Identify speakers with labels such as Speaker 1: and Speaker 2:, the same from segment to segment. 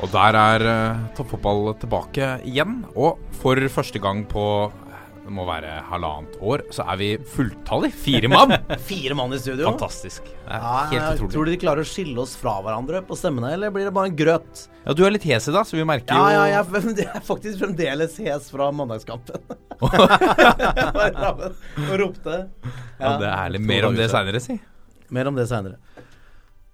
Speaker 1: Og der er uh, toppfotball tilbake igjen. Og for første gang på det må være halvannet år, så er vi fulltallig. Fire mann!
Speaker 2: Fire mann i studio.
Speaker 1: Fantastisk.
Speaker 2: Ja,
Speaker 1: helt utrolig.
Speaker 2: tror du de klarer å skille oss fra hverandre på stemmene, eller blir det bare en grøt?
Speaker 1: Ja, du er litt hes i dag, så vi merker
Speaker 2: Ja,
Speaker 1: jo
Speaker 2: ja, jeg jeg er faktisk fremdeles hes fra mandagskampen. Og ropte.
Speaker 1: Ja, det er ærlig. Mer om det seinere, si.
Speaker 2: Mer om det seinere.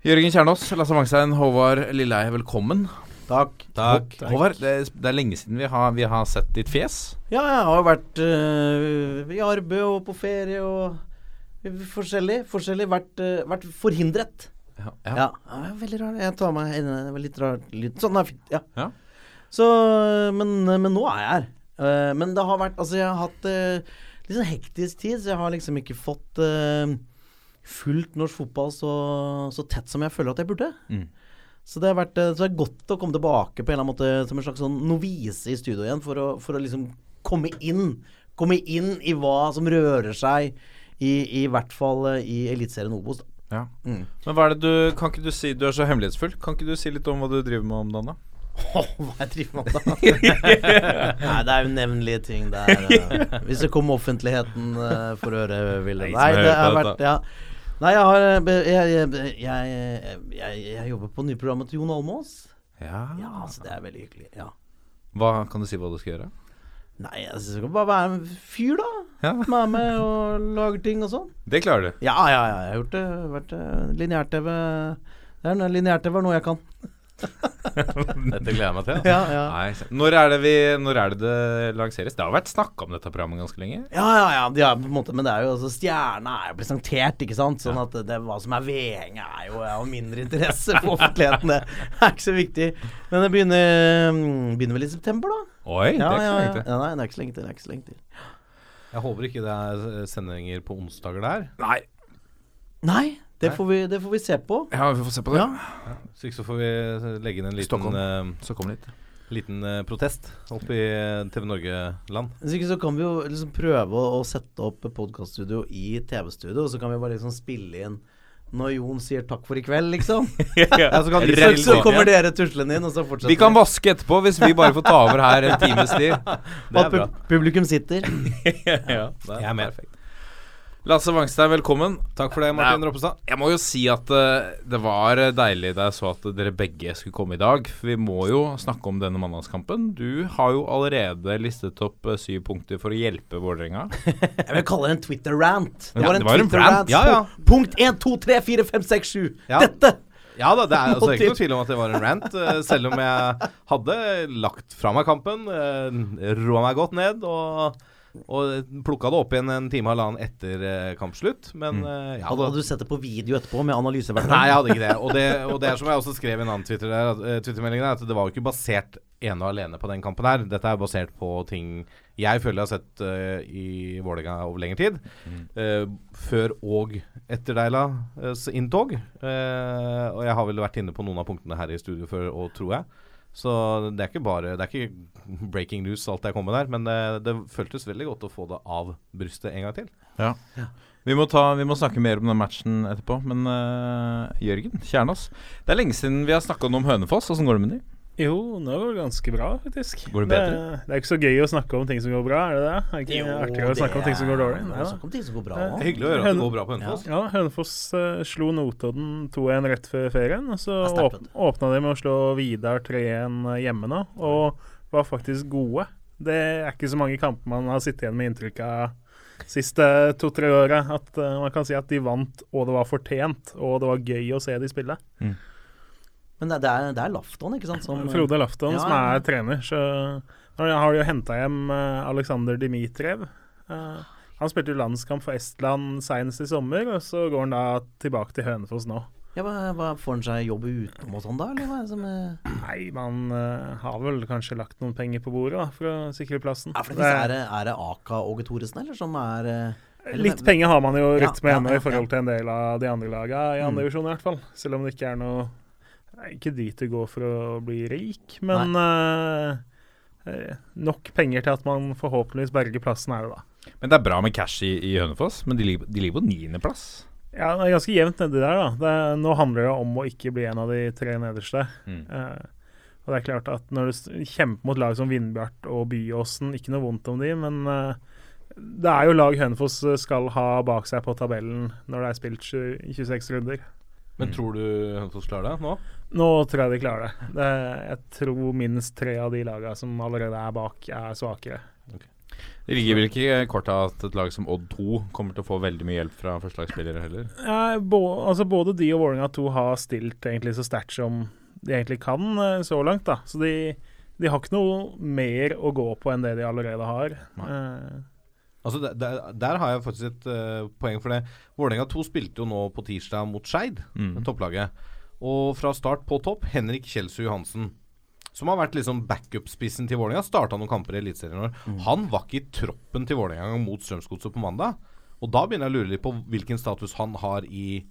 Speaker 1: Jørgen Kjernås, Lasse Wangstein, Håvard Lilleheie, velkommen.
Speaker 2: Takk.
Speaker 1: Takk. Håvard, det, det er lenge siden vi har, vi har sett ditt fjes.
Speaker 2: Ja, jeg har jo vært øh, i arbeid og på ferie og forskjellig. Forskjellig. Vært, øh, vært forhindret.
Speaker 1: Ja,
Speaker 2: Ja. ja, veldig rart. Jeg tar meg en litt rar lyd. Sånn er fint. Ja.
Speaker 1: Ja.
Speaker 2: Så men, men nå er jeg her. Uh, men det har vært Altså, jeg har hatt uh, litt sånn hektisk tid, så jeg har liksom ikke fått uh, fulgt norsk fotball så, så tett som jeg føler at jeg burde.
Speaker 1: Mm.
Speaker 2: Så det har vært eh, så det er godt å komme tilbake på en eller annen måte som en slags sånn novise i studio igjen, for å, for å liksom komme inn. Komme inn i hva som rører seg, i, i hvert fall eh, i Eliteserien Obos.
Speaker 1: Ja.
Speaker 2: Mm.
Speaker 1: Men hva er det du Kan ikke du si Du er så hemmelighetsfull. Kan ikke du si litt om hva du driver med om dagen, da?
Speaker 2: Åh, hva jeg driver med da? Nei, det er unevnelige ting. der. er, eh, hvis det kommer offentligheten uh, for øre, vil det
Speaker 1: Det ingen
Speaker 2: Nei, det har vært ja. Nei, jeg har eh, Jeg, jeg, jeg, jeg, jeg jobber på nyprogrammet til Jon Almaas.
Speaker 1: Ja.
Speaker 2: Ja, så det er veldig hyggelig. Ja.
Speaker 1: Hva Kan du si hva du skal gjøre?
Speaker 2: Nei, jeg skal bare være en fyr, da.
Speaker 1: Ja.
Speaker 2: Som er med og lager ting og sånn.
Speaker 1: Det klarer du.
Speaker 2: Ja, ja, ja. Jeg har gjort det. Vært eh, lineær-TV. Er Lineær-TV er noe jeg kan.
Speaker 1: Dette gleder jeg meg til.
Speaker 2: Ja, ja.
Speaker 1: Nei, når, er det vi, når er det det lanseres? Det har vært snakka om dette programmet ganske lenge.
Speaker 2: Ja, ja, ja, de har, på en måte, men det er jo også, stjerna er jo presentert, ikke sant. Sånn at det, hva som er vedheng, er jo av mindre interesse for offentligheten. Det er ikke så viktig. Men det begynner, mm, begynner vel i september, da.
Speaker 1: Oi, det er ikke
Speaker 2: ja,
Speaker 1: så
Speaker 2: ja.
Speaker 1: lenge til.
Speaker 2: ja, nei, det er ikke så lenge til. Det er ikke så lenge til.
Speaker 3: Jeg håper ikke det er sendinger på onsdager der.
Speaker 1: Nei.
Speaker 2: Nei, det får vi, det får vi se på.
Speaker 1: Ja, vi får se på det.
Speaker 2: Ja.
Speaker 3: Så ikke så får vi legge inn en liten,
Speaker 1: Stockholm.
Speaker 3: eh,
Speaker 1: Så kom litt.
Speaker 3: liten uh, protest opp i eh, TV Norge-land.
Speaker 2: Hvis ikke så kan vi jo liksom prøve å, å sette opp podkaststudio i TV-studio, og så kan vi bare liksom spille inn når Jon sier takk for i kveld, liksom.
Speaker 3: Ja, så kan de
Speaker 2: Så, så kommer dere tuslende inn, og så fortsetter
Speaker 1: Vi kan vaske etterpå hvis vi bare får ta over her en times tid.
Speaker 3: Det er bra.
Speaker 2: publikum sitter.
Speaker 1: ja,
Speaker 3: Jeg er med.
Speaker 1: Lasse Wangstein, velkommen.
Speaker 3: Takk for det, Martin Roppestad.
Speaker 1: Jeg må jo si at uh, det var eh, deilig da jeg så at dere begge skulle komme i dag. For vi må jo snakke om denne mandagskampen. Du har jo allerede listet opp uh, syv punkter for å hjelpe Vålerenga.
Speaker 2: Jeg vil kalle det en Twitter-rant. Det
Speaker 1: Ja, det var en
Speaker 2: Twitter-rant.
Speaker 3: Ja, ja.
Speaker 2: Punkt 1, 2, 3, 4, 5, 6, 7. Dette!
Speaker 3: Ja da, det er altså ikke noe tvil om at det var en rant. Selv om jeg hadde lagt fra meg kampen, roa meg godt ned og, og plukka det opp igjen en time og halvannen etter eh, kampslutt. Men eh, ja,
Speaker 2: Hadde, hadde du sett det på video etterpå med analyseverktøy?
Speaker 3: Nei, jeg hadde ikke det. Og det, og det er som jeg også skrev i en annen Twitter der, at, eh, Twitter-melding at det var jo ikke basert ene og alene på den kampen her. Dette er basert på ting jeg føler jeg har sett uh, i Vålerenga over lengre tid. Eh, før og etter Deila eh, inntog. Uh, og jeg har vel vært inne på noen av punktene her i studio før òg, tror jeg. Så det er ikke bare Det er ikke breaking news alt jeg kom med der, men det, det føltes veldig godt å få det av brystet en gang til.
Speaker 1: Ja. Vi må, ta, vi må snakke mer om den matchen etterpå. Men uh, Jørgen Kjernås, det er lenge siden vi har snakka om Hønefoss. Åssen går det med de?
Speaker 4: Jo, nå går det ganske bra, faktisk.
Speaker 1: Går det bedre?
Speaker 4: Det, det er ikke så gøy å snakke om ting som går bra, er det det? Er ikke
Speaker 2: Jo,
Speaker 4: artigere å snakke om ting som går dårlig? Nei
Speaker 2: om ting som går bra
Speaker 4: Det
Speaker 3: er hyggelig å høre at det går bra på Hønefoss.
Speaker 4: Ja, Hønefoss uh, slo Notodden 2-1 rett før ferien. Og så
Speaker 2: Det
Speaker 4: åp åpna de med å slå Vidar 3-1 hjemme nå, og var faktisk gode. Det er ikke så mange kamper man har sittet igjen med inntrykk av siste to-tre åra. At uh, man kan si at de vant, og det var fortjent, og det var gøy å se de spille.
Speaker 2: Men det, det, er, det er Lafton, ikke sant? Som,
Speaker 4: Frode Lafton,
Speaker 2: Ja,
Speaker 4: som er trener. Så har de jo henta hjem eh, Aleksandr Dmitrijev. Eh, han spilte jo landskamp for Estland senest i sommer, og så går han da tilbake til Hønefoss nå.
Speaker 2: Ja, hva, hva Får han seg jobb utenom og sånn da, eller hva er det som er
Speaker 4: Nei, man uh, har vel kanskje lagt noen penger på bordet da, for å sikre plassen.
Speaker 2: Ja, for det, er, det, er det Aka og Thoresen, eller som er eh, eller-
Speaker 4: Litt penger har man jo
Speaker 2: Ja,
Speaker 4: ja,
Speaker 2: ja,
Speaker 4: ennå i forhold til en del av de andre lagene i
Speaker 2: Mm.
Speaker 4: andre divisjon, i hvert fall. Selv om det ikke er noe ikke dit å går for å bli rik, men eh, nok penger til at man forhåpentligvis berger plassen, er det da.
Speaker 1: Men det er bra med cash i, i Hønefoss, men de ligger, de ligger på niendeplass.
Speaker 4: Ja, det er ganske jevnt nedi der, da. Det, nå handler det om å ikke bli en av de tre nederste.
Speaker 1: Mm.
Speaker 4: Uh, og det er klart at når du kjemper mot lag som Vindbjart og Byåsen, ikke noe vondt om de, men uh, det er jo lag Hønefoss skal ha bak seg på tabellen når det er spilt 26 runder.
Speaker 3: Men tror du Hønefoss klarer det nå?
Speaker 4: Nå tror jeg de klarer det. det. Jeg tror minst tre av de lagene som allerede er bak, er svakere.
Speaker 1: Det ligger vel ikke i korta at et lag som Odd 2 kommer til å få veldig mye hjelp fra førstelagsspillere heller.
Speaker 4: Ja, bå, altså både de og Vålerenga 2 har stilt egentlig så sterkt som de egentlig kan eh, så langt. da. Så de, de har ikke noe mer å gå på enn det de allerede har. Eh,
Speaker 3: Altså der, der, der har jeg faktisk et uh, poeng for det. Vålerenga 2 spilte jo nå på tirsdag mot Skeid,
Speaker 1: Mm.
Speaker 3: topplaget. Og fra start på topp, Henrik Kjelsrud Johansen. Som har vært liksom backup-spissen til Vålerenga. Starta noen kamper i Eliteserien år. Han var ikke i troppen til Vålerenga mot Strømsgodset på mandag. Og da begynner jeg å lure litt på hvilken status han har i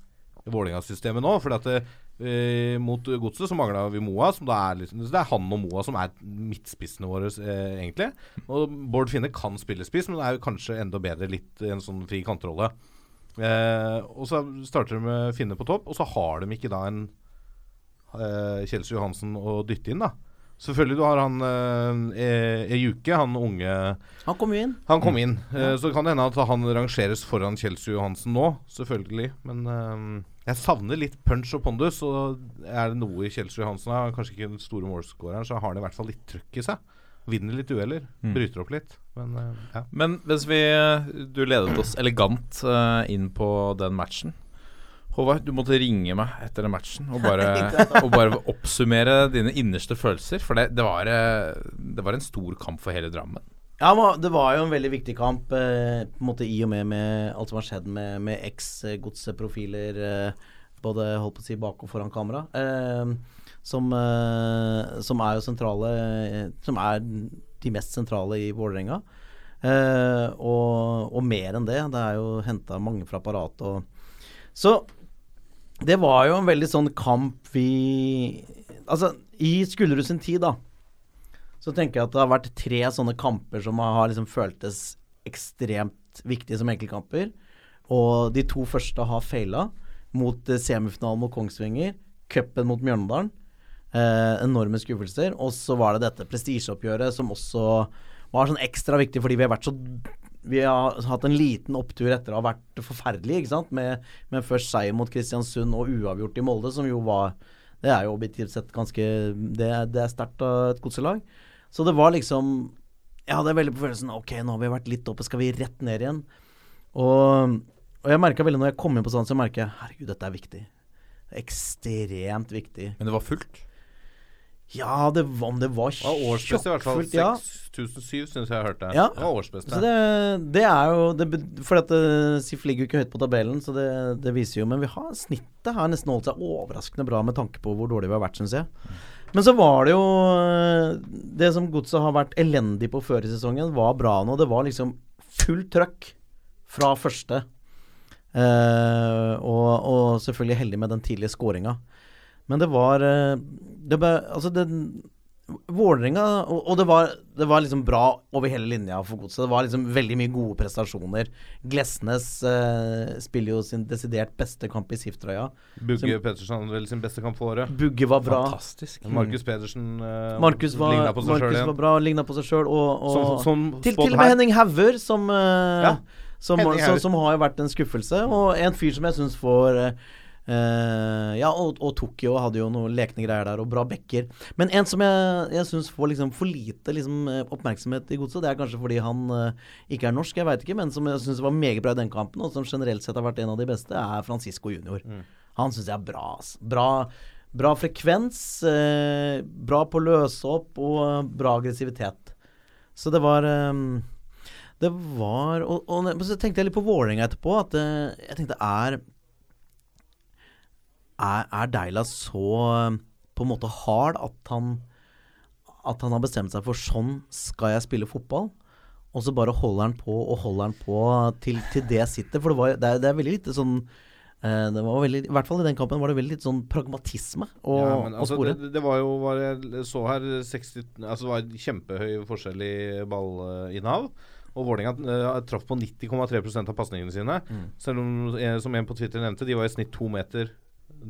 Speaker 3: Vålerenga-systemet nå. Fordi at det, eh, mot Godset så mangla vi Moa. Som da er liksom, det er han og Moa som er midtspissene våre, eh, egentlig. Og Bård Finne kan spille spiss, men det er jo kanskje enda bedre litt i en sånn fri kantrolle. Eh, og så starter de med Finne på topp, og så har de ikke da en eh, Kjelsrud Johansen å dytte inn, da. Selvfølgelig du har han eh, Ejuke, han unge
Speaker 2: Han kom jo inn.
Speaker 3: Han kom inn. Eh, så kan det hende at han rangeres foran Kjelsrud Johansen nå, selvfølgelig. Men eh, jeg savner litt punch og pondus, og er det noe i Kjelsrud Johansen er Kanskje ikke den store målskåreren, så har han i hvert fall litt trøkk i seg. Vinner litt dueller.
Speaker 1: Mm.
Speaker 3: Bryter opp litt. Men eh, ja.
Speaker 1: Men mens vi Du ledet oss elegant eh, inn på den matchen. Håvard, du måtte ringe meg etter den matchen og bare, og bare oppsummere dine innerste følelser. For det, det, var, eh, det var en stor kamp for hele Drammen.
Speaker 2: Ja, det var jo en veldig viktig kamp, på en måte i og med, med alt som har skjedd med, med eks-godseprofiler, eh, både holdt på å si bak og foran kamera. Eh, som, eh, som er jo sentrale eh, Som er de mest sentrale i Vålerenga. Eh, og, og mer enn det. Det er jo henta mange fra apparatet og Så det var jo en veldig sånn kamp vi Altså, i Skullerud sin tid, da så tenker jeg at det har vært tre sånne kamper som har liksom føltes ekstremt viktige som enkeltkamper. Og de to første har feila. Mot semifinalen mot Kongsvinger, cupen mot Mjøndalen. Eh, enorme skuffelser. Og så var det dette prestisjeoppgjøret som også var sånn ekstra viktig fordi vi har vært så vi har hatt en liten opptur etter å ha vært forferdelige, ikke sant. Med, med først seier mot Kristiansund og uavgjort i Molde, som jo var Det er jo objektivt sett ganske Det, det er sterkt av et godselag. Så det var liksom Jeg hadde veldig på følelsen Ok, nå har vi vært litt oppe, skal vi rett ned igjen? Og, og jeg merka veldig når jeg kom inn på sånn, så merker jeg Herregud, dette er viktig. Ekstremt viktig.
Speaker 1: Men det var fullt.
Speaker 2: Ja, det, var- om det var
Speaker 3: årsbeste, i hvert fall.
Speaker 2: tjokkfullt, ja.
Speaker 3: 6007 syns jeg jeg hørte.
Speaker 2: Ja.
Speaker 3: Det var årsbeste.
Speaker 2: Så det, det er jo det, For at uh, SIF ligger jo ikke høyt på tabellen, så det, det viser jo Men vi har snittet har nesten holdt seg overraskende bra med tanke på hvor dårlig vi har vært, syns jeg. Men så var det jo eh, Det som Godset har vært elendig på før i sesongen, var bra nå. Det var liksom fullt trøkk fra første. Eh, og, og selvfølgelig heldig med den tidlige skåringa. Men det var eh, det ble, Altså, den Vålerenga og, og det, var, det var liksom bra over hele linja for Godset. Det var liksom veldig mye gode prestasjoner. Glesnes eh, spiller jo sin desidert beste kamp i SIF-trøya.
Speaker 3: Bugge
Speaker 2: Som-
Speaker 3: Pettersen hadde vel sin beste kamp for året.
Speaker 2: Bugge var bra.
Speaker 1: Fantastisk.
Speaker 3: Markus Pedersen eh,
Speaker 2: Markus var,
Speaker 3: ligna på seg sjøl
Speaker 2: Markus
Speaker 3: igjen.
Speaker 2: var bra, ligna på seg sjøl. Og, og
Speaker 3: Som, som
Speaker 2: til, til og med
Speaker 3: her.
Speaker 2: Henning Hauger, som, eh,
Speaker 3: Ja,
Speaker 2: som, som, som har jo vært en skuffelse. Og en fyr som jeg syns får eh, Ja, og, og Tokyo hadde jo noen lekne greier der, og bra backer. Men en som jeg, jeg syns får liksom for lite liksom, eh, oppmerksomhet i godset, det er kanskje fordi han eh, ikke er norsk, jeg veit ikke, men som jeg syns var meget bra i den kampen, og som generelt sett har vært en av de beste, er Francisco Junior.
Speaker 3: Mm.
Speaker 2: Han syns jeg er bra. Bra, bra frekvens, eh, bra på å løse opp og eh, bra aggressivitet. Så det var eh, Det var Og, og så tenkte jeg litt på Vålerenga etterpå. At eh, jeg tenkte er er, er Deila så eh, på en måte hard at han At han har bestemt seg for sånn skal jeg spille fotball? Og så bare holder han på og holder han på til, til det sitter. For det, var, det, er, det er veldig lite sånn eh, det var veldig, I hvert fall i den kampen var det veldig litt sånn pragmatisme å,
Speaker 3: Ja, men altså,
Speaker 2: spore.
Speaker 3: det, det var jo var jeg så her 60, altså Det var kjempehøy forskjell i ballinnehav. Og Vålerenga uh, traff på 90,3 av pasningene sine.
Speaker 2: Mm.
Speaker 3: Selv om, eh, som en på Twitter nevnte, de var i snitt to meter,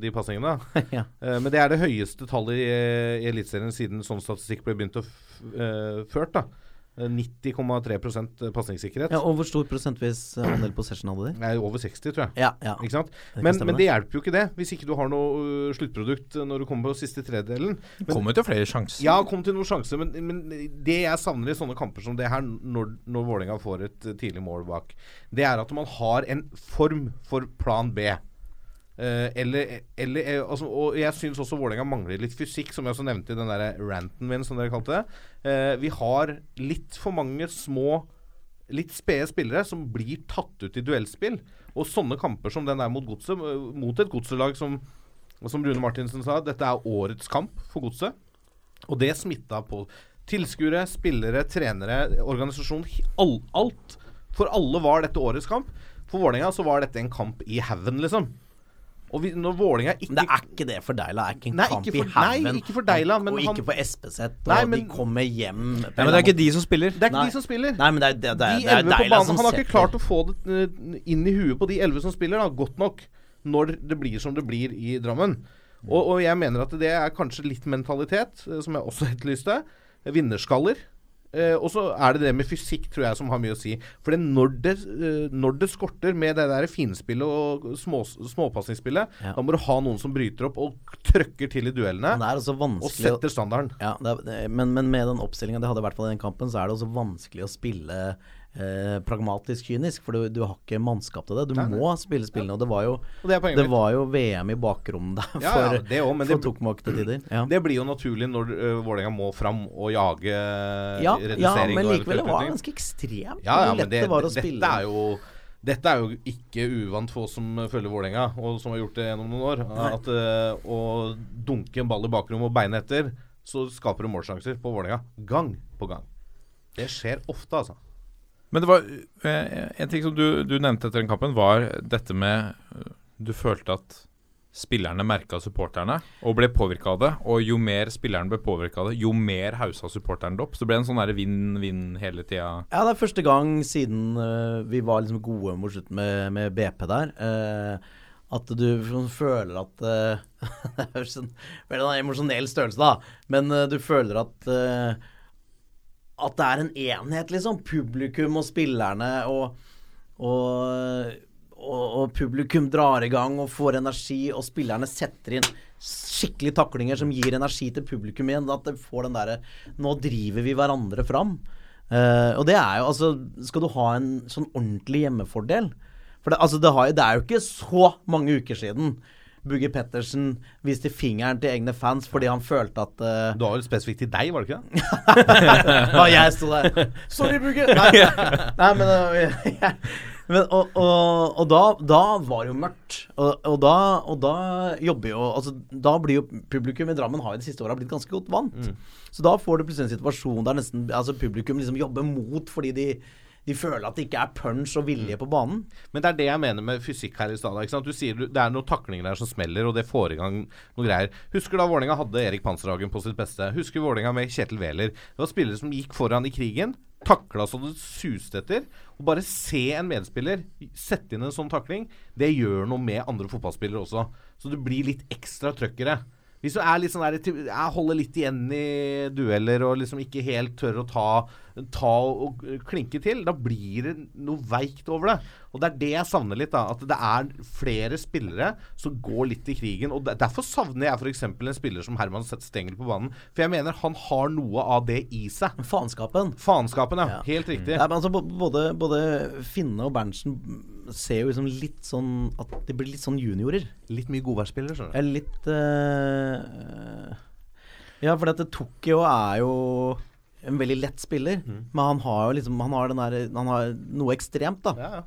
Speaker 3: de pasningene.
Speaker 2: ja.
Speaker 3: Eh, men det er det høyeste tallet i, eh, i Eliteserien siden sånn statistikk ble begynt å f eh, ført. da Eh, 90,3% pasningssikkerhet.
Speaker 2: ja, og hvor stor prosentvis eh, andel possession hadde de?
Speaker 3: Det er over 60, tror jeg.
Speaker 2: Ja, ja.
Speaker 3: Ikke sant? Men,
Speaker 2: stemme
Speaker 3: men det hjelper jo ikke det, hvis ikke du har noe øh, sluttprodukt når du kommer på siste tredjedelen. Men-
Speaker 1: Kommer jo til flere sjanser.
Speaker 3: Ja, kom til noen sjanser. men, men det jeg savner i sånne kamper som det her, når, når Vålerenga får et uh, tidlig mål bak, det er at man har en form for plan B. Eh, eller, eller eh, altså, Og jeg syns også Vålerenga mangler litt fysikk, som jeg også nevnte i den der ranten min, som dere kalte det. Eh, vi har litt for mange små litt spede spillere som blir tatt ut i duellspill. Og sånne kamper som den der mot Godset, mot et godselag som som Rune Martinsen sa, dette er årets kamp for Godset. Og det smitta på tilskuere, spillere, trenere, organisasjon. All, alt. For alle var dette årets kamp. For Vålerenga så var dette en kamp i haugen, liksom. Og vi, når Vålinga ikke
Speaker 2: det er ikke det for Deila. Det er ikke en
Speaker 3: Nei,
Speaker 2: kamp
Speaker 3: ikke for-
Speaker 2: i haugen.
Speaker 3: nei, ikke for Deila, men
Speaker 2: og
Speaker 3: han-
Speaker 2: ikke på Espeseth. Og
Speaker 3: Nei,
Speaker 2: de kommer hjem
Speaker 1: Nei, men det er ikke de som spiller.
Speaker 3: Det er ikke
Speaker 2: Nei.
Speaker 3: de som spiller.
Speaker 2: Nei, men det er, det, det,
Speaker 3: de
Speaker 2: det er Deila
Speaker 3: banen.
Speaker 2: som
Speaker 3: Han har ikke klart å få det eh, inn i huet på de elleve som spiller, da, godt nok. Når det blir som det blir i Drammen. Og, og jeg mener at det er kanskje litt mentalitet, eh, som jeg også etterlyste. Vinnerskaller. Eh, og så er det det med fysikk, tror jeg, som har mye å si. For når, eh, når det skorter med det der finspillet og små, småpasningsspillet,
Speaker 2: Ja.
Speaker 3: da må du ha noen som bryter opp og trøkker til i duellene. Og setter standarden.
Speaker 2: Ja, er, men, men med den oppstillinga de hadde i hvert fall i den kampen, så er det også vanskelig å spille eh, pragmatisk kynisk. For du, du har ikke mannskap til det. Du
Speaker 3: Nei, nei.
Speaker 2: må spille spillene. Og det var jo,
Speaker 3: det
Speaker 2: det var jo VM i bakrommet der
Speaker 3: Ja,
Speaker 2: for,
Speaker 3: ja, det også, men
Speaker 2: for
Speaker 3: det-
Speaker 2: Tokmak til tider. Ja.
Speaker 3: Det blir jo naturlig når uh, Vålerenga må fram og jage
Speaker 2: Ja, ja, men likevel, det var ganske ekstremt
Speaker 3: Ja, ja,
Speaker 2: hvor lett
Speaker 3: det,
Speaker 2: var å
Speaker 3: dette er jo dette er jo ikke uvant for oss som følger Vålerenga, og som har gjort det gjennom noen år. At uh, Å dunke en ball i bakrommet og beine etter, så skaper du målsjanser på Vålerenga. Gang på gang. Det skjer ofte, altså.
Speaker 1: Men det var eh, en ting som du, du nevnte etter den kampen, var dette med Du følte at spillerne merka supporterne og ble påvirka av det. Og jo mer spilleren ble påvirka av det, jo mer haussa supporteren det opp. Så det ble en sånn vinn-vinn hele tida.
Speaker 2: Ja, det er første gang siden uh, vi var liksom gode mot slutten med, med BP der. Uh, at du sånn føler at uh, Det er jo sånn sånn emosjonell størrelse, da. Men du føler at At det er en enhet, liksom. Publikum og spillerne og, og og, og publikum drar i gang og får energi, og spillerne setter inn skikkelig taklinger som gir energi til publikum igjen. At det får den derre Nå driver vi hverandre fram. Uh, og det er jo altså Skal du ha en sånn ordentlig hjemmefordel For det, altså, det, har, det er jo ikke så mange uker siden Bugge Pettersen viste fingeren til egne fans fordi han følte at uh,
Speaker 3: Du var vel spesifikt til deg, var det ikke det?
Speaker 2: jeg sto der Sorry, Bugge! Nei, nei men, uh, jeg, men og, og, og da, da var det jo mørkt. Og, og, da, og da jobber jo Altså, da blir jo publikum i Drammen har jo de siste åra blitt ganske godt vant. Så da får du plutselig en situasjon der nesten Altså publikum liksom jobber mot fordi de de føler at det ikke er punch og vilje på banen.
Speaker 3: Men det er det jeg mener med fysikk her i stad. Du sier du- det er noen taklinger der som smeller, og det får i gang noe greier. Husker da Vålerenga hadde Erik Panserhagen på sitt beste? Husker Vålerenga med Kjetil Wæler? Det var spillere som gikk foran i krigen. Takla så det suste etter. Og bare se en medspiller sette inn en sånn takling, det gjør noe med andre fotballspillere også. Så du blir litt ekstra trøkkere. Hvis du er litt sånn der, holder litt igjen i dueller og liksom ikke helt tør å ta, ta og klinke til, da blir det noe veikt over det. Og det er det jeg savner litt. da At det er flere spillere som går litt i krigen. Og Derfor savner jeg f.eks. en spiller som Herman Stengel på banen. For jeg mener han har noe av det i seg.
Speaker 2: Faenskapen.
Speaker 3: Faenskapen, ja.
Speaker 2: Ja.
Speaker 3: Helt riktig.
Speaker 2: Ja, men altså, både, både Finne og Berntsen ser jo liksom litt sånn At de blir litt sånn juniorer.
Speaker 3: Litt mye godværsspillere, skjønner du.
Speaker 2: Litt uh, Ja, for dette Tokyo er jo en veldig lett spiller. Men han har jo liksom Han har, den der, han har noe ekstremt, da.
Speaker 3: Ja, ja.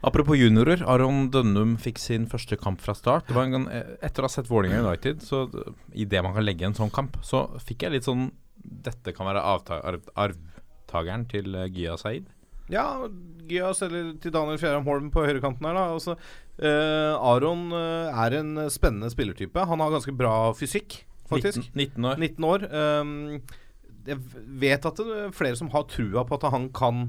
Speaker 1: Apropos juniorer. Aron Dønnum fikk sin første kamp fra start. Det var en gang, eh, etter å ha sett Vålerenga United, så idet man kan legge en sånn kamp, så fikk jeg litt sånn Dette kan være arvtakeren til eh, Gya Saeed.
Speaker 3: Ja, Gyas eller til Daniel Fjæram Holm på høyrekanten her, da. Altså, eh, Aron eh, er en spennende spillertype. Han har ganske bra fysikk, faktisk.
Speaker 1: 19, 19 år.
Speaker 3: 19 år. Um, jeg vet at det er flere som har trua på at han kan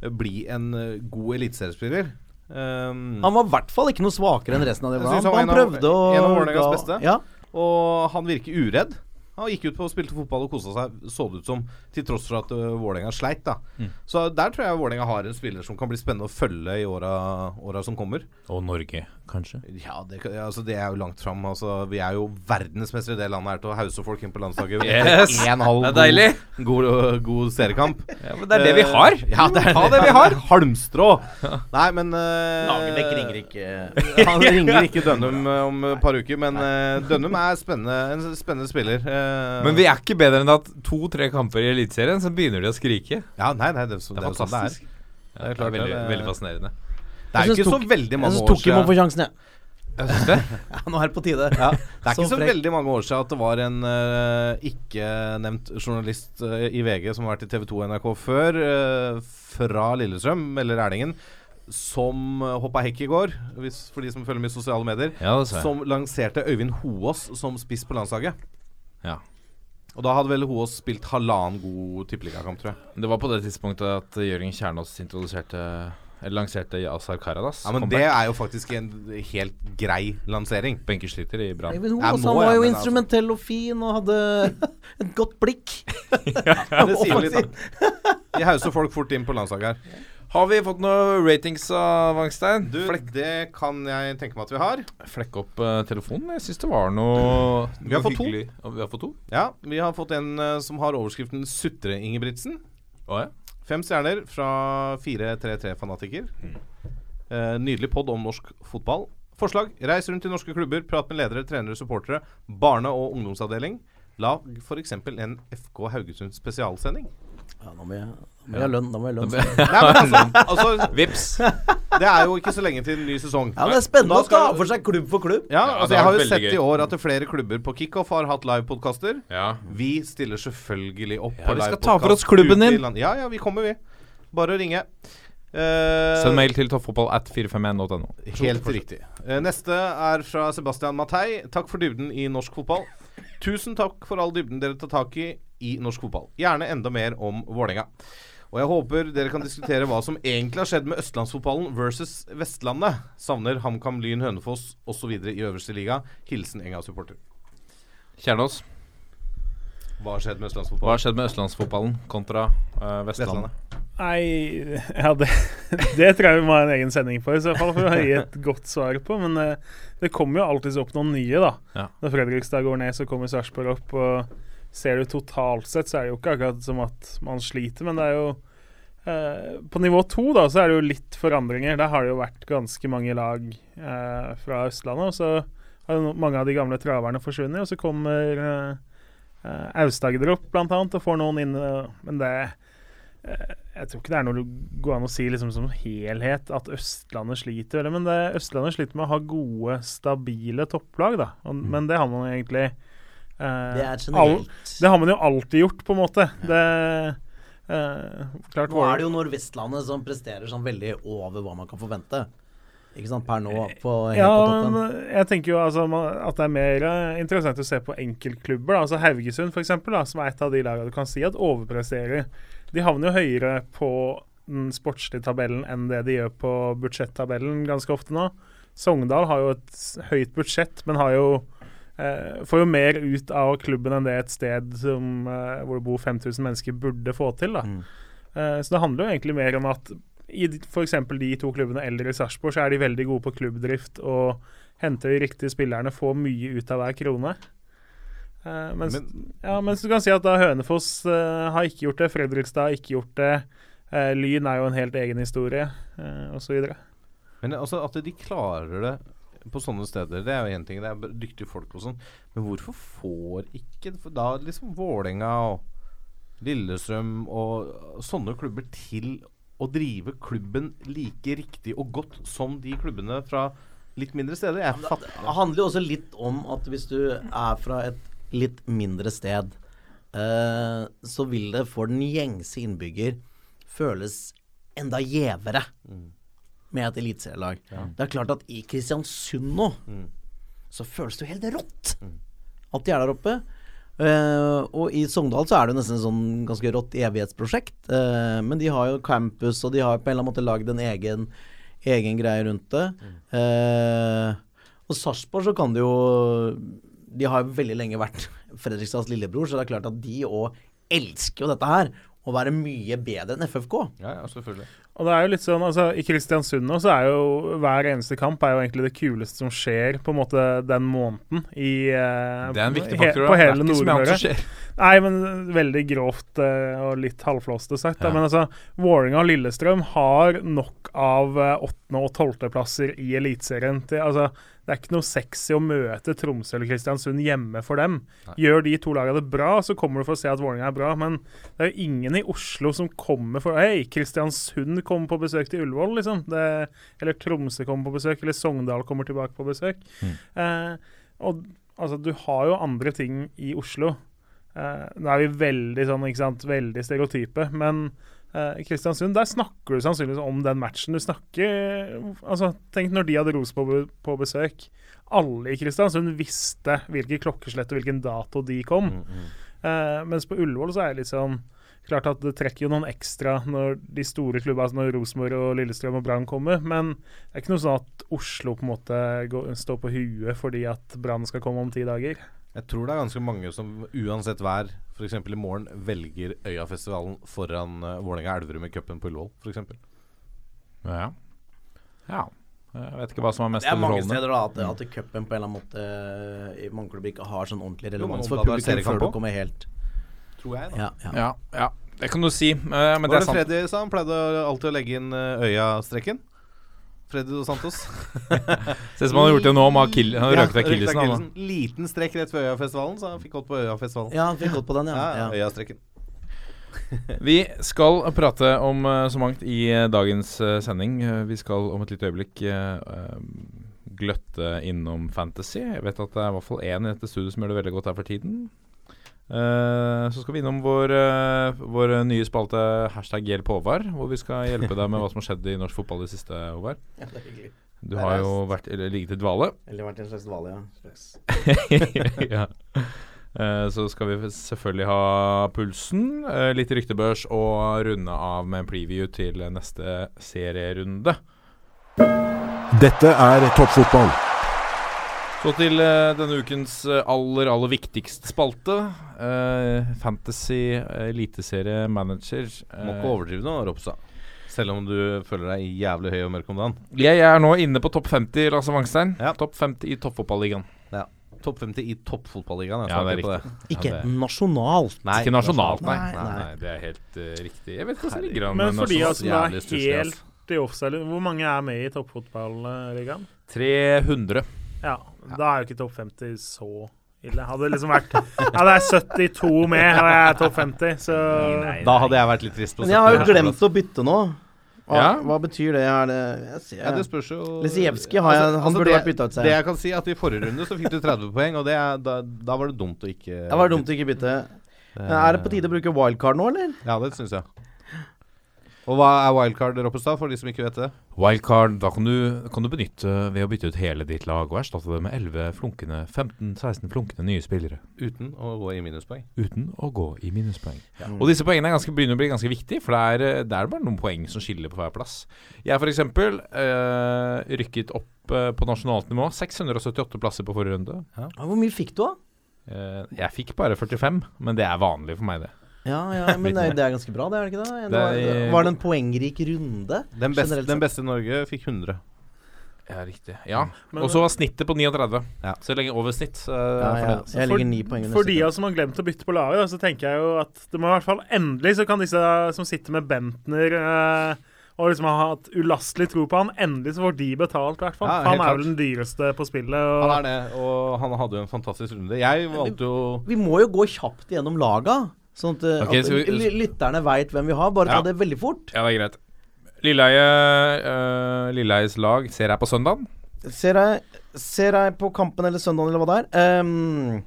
Speaker 3: eh, bli en eh, god eliteseriespiller. Um,
Speaker 2: Han var i hvert fall ikke noe svakere enn resten av det. Han,
Speaker 3: han
Speaker 2: han prøvde å
Speaker 3: en av Vålerengas beste.
Speaker 2: Ja.
Speaker 3: og han virker uredd. Han gikk ut på og spilte fotball og kosa seg, så det ut som, til tross for at uh, Vålerenga sleit. da Så der tror jeg Vålerenga har en spiller som kan bli spennende å følge i åra, åra som kommer.
Speaker 1: Og Norge, kanskje.
Speaker 3: Ja, det, altså, det er jo langt fram. Altså, vi er jo verdensmestere i det landet her til å hause folk inn på landslaget.
Speaker 1: Yes!
Speaker 3: En halv
Speaker 1: Det er deilig.
Speaker 3: God, god, god seriekamp.
Speaker 1: Ja, men det er det vi har.
Speaker 3: Ja, det er
Speaker 1: det vi har.
Speaker 3: Halmstrå. Nei, men uh,
Speaker 2: Nagelbekk ringer ikke
Speaker 3: Han ringer ikke Dønnum eh, om et par uker, men uh, Dønnum er spennende, en spennende spiller. Uh,
Speaker 1: Men vi er ikke bedre enn at to-tre kamper i Eliteserien, så begynner de å skrike.
Speaker 3: Ja, nei, nei, det, er så-
Speaker 1: Det er
Speaker 3: jo sånn det er. Det er klart
Speaker 1: veldig,
Speaker 3: det er-
Speaker 1: veldig fascinerende.
Speaker 3: Det er jo ikke så veldig
Speaker 2: Jeg
Speaker 3: mange
Speaker 2: syns
Speaker 3: år
Speaker 2: Tokim må få
Speaker 3: siden
Speaker 2: sjansen, jeg.
Speaker 1: Jeg det.
Speaker 2: Ja, nå er det på tide.
Speaker 3: ja, Det er
Speaker 2: Så
Speaker 3: ikke så
Speaker 2: frekk.
Speaker 3: veldig mange år siden at det var en uh, ikke-nevnt journalist uh, i VG som har vært i TV 2 og NRK før, uh, fra Lillestrøm, eller Erlingen, som uh, hoppa hekk i går, hvis, for de som følger med i sosiale medier,
Speaker 1: Ja, jeg.
Speaker 3: som lanserte Øyvind Hoås som spiss på landslaget.
Speaker 1: Ja.
Speaker 3: Og da hadde vel Hoås spilt halvannen god tippeligakamp, tror jeg.
Speaker 1: Det var på det tidspunktet at Jørgen Kjernås introduserte lanserte Yasar Karadas.
Speaker 3: Ja, Men det er jo faktisk en helt grei lansering.
Speaker 1: Benkesliter i Brann.
Speaker 3: Ja,
Speaker 2: han var
Speaker 3: ja,
Speaker 2: jo
Speaker 3: men altså-
Speaker 2: instrumentell og fin og hadde et godt blikk.
Speaker 3: ja, Det sier litt, da. De hauser folk fort inn på landslaget her.
Speaker 1: Har vi fått noe ratings av Wangstein?
Speaker 3: Du,
Speaker 1: Flekk,
Speaker 3: det kan jeg tenke meg at vi har.
Speaker 1: Flekke opp uh, telefonen. Jeg syns det var noe
Speaker 3: Vi har
Speaker 1: noe
Speaker 3: fått to.
Speaker 1: hyggelig. Vi har fått to?
Speaker 3: Ja, vi har fått en uh, som har overskriften 'Sutre-Ingebrigtsen'.
Speaker 1: Oh, ja.
Speaker 3: Fem stjerner fra 433-fanatiker. Eh, nydelig pod om norsk fotball. Forslag. Reis rundt i norske klubber, prat med ledere, trenere, supportere, barne- og ungdomsavdeling. Lag f.eks. en FK Haugesund spesialsending.
Speaker 2: Ja, nå må jeg, nå må jeg ha lønn. Da må jeg ha lønn.
Speaker 3: Nei, men altså, altså
Speaker 1: Vips.
Speaker 3: Det er jo ikke så lenge til en ny sesong.
Speaker 2: Ja, Det er spennende
Speaker 3: Da
Speaker 2: å ta for seg klubb for klubb.
Speaker 3: Ja, altså Jeg
Speaker 1: har
Speaker 3: jo sett i år at det flere klubber på kickoff har hatt livepodkaster.
Speaker 1: Ja.
Speaker 3: Vi stiller selvfølgelig opp
Speaker 1: Ja,
Speaker 3: på
Speaker 1: vi skal ta for oss klubben din.
Speaker 3: land- Ja, ja, vi kommer, vi. Bare å ringe. Uh,
Speaker 1: Send mail til tofffotball at 451.no.
Speaker 3: Helt riktig. Uh, neste er fra Sebastian Matei. Takk for dybden i norsk fotball. Tusen takk for all dybden dere tar tak i i norsk fotball. Gjerne enda mer om Vålerenga. Og jeg håper dere kan diskutere hva som egentlig har skjedd med østlandsfotballen versus Vestlandet. Savner HamKam, Lyn, Hønefoss osv. i øverste liga. Hilsen Enga-supporter.
Speaker 1: Kjernås,
Speaker 3: Hva har skjedd med
Speaker 1: østlandsfotballen?
Speaker 3: hva
Speaker 1: har skjedd med østlandsfotballen kontra uh, Vestlandet?
Speaker 4: Nei, ja, det, det tror jeg vi må ha en egen sending for, i så fall for å gi et godt svar på. Men uh, det kommer jo alltids opp noen nye, da.
Speaker 1: Ja.
Speaker 4: Når Fredrikstad går ned, så kommer Sarpsborg opp. Og ser du totalt sett, så er det jo ikke akkurat som at man sliter, men det er jo eh, På nivå to, da, så er det jo litt forandringer. Der har det jo vært ganske mange lag eh, fra Østlandet. Og så har jo mange av de gamle traverne forsvunnet, og så kommer eh, eh, Aust-Agder opp, blant annet, og får noen inn. men det eh, jeg tror ikke det er noe går an å si liksom som helhet at Østlandet sliter. Men det, Østlandet sliter med å ha gode, stabile topplag, da. Og, Men det har man egentlig
Speaker 2: Det er
Speaker 4: all, det har man jo alltid gjort, på en måte. Det eh, klart
Speaker 2: Nå er det jo Nordvestlandet som presterer sånn veldig over hva man kan forvente. Ikke sant, per nå, på,
Speaker 4: Ja, men jeg tenker jo altså, at det er mer eh, interessant å se på enkeltklubber. Da. Altså Haugesund, eksempel, som er et av de lagene du kan si at overpresterer. De havner jo høyere på den sportslige tabellen enn det de gjør på budsjettabellen ganske ofte nå. Sogndal har jo et høyt budsjett, men har jo eh, får jo mer ut av klubben enn det et sted som, eh, hvor det bor 5000 mennesker, burde få til. da.
Speaker 2: Mm.
Speaker 4: Eh, så det handler jo egentlig mer om at i f.eks. de to klubbene eller i Sarpsborg, så er de veldig gode på klubbdrift og henter de riktige spillerne, får mye ut av hver krone. Uh, mens,
Speaker 3: Men-
Speaker 4: ja, mens du kan si at da Hønefoss uh, har ikke gjort det, Fredrikstad har ikke gjort det, Uh, Lyn er jo en helt egen historie, uh, osv.
Speaker 3: Men altså at de klarer det på sånne steder, det er jo én ting. Det er dyktige folk og sånn. Men hvorfor får ikke for da liksom Vålerenga og Lillestrøm og sånne klubber til å drive klubben like riktig og godt som de klubbene fra litt mindre steder? Jeg fatter
Speaker 2: Det handler jo også litt om at hvis du er fra et litt mindre sted, eh, så vil det for den gjengse innbygger føles enda gjevere med et eliteserielag. Det er klart at i Kristiansund nå så føles det jo helt rått at de er der oppe. Uh, og i Sogndal så er det jo nesten sånn ganske rått evighetsprosjekt. Uh, men de har jo campus, og de har på en eller annen måte lagd en egen, egen greie rundt det. Eh, og Sarpsborg så kan det jo De har jo veldig lenge vært Fredrikstads lillebror, så det er klart at de òg elsker jo dette her. Å være mye bedre enn FFK.
Speaker 3: Ja, ja, selvfølgelig.
Speaker 4: Og det er jo litt sånn, altså I Kristiansund nå så er jo hver eneste kamp er jo egentlig det kuleste som skjer på en måte den måneden i uh,
Speaker 1: Det er en viktig
Speaker 4: he-
Speaker 1: faktor.
Speaker 4: På hele Nordmøre. Nei, men veldig grovt uh, og litt halvflåste sagt. Da. Men altså, Vålerenga og Lillestrøm har nok av åttende- uh, og tolvteplasser i Eliteserien. til- Altså, det er ikke noe sexy å møte Tromsø eller Kristiansund hjemme for dem. Gjør de to lagene det bra, så kommer du for å se at Vålerenga er bra. Men det er jo ingen i Oslo som kommer for Hei, Kristiansund kommer på besøk til Ullevål, liksom. Det, eller Tromsø kommer på besøk, eller Sogndal kommer tilbake på besøk. Eh, og altså, du har jo andre ting i Oslo. Eh, nå er vi veldig sånn, ikke sant, veldig stereotype, men i Kristiansund, der snakker du sannsynligvis om den matchen. Du snakker altså, Tenk når de hadde Rosenborg på, på besøk. Alle i Kristiansund visste hvilket klokkeslett og hvilken dato de kom. Eh, mens på Ullevål så er det litt sånn Klart at det trekker jo noen ekstra når de store klubbene, altså når Rosenborg og Lillestrøm og Brann kommer, men det er ikke noe sånn at Oslo på en måte går, står på huet fordi at Brann skal komme om ti dager.
Speaker 3: Jeg tror det er ganske mange som uansett vær, f.eks. i morgen, velger Øyafestivalen foran uh, Vålerenga-Elverum i cupen på Ullevål, f.eks.
Speaker 1: Ja. ja. Jeg vet ikke hva som er mest
Speaker 2: Det er mange steder da at, at cupen på en eller annen måte eh, i mange klubber ikke har sånn ordentlig relevans for
Speaker 3: det
Speaker 2: publikum før du kommer helt
Speaker 3: Tror jeg, da.
Speaker 2: Ja, ja.
Speaker 1: Ja, ja. Det kan du si, Uh, men det
Speaker 3: var det
Speaker 1: sant.
Speaker 3: Freddy sa? Han pleide alltid å legge inn uh, Øya-streken. Freddy dos Santos.
Speaker 1: Ser ut som han har gjort det nå, med akill- han har
Speaker 3: Ja,
Speaker 1: røket akillesen. han,
Speaker 3: Liten strekk rett før Øyafestivalen, så han fikk gått på Øyafestivalen.
Speaker 2: ja, han fikk gått på den, ja.
Speaker 3: Ja,
Speaker 2: ja.
Speaker 3: Øya-streken.
Speaker 1: Vi skal prate om eh, så mangt i eh, dagens eh, sending. Vi skal om et lite øyeblikk gløtte innom Fantasy. Jeg vet at det er i hvert fall én i dette studioet som gjør det veldig godt her for tiden. Eh, så skal vi innom vår, eh, vår nye spalte hashtag hjelp Håvard, hvor vi skal hjelpe deg med hva som har skjedd i norsk fotball i det siste, Håvard.
Speaker 2: Ja, det er hyggelig.
Speaker 1: Du har jo vært, eller, ligget i dvale.
Speaker 2: Eller vært i en slags dvale, ja.
Speaker 1: Ja. Eh, så skal vi selvfølgelig ha pulsen, litt ryktebørs og runde av med en preview til neste serierunde.
Speaker 5: Dette er toppfotball.
Speaker 1: Så til eh, denne ukens eh, aller, aller viktigste spalte. Uh, Fantasy uh, Eliteserie Manager.
Speaker 3: Må ikke overdrive nå, Ropstad. Selv om du føler deg jævlig høy og mørk om dagen.
Speaker 1: jeg er nå inne på topp 50, Lasse Wangstein.
Speaker 3: Ja.
Speaker 1: Topp 50 i toppfotballigaen.
Speaker 3: Topp 50 i toppfotballigaen.
Speaker 1: Ja, det er
Speaker 3: på det.
Speaker 2: Ikke
Speaker 1: Ja, det-
Speaker 2: nasjonalt.
Speaker 3: Nei,
Speaker 1: Ikke nasjonalt, nei.
Speaker 2: Nei,
Speaker 1: Nei,
Speaker 2: nei.
Speaker 1: det er helt uh, riktig. Jeg vet ikke hvordan det ligger an.
Speaker 4: Men
Speaker 1: med
Speaker 4: for de
Speaker 1: nasjonalt.
Speaker 4: av som er
Speaker 3: helt, stusslig,
Speaker 4: helt i offside, hvor mange er med i toppfotballigaen?
Speaker 1: 300.
Speaker 4: Ja, da er jo ikke topp 50 så ille. Hadde det liksom vært Hadde det er 72 med, hadde jeg topp 50, så
Speaker 3: Da hadde jeg vært litt trist på
Speaker 2: Men jeg har jo glemt å bytte nå. Hva,
Speaker 1: Ja.
Speaker 2: hva betyr det? Er det jeg ser,
Speaker 3: Ja, det spørs jo
Speaker 2: Lisijevskij jeg- han burde
Speaker 3: det,
Speaker 2: vært byttet ut, ser
Speaker 3: Det
Speaker 2: jeg.
Speaker 3: jeg kan si, at i forrige runde så fikk du 30 poeng, og det er, da, da var det dumt å ikke
Speaker 2: Det var dumt å ikke bytte. Det, Er det på tide å bruke wildcard nå, eller?
Speaker 3: Ja, det syns jeg. Og hva er wildcard, Roppestad, for de som ikke vet det?
Speaker 1: Wildcard, da kan du, kan du benytte ved å bytte ut hele ditt lag og erstatte det med 11 flunkende, 15-16 flunkende nye spillere.
Speaker 3: Uten å gå i minuspoeng.
Speaker 1: Uten å gå i minuspoeng. Og disse poengene er ganske, begynner å bli ganske viktige, for det er, det er bare noen poeng som skiller på hver plass. Jeg for eksempel eh, rykket opp øh, på nasjonalt nivå. 678 plasser på forrige runde.
Speaker 2: Ja, hvor mye fikk du, da?
Speaker 1: Eh, jeg fikk bare 45, men det er vanlig for meg, det.
Speaker 2: Ja, ja, men det, er- det er ganske bra, det er det ikke det?
Speaker 1: Det
Speaker 2: var,
Speaker 1: er-
Speaker 2: var det en poengrik runde?
Speaker 3: Den beste, den beste i Norge fikk 100.
Speaker 1: Ja, riktig. Ja. Og så var snittet på 39.
Speaker 3: Ja.
Speaker 1: Så lenge over snitt. Uh,
Speaker 2: Ja, ja. Jeg legger ni poeng
Speaker 4: For de av oss som har glemt å bytte på laget, så tenker jeg jo at det må i hvert fall endelig så kan disse som sitter med Bentner uh, og liksom har hatt ulastelig tro på han, endelig så får de betalt, i hvert fall.
Speaker 3: Ja,
Speaker 4: han er
Speaker 3: jo
Speaker 4: vel den dyreste på spillet. Og,
Speaker 3: Han er det, og han hadde jo en fantastisk runde. Jeg valgte jo
Speaker 2: Vi må jo gå kjapt gjennom laga, sånn at,
Speaker 1: okay,
Speaker 2: at
Speaker 1: så vi-
Speaker 2: lytterne veit hvem vi har. Bare ta det veldig fort.
Speaker 1: Ja, det er greit. Lilleheie, uh, lag ser jeg på søndagen.
Speaker 2: Ser jeg, ser jeg på kampen eller søndagen eller hva det er. Um,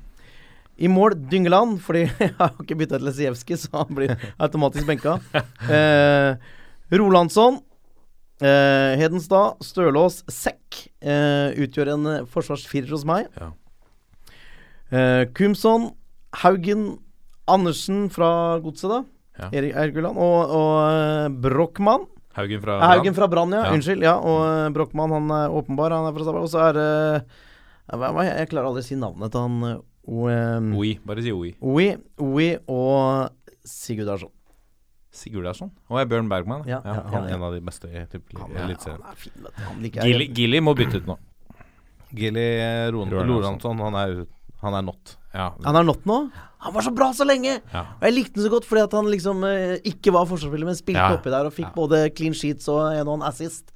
Speaker 2: I mål Dyngeland, fordi jeg har ikke bytta til Lesijevskij, så han blir automatisk benka. Eh, Rolandsson, eh, Hedenstad, Stølås, Sekk eh, utgjør en eh, forsvarsfirer hos meg.
Speaker 1: Ja.
Speaker 2: Eh, Kumson, Haugen, Andersen fra Godset, da.
Speaker 1: Ja.
Speaker 2: Erik Erguland. Og, og eh, Brochmann.
Speaker 1: Haugen fra
Speaker 2: Haugen fra Brann, ja.
Speaker 1: Ja.
Speaker 2: Unnskyld. Ja, og uh, Brochmann, han er åpenbar. Han er fra Stabæk. Og så er det hva- Jeg klarer aldri å si navnet til han uh, um,
Speaker 1: OI. Bare si OI.
Speaker 2: Oi, Oi og Sigurd Arsson.
Speaker 1: Sigurdarsson. Og er Bjørn Bergman.
Speaker 2: Ja, ja,
Speaker 3: Han
Speaker 2: ja,
Speaker 3: er en av de beste i
Speaker 2: er,
Speaker 3: eliteserien.
Speaker 2: er.
Speaker 1: Gilly, Gilly må bytte ut nå.
Speaker 3: Gilly.
Speaker 1: Lorentzen,
Speaker 3: han er, han er not.
Speaker 1: Ja.
Speaker 2: Han er not nå. Han var så bra så lenge!
Speaker 1: Ja.
Speaker 2: Og jeg likte den så godt fordi at han liksom eh, ikke var forsvarsspiller, men spilte oppi der og fikk både clean sheets og en og en assist.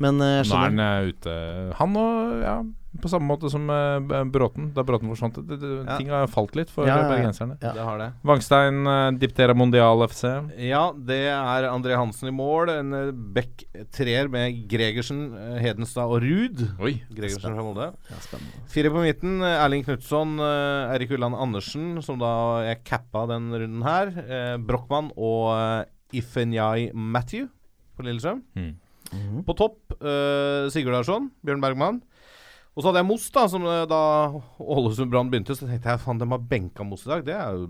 Speaker 2: Men uh,
Speaker 1: Nå er han eh, ute. Han og ja, på samme måte som uh, Bråten. Da Bråten forsvant. Det, det,
Speaker 3: Ja.
Speaker 1: Ting har falt litt for
Speaker 2: Ja,
Speaker 1: bergenserne.
Speaker 2: Ja.
Speaker 3: Det har det.
Speaker 1: Vangstein, uh, dipterer Mondial FC.
Speaker 3: Ja, det er André Hansen i mål. En eh, back treer med Gregersen, eh, Hedenstad og Ruud. Gregersen fra Molde. Fire på midten. eh, Erling Knutson, eh, Erik Ulland Andersen, som da jeg cappa den runden her. Eh, Brochmann og eh, Ifenyai Matthew på Lillestrøm.
Speaker 1: Mm.
Speaker 2: Mhm.
Speaker 3: På topp uh, Sigurd Larsson, Bjørn Bergman. Og så hadde jeg Moss, da, som eh, da Ålesund Brann begynte. Så tenkte jeg faen, de har benka Moss i dag. Det er jo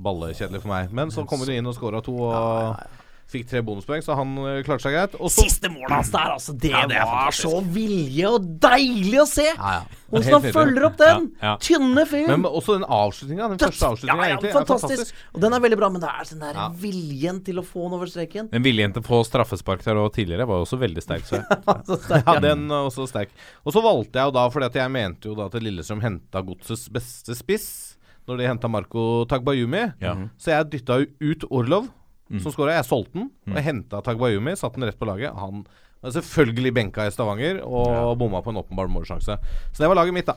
Speaker 3: ballekjedelig for meg. Men så kommer de inn og skåra to og fikk tre bonuspoeng, så han eh, klarte seg greit. Og så
Speaker 2: Siste målet hans der, altså. Det,
Speaker 1: Ja, det
Speaker 2: var så vilje og deilig å se! Hvordan
Speaker 3: Helt
Speaker 2: han følger opp den!
Speaker 1: Ja, ja.
Speaker 2: Tynne fyr.
Speaker 3: Men også den avslutninga. Den første avslutninga
Speaker 2: ja, ja,
Speaker 3: egentlig
Speaker 2: fantastisk.
Speaker 3: er fantastisk.
Speaker 2: Og den er veldig bra, men det er den der
Speaker 3: Ja.
Speaker 2: viljen til å få den over streken.
Speaker 1: Den viljen til å få straffespark der og tidligere var også veldig sterk. Så jeg.
Speaker 2: Sterk,
Speaker 3: Ja,
Speaker 2: ja.
Speaker 3: den er også sterk. Og så valgte jeg jo da, fordi at jeg mente jo da at Lillestrøm henta godsets beste spiss når de henta Marco Tagbayumi.
Speaker 1: Ja.
Speaker 3: Så jeg dytta jo ut Orlov,
Speaker 1: Mm.
Speaker 3: som skåra. Jeg solgte den, og jeg henta Tagbayumi, satte den rett på laget. Han var selvfølgelig benka i Stavanger og
Speaker 1: Ja.
Speaker 3: bomma på en åpenbar målsjanse. Så det var laget mitt, da.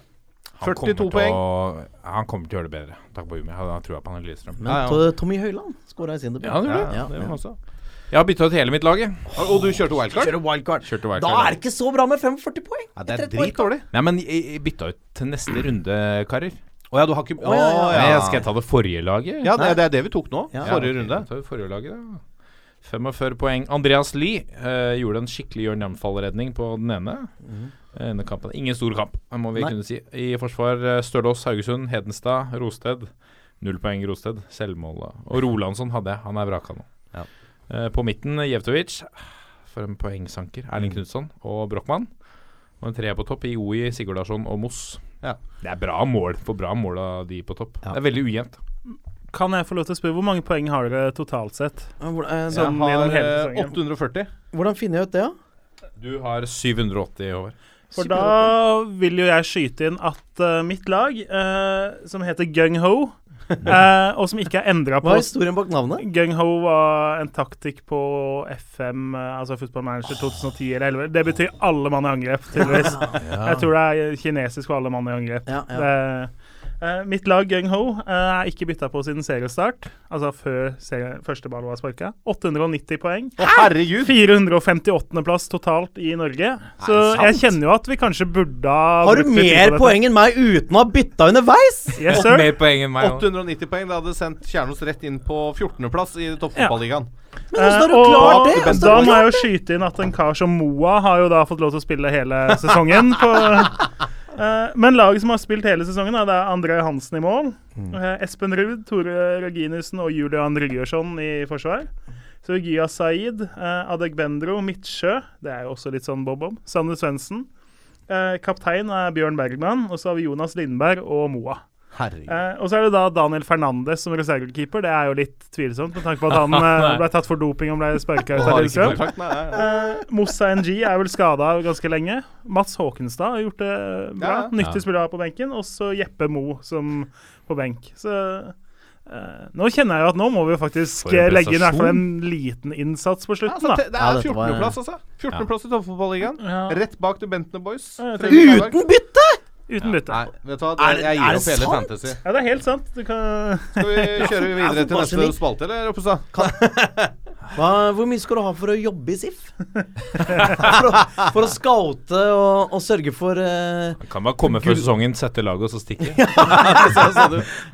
Speaker 3: 42
Speaker 1: kommer
Speaker 3: poeng.
Speaker 1: Å, han kommer til å gjøre det bedre. Takk på. Jeg har trua på han Lillestrøm.
Speaker 2: Men
Speaker 3: Ja, ja.
Speaker 2: Tommy Høiland skåra i sin debut.
Speaker 1: Ja, han gjorde det.
Speaker 2: Ja,
Speaker 3: det
Speaker 2: ja.
Speaker 3: også.
Speaker 1: Jeg har bytta ut hele mitt lag.
Speaker 3: Og, og du kjørte wildcard?
Speaker 2: Kjører wildcard.
Speaker 1: Kjørte
Speaker 2: Da er det ikke så bra med 45 poeng.
Speaker 3: Ja, det er dritdårlig.
Speaker 1: Nei, men jeg, jeg bytta ut til neste runde, karer.
Speaker 3: Å ja, du har ikke Å
Speaker 2: ja, ja, ja.
Speaker 1: Nei, Skal jeg ta det forrige laget?
Speaker 3: Ja, det, det er det vi tok nå.
Speaker 2: Ja.
Speaker 3: Forrige runde.
Speaker 1: Tar vi forrige laget, da. 45 poeng. Andreas Lie eh, gjorde en skikkelig Jørn Jamfall-redning på den ene. Mm. ene kampen. Ingen stor kamp, må vi
Speaker 2: Nei.
Speaker 1: kunne si. I forsvar eh, Stølås, Haugesund, Hedenstad, Rosted. Null poeng Rosted. Selvmål. Og Rolandsson hadde jeg. Han er vraka nå.
Speaker 3: Ja.
Speaker 1: Eh, på midten Jevtovic. For en poengsanker. Erling Knutson og Brochmann. Og en treer på topp i OI, Sigurdarsson og Moss.
Speaker 3: Ja.
Speaker 1: Det er bra mål. For bra mål av de på topp.
Speaker 2: Ja.
Speaker 1: Det er veldig ujevnt.
Speaker 4: Kan jeg få lov til å spørre, hvor mange poeng har dere totalt sett?
Speaker 2: Ja, hvor- eh,
Speaker 3: Jeg
Speaker 4: Sånn
Speaker 3: har
Speaker 4: gjennom hele
Speaker 3: eh,
Speaker 4: sesongen.
Speaker 3: 840.
Speaker 2: Hvordan finner jeg ut det, da?
Speaker 1: Du har 780 i år.
Speaker 4: For da vil jo jeg skyte inn at uh, mitt lag, uh, som heter Gung Ho, eh, og som ikke er endra
Speaker 2: Hva er historien bak navnet?
Speaker 4: Gung Ho var en taktikk på FM, eh, altså Football Manager 2010 eller 11. Det betyr alle mann i angrep, tydeligvis. Jeg tror det er kinesisk for alle mann i angrep.
Speaker 2: Ja, ja.
Speaker 4: Det, eh, mitt lag Gung Ho uh, er ikke bytta på siden seriestart, altså før serie, første ball var sparka. 890 poeng.
Speaker 3: Å, herregud!
Speaker 4: 458.-plass totalt i Norge. Så
Speaker 2: sant?
Speaker 4: jeg kjenner jo at vi kanskje burde ha
Speaker 2: Har du mer poeng enn meg uten å ha bytta underveis?
Speaker 4: Yes, sir.
Speaker 1: Mer poeng enn meg.
Speaker 3: 890 poeng. Det hadde sendt Kjernås rett inn på 14.-plass i toppfotballigaen.
Speaker 2: Men hvordan har du
Speaker 4: Eh,
Speaker 2: klart
Speaker 4: og
Speaker 2: det? Hvordan
Speaker 4: Da må jeg jo skyte inn at en kar som Moa har jo da fått lov til å spille hele sesongen. På, Eh, men laget som har spilt hele sesongen, det er André Hansen i mål. Eh, Espen Ruud, Tore Reginussen og Julian Rygersson i forsvar. Så Gia Saeed, uh, Adegbendro, Midtsjø, det er jo også litt sånn bob-bob. Sander Svendsen. Eh, kaptein er Bjørn Bergman, og så har vi Jonas Lindberg og Moa.
Speaker 3: Herregud.
Speaker 4: Eh, og så er det da Daniel Fernandes som reservekeeper. Det er jo litt tvilsomt, med tanke på at han eh, ble tatt for doping og ble sparka ut av Lillestrøm. Eh, Moussa NG er vel skada ganske lenge. Mats Håkenstad har gjort det bra.
Speaker 3: Ja, ja.
Speaker 4: Nyttig spiller på benken. Og så Jeppe Mo som på benk. Så Uh, nå kjenner jeg jo at nå må vi jo faktisk legge inn i hvert fall en liten innsats på
Speaker 3: Ja,
Speaker 4: slutten,
Speaker 3: altså,
Speaker 4: da.
Speaker 3: te- det er 14.-plass, altså. 14.-plass i toppfotballigaen.
Speaker 4: Ja.
Speaker 3: Rett bak de Bentner Boys.
Speaker 4: Ja.
Speaker 2: Uten bytte?!
Speaker 4: Uten bytte.
Speaker 3: Nei, vet du hva.
Speaker 2: Er
Speaker 3: jeg
Speaker 2: er
Speaker 3: gir
Speaker 2: det
Speaker 3: opp hele
Speaker 2: sant?
Speaker 3: fantasy.
Speaker 4: Ja, det er helt sant. Du kan
Speaker 3: Skal vi kjøre videre til neste spalte, eller, Oppestad?
Speaker 2: Hva, hvor mye skal du ha for å jobbe i SIF? for, å, for å scoute og, og sørge for eh,
Speaker 1: Kan bare komme før sesongen, sette laget og så stikke.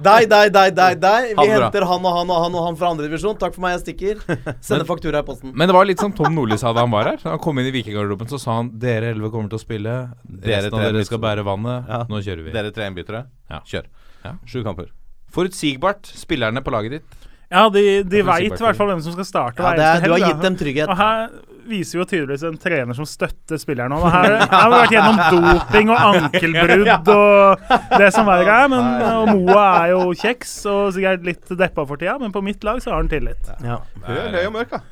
Speaker 2: Deg, deg, deg, deg, deg. Vi henter han og han og han og han fra andredivisjon. Takk for meg, jeg stikker. Sender faktura i posten.
Speaker 1: Men det var litt som Tom Nordli sa da han var her. Han kom inn i Vikinggarderoben, så sa han dere elleve kommer til å spille.
Speaker 3: Dere
Speaker 1: Resten av dere skal bære vannet.
Speaker 3: Ja.
Speaker 1: Nå kjører vi.
Speaker 3: Dere tre innbyttere,
Speaker 1: Ja.
Speaker 3: kjør.
Speaker 1: Ja.
Speaker 3: Sju kamper.
Speaker 1: Forutsigbart, spillerne på laget ditt.
Speaker 4: Ja, de, de veit i hvert fall hvem som skal starte.
Speaker 2: Ja, det er, du har gitt dem trygghet.
Speaker 4: Og her viser jo tydeligvis en trener som støtter spilleren Og her, har vi vært gjennom doping og ankelbrudd og det som verre er. Men og Moa er jo kjeks og sikkert litt deppa for tida, men på mitt lag så har han tillit.
Speaker 2: Ja.
Speaker 3: Høy, er og mørk, da.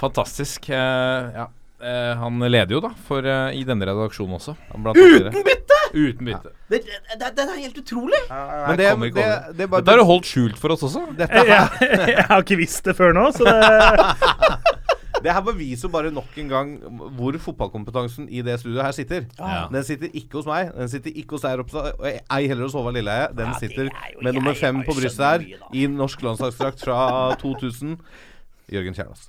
Speaker 1: Fantastisk. Eh, ja. Eh, han leder jo, da, for eh, i denne redaksjonen også.
Speaker 2: Uten bytte!
Speaker 1: Uten bytte.
Speaker 2: Det, det, det er helt utrolig.
Speaker 3: Men det,
Speaker 1: kommer ikke
Speaker 3: det,
Speaker 1: over.
Speaker 3: det er bare
Speaker 1: Dette har du holdt skjult for oss også.
Speaker 3: Dette her,
Speaker 4: jeg, jeg har ikke visst det før nå, så det
Speaker 3: det her beviser jo bare nok en gang hvor fotballkompetansen i det studioet her sitter.
Speaker 1: Ja.
Speaker 3: Den sitter ikke hos meg, den sitter ikke hos deg, Ropstad, og ei heller hos Håvard Lilleheie. Den
Speaker 2: Ja,
Speaker 3: sitter
Speaker 2: er
Speaker 3: med nummer fem på brystet her, i norsk landslagsdrakt fra 2000. Jørgen Kjernås.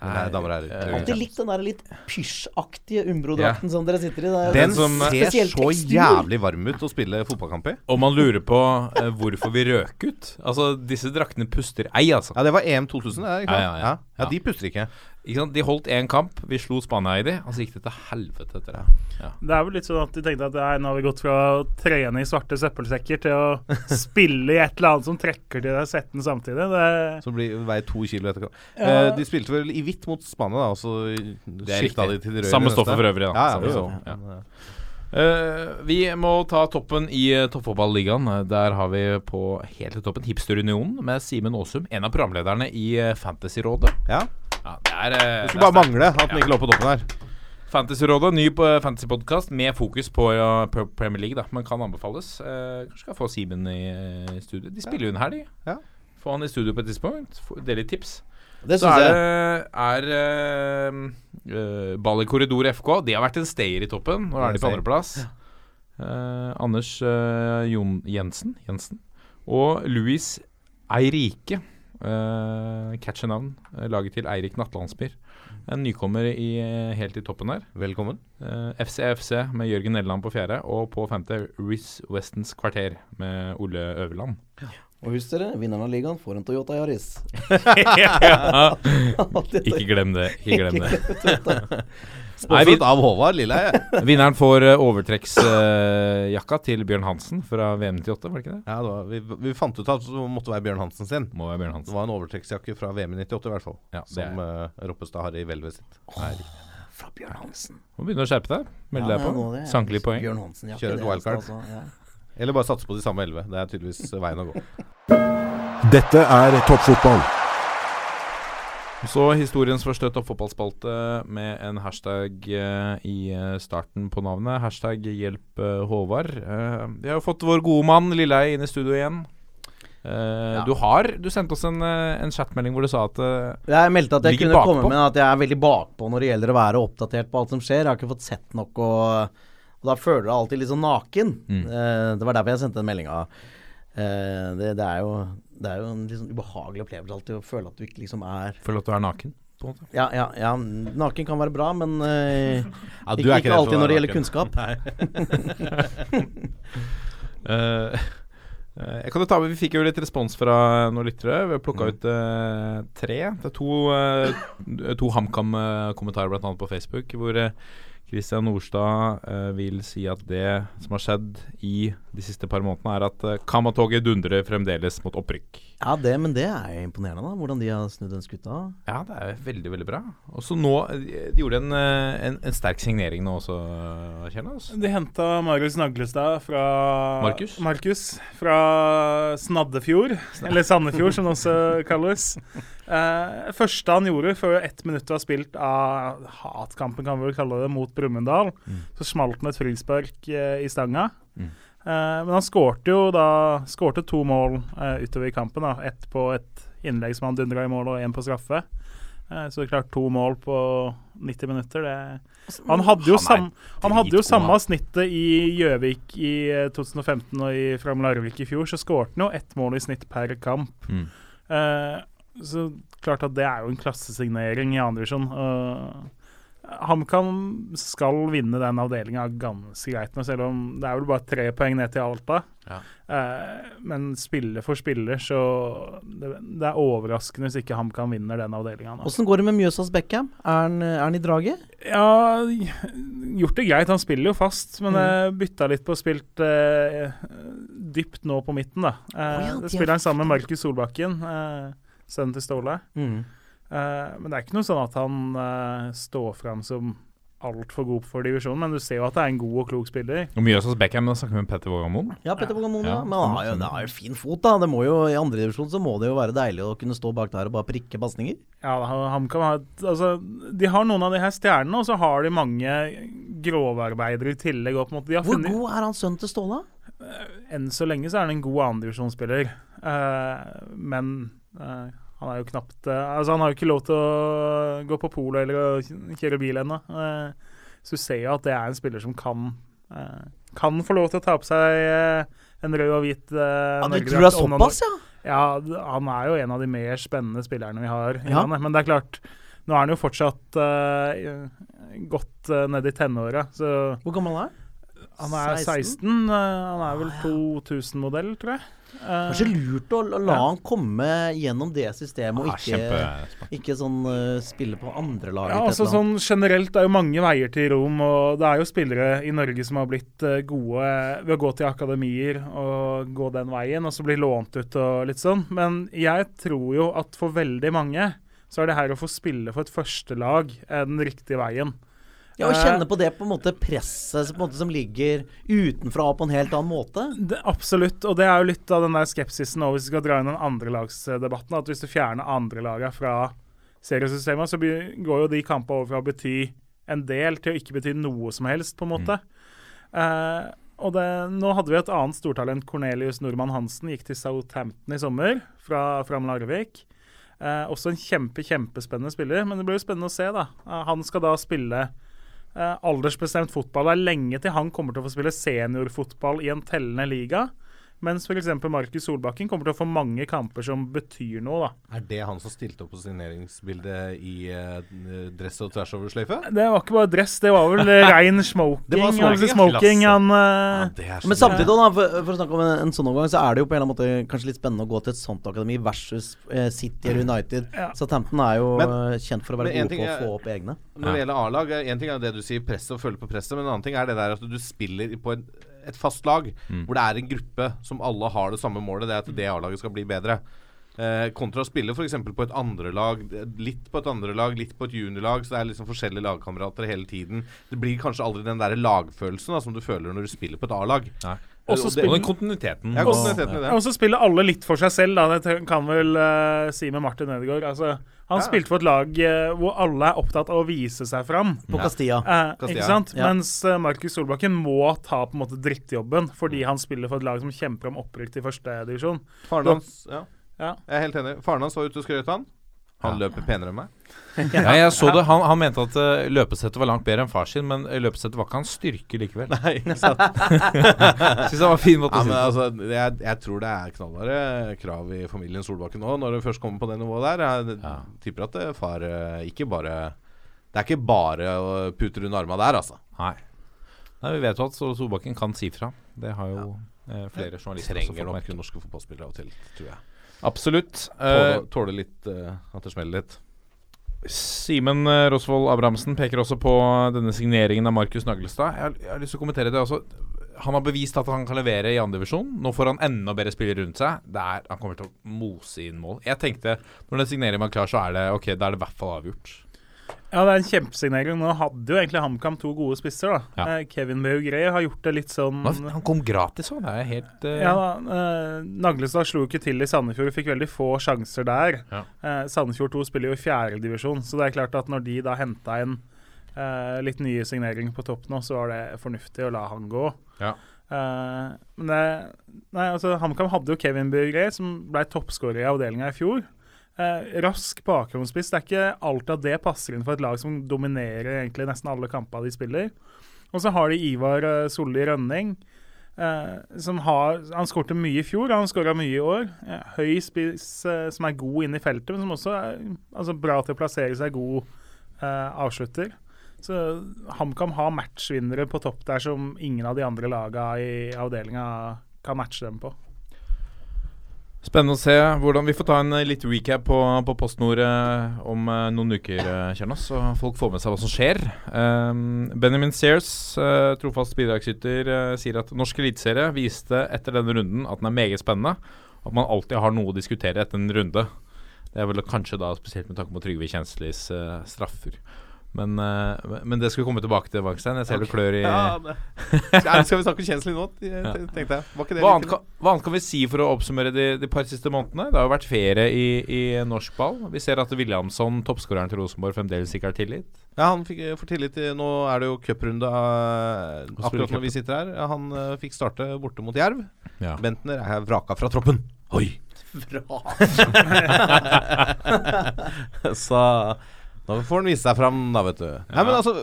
Speaker 1: Nei,
Speaker 3: damer og herrer.
Speaker 1: eh,
Speaker 2: Alltid likt den der litt pysjaktige Umbro-drakten som dere sitter i. Det er
Speaker 3: Den
Speaker 1: som-
Speaker 3: ser så
Speaker 2: tekstur.
Speaker 3: jævlig varm ut å spille fotballkamp i.
Speaker 1: Og man lurer på uh, hvorfor vi røk ut. Altså, disse draktene puster ei, altså.
Speaker 3: Ja, det var EM 2000, det, ikke sant?
Speaker 1: Ja, ja, ja.
Speaker 3: ja, de puster ikke.
Speaker 1: Ikke sant? De holdt én kamp, vi slo Spania i de, og så gikk det til helvete etter det.
Speaker 4: Det er vel litt sånn at de tenkte at nei, nå har vi gått fra å trene i svarte søppelsekker til å spille i et eller annet som trekker til deg setten samtidig. Det,
Speaker 3: Som blir, veier to kilo etter kamp. Eh, de spilte vel i hvitt mot Spania, da, og så skifta de til de røde.
Speaker 1: Samme stoffet for øvrig, da.
Speaker 3: Ja, ja,
Speaker 1: ja.
Speaker 3: Eh,
Speaker 1: Eh, vi må ta toppen i uh, toppfotballigaen. Der har vi på helt i toppen Hipsterunionen med Simen Aasum, en av programlederne i uh, Fantasyrådet.
Speaker 3: ja.
Speaker 1: Ja, det er, eh,
Speaker 3: Det skulle
Speaker 1: det er
Speaker 3: bare mangle at den ikke lå på toppen her.
Speaker 1: Fantasyrådet, ny på fantasypodkast med fokus på ja, på Premier League, da, men kan anbefales. Eh, kanskje skal få Simen i, i studio. De spiller jo inn her, de.
Speaker 3: Ja.
Speaker 1: Få han i studio på et tidspunkt. Dele litt tips.
Speaker 2: Det
Speaker 1: Så
Speaker 2: syns
Speaker 1: er
Speaker 2: jeg.
Speaker 1: det er, uh, eh, Ball i korridor FK. De har vært en stayer i toppen. Nå er de på andreplass. Ja. Uh, Anders uh, Jon Jensen, Jensen og Louis Eirike. Uh, Catcher-navn. eh, laget til Eirik Nattlandsbyr. En nykommer i, eh, helt i toppen her.
Speaker 3: Velkommen.
Speaker 1: Eh, FCFC med Jørgen Nelland på fjerde, og på femte Riz Westens kvarter med Ole Øverland.
Speaker 2: Og husk dere, vinneren av ligaen får en Toyota Yaris.
Speaker 1: Ikke glem det. Ikke glem det.
Speaker 3: Sponset av Håvard Lilleheie.
Speaker 1: Vinneren får uh, overtrekksjakka til Bjørn Hansen fra VM 98, var det ikke det?
Speaker 3: Ja, det var, vi, vi fant ut at det måtte være Bjørn Hansen sin.
Speaker 1: Må være Bjørn
Speaker 3: Det var en overtrekksjakke fra VM 98 i hvert fall.
Speaker 1: Ja, det
Speaker 3: som uh, Roppestad har i hvelvet sitt. Oh,
Speaker 2: Fra Bjørn Hansen.
Speaker 1: Må begynne å skjerpe deg. Melde deg
Speaker 2: Ja,
Speaker 1: på.
Speaker 2: nå det-
Speaker 1: Sanke litt poeng.
Speaker 2: Bjørn Hansen, ja,
Speaker 3: Kjøre et wildcard.
Speaker 2: altså, ja.
Speaker 3: Eller bare satse på de samme elleve. Det er tydeligvis veien å gå.
Speaker 5: Dette er toppfotball.
Speaker 1: Så historiens første toppfotballspalte med en hashtag eh, i eh, starten på navnet. Hashtag hjelp eh, Håvard. Eh, vi har jo fått vår gode mann Lilleheie inn i studio igjen. Ja. Du har Du sendte oss en, en chatmelding hvor du sa at
Speaker 2: Jeg meldte at jeg kunne
Speaker 1: bakpå.
Speaker 2: komme med at jeg er veldig bakpå når det gjelder å være oppdatert på alt som skjer. Jeg har ikke fått sett nok, og, og da føler du deg alltid litt sånn naken.
Speaker 1: Mm.
Speaker 2: Det var derfor jeg sendte den meldinga. Det, det, er jo, det er jo en sånn ubehagelig opplevelse alltid å føle at du ikke liksom er
Speaker 1: Føle at du er naken. På en måte.
Speaker 2: Ja, ja, ja naken kan være bra, men eh,
Speaker 3: Ja,
Speaker 2: ikke, ikke alltid når det gjelder kunnskap.
Speaker 1: Nei eh, jeg kan jo ta, Vi fikk jo litt respons fra noen lyttere. Vi har plukka ut uh, tre. Det er to, uh, to HamKam-kommentarer bl.a. på Facebook, hvor eh, Christian Nordstad eh, vil si at det som har skjedd i de siste par månedene, er at uh, Kamatoget dundrer fremdeles mot opprykk.
Speaker 2: Ja, det, men det er imponerende, da. Hvordan de har snudd den skuta.
Speaker 1: Ja, det er veldig, veldig bra. Og så nå eh, De gjorde en, eh, en, en sterk signering nå også, Kjernas.
Speaker 4: De henta Marius Naglestad fra
Speaker 1: Markus?
Speaker 4: Markus fra Snaddefjord, eller Sandefjord som det også kalles. Eh, første han gjorde før ett minutt var spilt av hatkampen, kan vi vel kalle det, mot Brumunddal, så smalt han et frispark uh, i stanga.
Speaker 1: Mm.
Speaker 4: Uh, men han skårte jo da Skårte to mål utover i kampen. da Ett på et innlegg som han dundra i mål, og én på straffe. Så det er klart to mål på 90 minutter. Det han hadde jo,
Speaker 1: Han
Speaker 4: sam, han hadde jo samme snittet i Gjøvik i eh, 2015 og i Fram Larvik i fjor. Så skårte han jo ett mål i snitt per kamp.
Speaker 1: Mm.
Speaker 4: Eh, så klart at det er jo en klassesignering i andredivisjon. HamKam skal vinne den avdelinga ganske greit nå, selv om det er vel bare tre poeng ned til Alta.
Speaker 1: Ja.
Speaker 4: Eh, men spiller for spiller, så det, det er overraskende hvis ikke HamKam vinner den avdelinga nå.
Speaker 2: Åssen går det med Mjøsas Beckham? Er han, er han i draget?
Speaker 4: Ja, gjort det greit. Han spiller jo fast, men jeg bytta litt på å spilt eh, dypt nå på midten, da. Eh,
Speaker 2: Å ja,
Speaker 4: det spiller han sammen med Markus Solbakken, eh, sønnen til Ståle.
Speaker 2: Mm.
Speaker 4: Uh, men det er ikke noe sånn at han uh, står fram som altfor god for divisjonen, men du ser jo at det er en god og klok spiller.
Speaker 1: Og mye hos Beckham, da snakker vi med Petter Vågamoen.
Speaker 2: Ja, Petter Bogamon, ja.
Speaker 1: Ja,
Speaker 2: Men han har jo,
Speaker 1: det
Speaker 2: han har jo fin fot, da. Det må jo, I andredivisjon så må det jo være deilig å kunne stå bak der og bare prikke pasninger.
Speaker 4: Ja, han kan ha altså, De har noen av de her stjernene, og så har de mange grovarbeidere i tillegg. Opp mot, de har
Speaker 2: Hvor
Speaker 4: funnet,
Speaker 2: god er han sønnen til Ståle?
Speaker 4: enn så lenge så er han en god andredivisjonsspiller. Uh, men eh, han er jo knapt eh, Altså, han har jo ikke lov til å gå på polo eller kjøre bil ennå. Eh, så du ser jo at det er en spiller som kan eh, Kan få lov til å ta på seg en rød og hvit uh,
Speaker 2: Ja, du tror det er såpass, ja?
Speaker 4: Ja, han er jo en av de mer spennende spillerne vi har
Speaker 2: Ja.
Speaker 4: landet. Men det er klart, nå er han jo fortsatt uh, godt uh, ned i tenåra, så
Speaker 2: Hvor gammel er han?
Speaker 4: han er 16. eh, han er vel 2000-modell, tror jeg. Eh,
Speaker 2: Kanskje lurt å la
Speaker 4: Ja.
Speaker 2: han komme gjennom det systemet, og ikke,
Speaker 1: kjempesmart.
Speaker 2: ikke sånn uh, spille på andre lag.
Speaker 4: Ja, altså sånn Generelt er jo mange veier til Rom, og det er jo spillere i Norge som har blitt uh, gode ved å gå til akademier og gå den veien, og så bli lånt ut og litt sånn. Men jeg tror jo at for veldig mange så er det her å få spille for et førstelag eh, den riktige veien.
Speaker 2: Ja, og
Speaker 4: Eh,
Speaker 2: kjenne på det på en måte presset på en måte, som ligger utenfra på en helt annen måte.
Speaker 4: Det, absolutt, og det er jo litt av den der skepsisen nå, hvis vi skal dra inn den andrelagsdebatten. At hvis du fjerner andrelaga fra seriesystemet, så går jo de kampene over fra å bety en del til å ikke bety noe som helst, på en måte. Eh, og det, nå hadde vi et annet stortalent, Cornelius Nordmann Hansen, gikk til Southampton i sommer fra, fra Larvik. Eh, også en kjempe, kjempespennende spiller, men det blir jo spennende å se, da. Eh, han skal da spille aldersbestemt fotball. Det er lenge til han kommer til å få spille seniorfotball i en tellende liga. Mens f.eks. Markus Solbakken kommer til å få mange kamper som betyr noe. da.
Speaker 3: Er det han som stilte opp på signeringsbildet i uh, dress og tvers over sløyfe?
Speaker 4: Det var ikke bare dress, det var vel rein smoking.
Speaker 3: Det var smoking,
Speaker 4: altså smoking han, uh...
Speaker 3: Ja,
Speaker 2: Men samtidig, da, for, for å snakke om en, en sånn overgang, så er det jo på en eller annen måte kanskje litt spennende å gå til et sånt akademi versus uh, City eller United.
Speaker 4: Ja.
Speaker 2: Southampton er jo
Speaker 3: Men-
Speaker 2: kjent for å være
Speaker 3: god
Speaker 2: gode på å få opp egne.
Speaker 3: Når det gjelder A-lag, en ting er det du sier presset og følge på presset, men en annen ting er det der at du spiller på en, et fast lag hvor det er en gruppe som alle har det samme målet, det er at det A-laget skal bli bedre. Eh, kontra å spille f.eks. på et andre lag, litt på et andre lag, litt på et juniorlag, så det er liksom forskjellige lagkamerater hele tiden. Det blir kanskje aldri den der lagfølelsen da, som du føler når du spiller på et A-lag. Og
Speaker 1: den kontinuiteten.
Speaker 3: Ja,
Speaker 1: og-
Speaker 3: kontinuiteten det.
Speaker 4: Og så spiller alle litt for seg selv, da. Det kan vel uh, si med Martin Ødegaard. Altså, han
Speaker 3: Ja.
Speaker 4: spilte for et lag eh, hvor alle er opptatt av å vise seg fram.
Speaker 2: På Castilla.
Speaker 4: Eh,
Speaker 3: Castilla.
Speaker 4: ikke sant?
Speaker 2: Ja.
Speaker 4: Mens uh, Markus Solbakken må ta på en måte drittjobben fordi han spiller for et lag som kjemper om opprykk til førstedivisjon.
Speaker 3: Faren hans ja.
Speaker 4: Ja.
Speaker 3: Jeg er helt enig. Faren hans var ute og skrøt han. Han løper penere enn meg.
Speaker 1: Ja, jeg så det. Han, han mente at uh, løpesettet var langt bedre enn far sin, men eh, løpesettet var ikke hans styrke likevel.
Speaker 3: Nei, ikke sant.
Speaker 1: Syns det var en fin måte
Speaker 3: Ja,
Speaker 1: å si det på.
Speaker 3: altså, jeg, jeg tror det er knallharde krav i familien Solbakken nå, når det først kommer på det nivået der. Jeg
Speaker 1: Ja.
Speaker 3: tipper at det far eh, ikke bare Det er ikke bare å pute rundt arma der, altså.
Speaker 1: Nei. Nei, Vi vet jo at Solbakken kan si fra. Det har jo ja. flere journalister også
Speaker 3: Trenger nok norske fotballspillere av og til, tror jeg.
Speaker 1: Absolutt. Eh,
Speaker 3: Tåle, tåle litt eh, at det smeller litt.
Speaker 1: Simen eh, Rosvold Abrahamsen peker også på denne signeringen av Markus Naglestad. Jeg har, jeg har lyst til å kommentere det også. Han har bevist at han kan levere i andredivisjon. Nå får han enda bedre spillere rundt seg. Det er, han kommer til å mose inn mål. Jeg tenkte når den signeringen var klar, så er det ok, da er det i hvert fall avgjort.
Speaker 4: Ja, det er en kjempesignering. Nå hadde jo egentlig HamKam to gode spisser. da.
Speaker 1: Ja.
Speaker 4: Eh, Kevin Maugre har gjort det litt sånn
Speaker 1: Han kom gratis òg, det er helt uh...
Speaker 4: Ja, da, uh, Naglestad slo ikke til i Sandefjord, fikk veldig få sjanser der.
Speaker 1: Ja.
Speaker 4: Uh, Sandefjord 2 spiller jo i fjerdedivisjon, så det er klart at når de da henta eh, litt nye signeringer på topp nå, så var det fornuftig å la han gå.
Speaker 1: Ja.
Speaker 4: Men det, nei, altså HamKam hadde jo Kevin Burger, som ble toppskårer i avdelinga i fjor. Eh, rask bakgrunnsspiss. Det er ikke alltid at det passer inn for et lag som dominerer egentlig nesten alle kampene de spiller. Og så har de Ivar eh, Solli Rønning. eh, som har Han skårte mye i fjor, han skåra mye i år. Eh, høy spiss eh, som er god inne i feltet, men som også er altså, bra til å plassere seg, god eh, avslutter. Så HamKam har matchvinnere på topp der som ingen av de andre laga i avdelinga kan matche dem på.
Speaker 1: Spennende å se hvordan Vi får ta en eh, litt recap på, på PostNord eh, om eh, noen uker, Kjernas, så folk får med seg hva som skjer. Um, Benjamin Sears, trofast bidragsyter, sier at norsk eliteserie viste etter denne runden at den er meget spennende. At man alltid har noe å diskutere etter en runde. Det er vel kanskje da spesielt med tanke på Trygve Kjenslis uh, straffer. Men, eh, men det skal vi komme tilbake til, Wangstein. Jeg ser du klør i
Speaker 3: Ja, det. Skal skal vi snakke Kjensli nå, tenkte jeg. Var ikke det
Speaker 1: hva, annet kan, hva annet kan vi si for å oppsummere de, de par siste månedene? Det har jo vært ferie i, i norsk ball. Vi ser at Williamson, toppskåreren til Rosenborg, fremdeles ikke har tillit.
Speaker 3: Ja, han fikk, får tillit til Nå er det jo cuprunde eh, akkurat når vi sitter her. Ja, Han eh, fikk starte borte mot Jerv.
Speaker 1: Ja.
Speaker 3: Bentner er vraka fra troppen. Oi! Så da får han vise seg fram, da, vet du. Nei, men altså,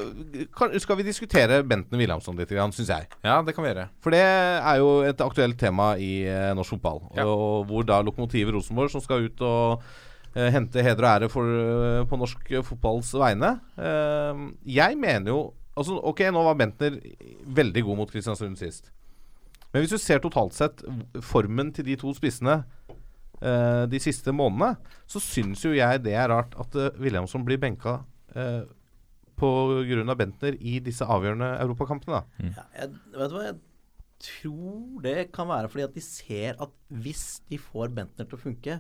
Speaker 3: kan, Skal vi diskutere Bentner Williamson litt, syns jeg?
Speaker 1: Ja, det kan vi gjøre.
Speaker 3: For det er jo et aktuelt tema i eh, norsk fotball.
Speaker 1: Ja.
Speaker 3: Og hvor da lokomotivet Rosenborg, som skal ut og eh, hente heder og ære for, eh, på norsk fotballs vegne eh, Jeg mener jo Altså, ok, nå var Bentner veldig god mot Kristiansund sist. Men hvis du ser totalt sett formen til de to spissene eh, de siste månedene, så syns jo jeg det er rart at uh, Williamson blir benka uh, pga. Bentner i disse avgjørende europakampene. da
Speaker 2: Ja, jeg, vet du hva, jeg tror det kan være fordi at de ser at hvis de får Bentner til å funke,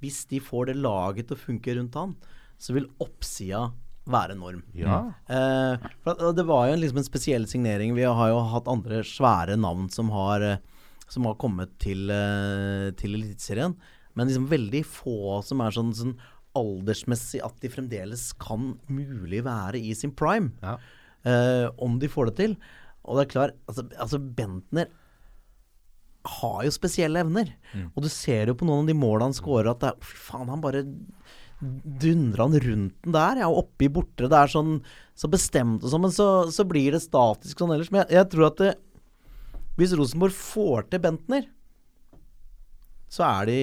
Speaker 2: hvis de får det laget til å funke rundt han, så vil oppsida være enorm.
Speaker 3: Ja.
Speaker 2: Eh, for at, det var jo en, liksom en spesiell signering. Vi har jo hatt andre svære navn som har, eh, som har kommet til, uh, til Eliteserien. Men liksom veldig få som er sånn, sånn aldersmessig at de fremdeles kan mulig være i sin prime.
Speaker 3: Ja.
Speaker 2: Uh, om de får det til. Og det er klart, altså, altså Bentner har jo spesielle evner. Og du ser jo på noen av de målene han scorer at det er, Fy faen, han bare dundrer han rundt den der. Ja, oppi borte, Det er sånn så bestemt og sånn, men så, så blir det statisk sånn ellers. Men jeg, jeg tror at det, hvis Rosenborg får til Bentner, så er de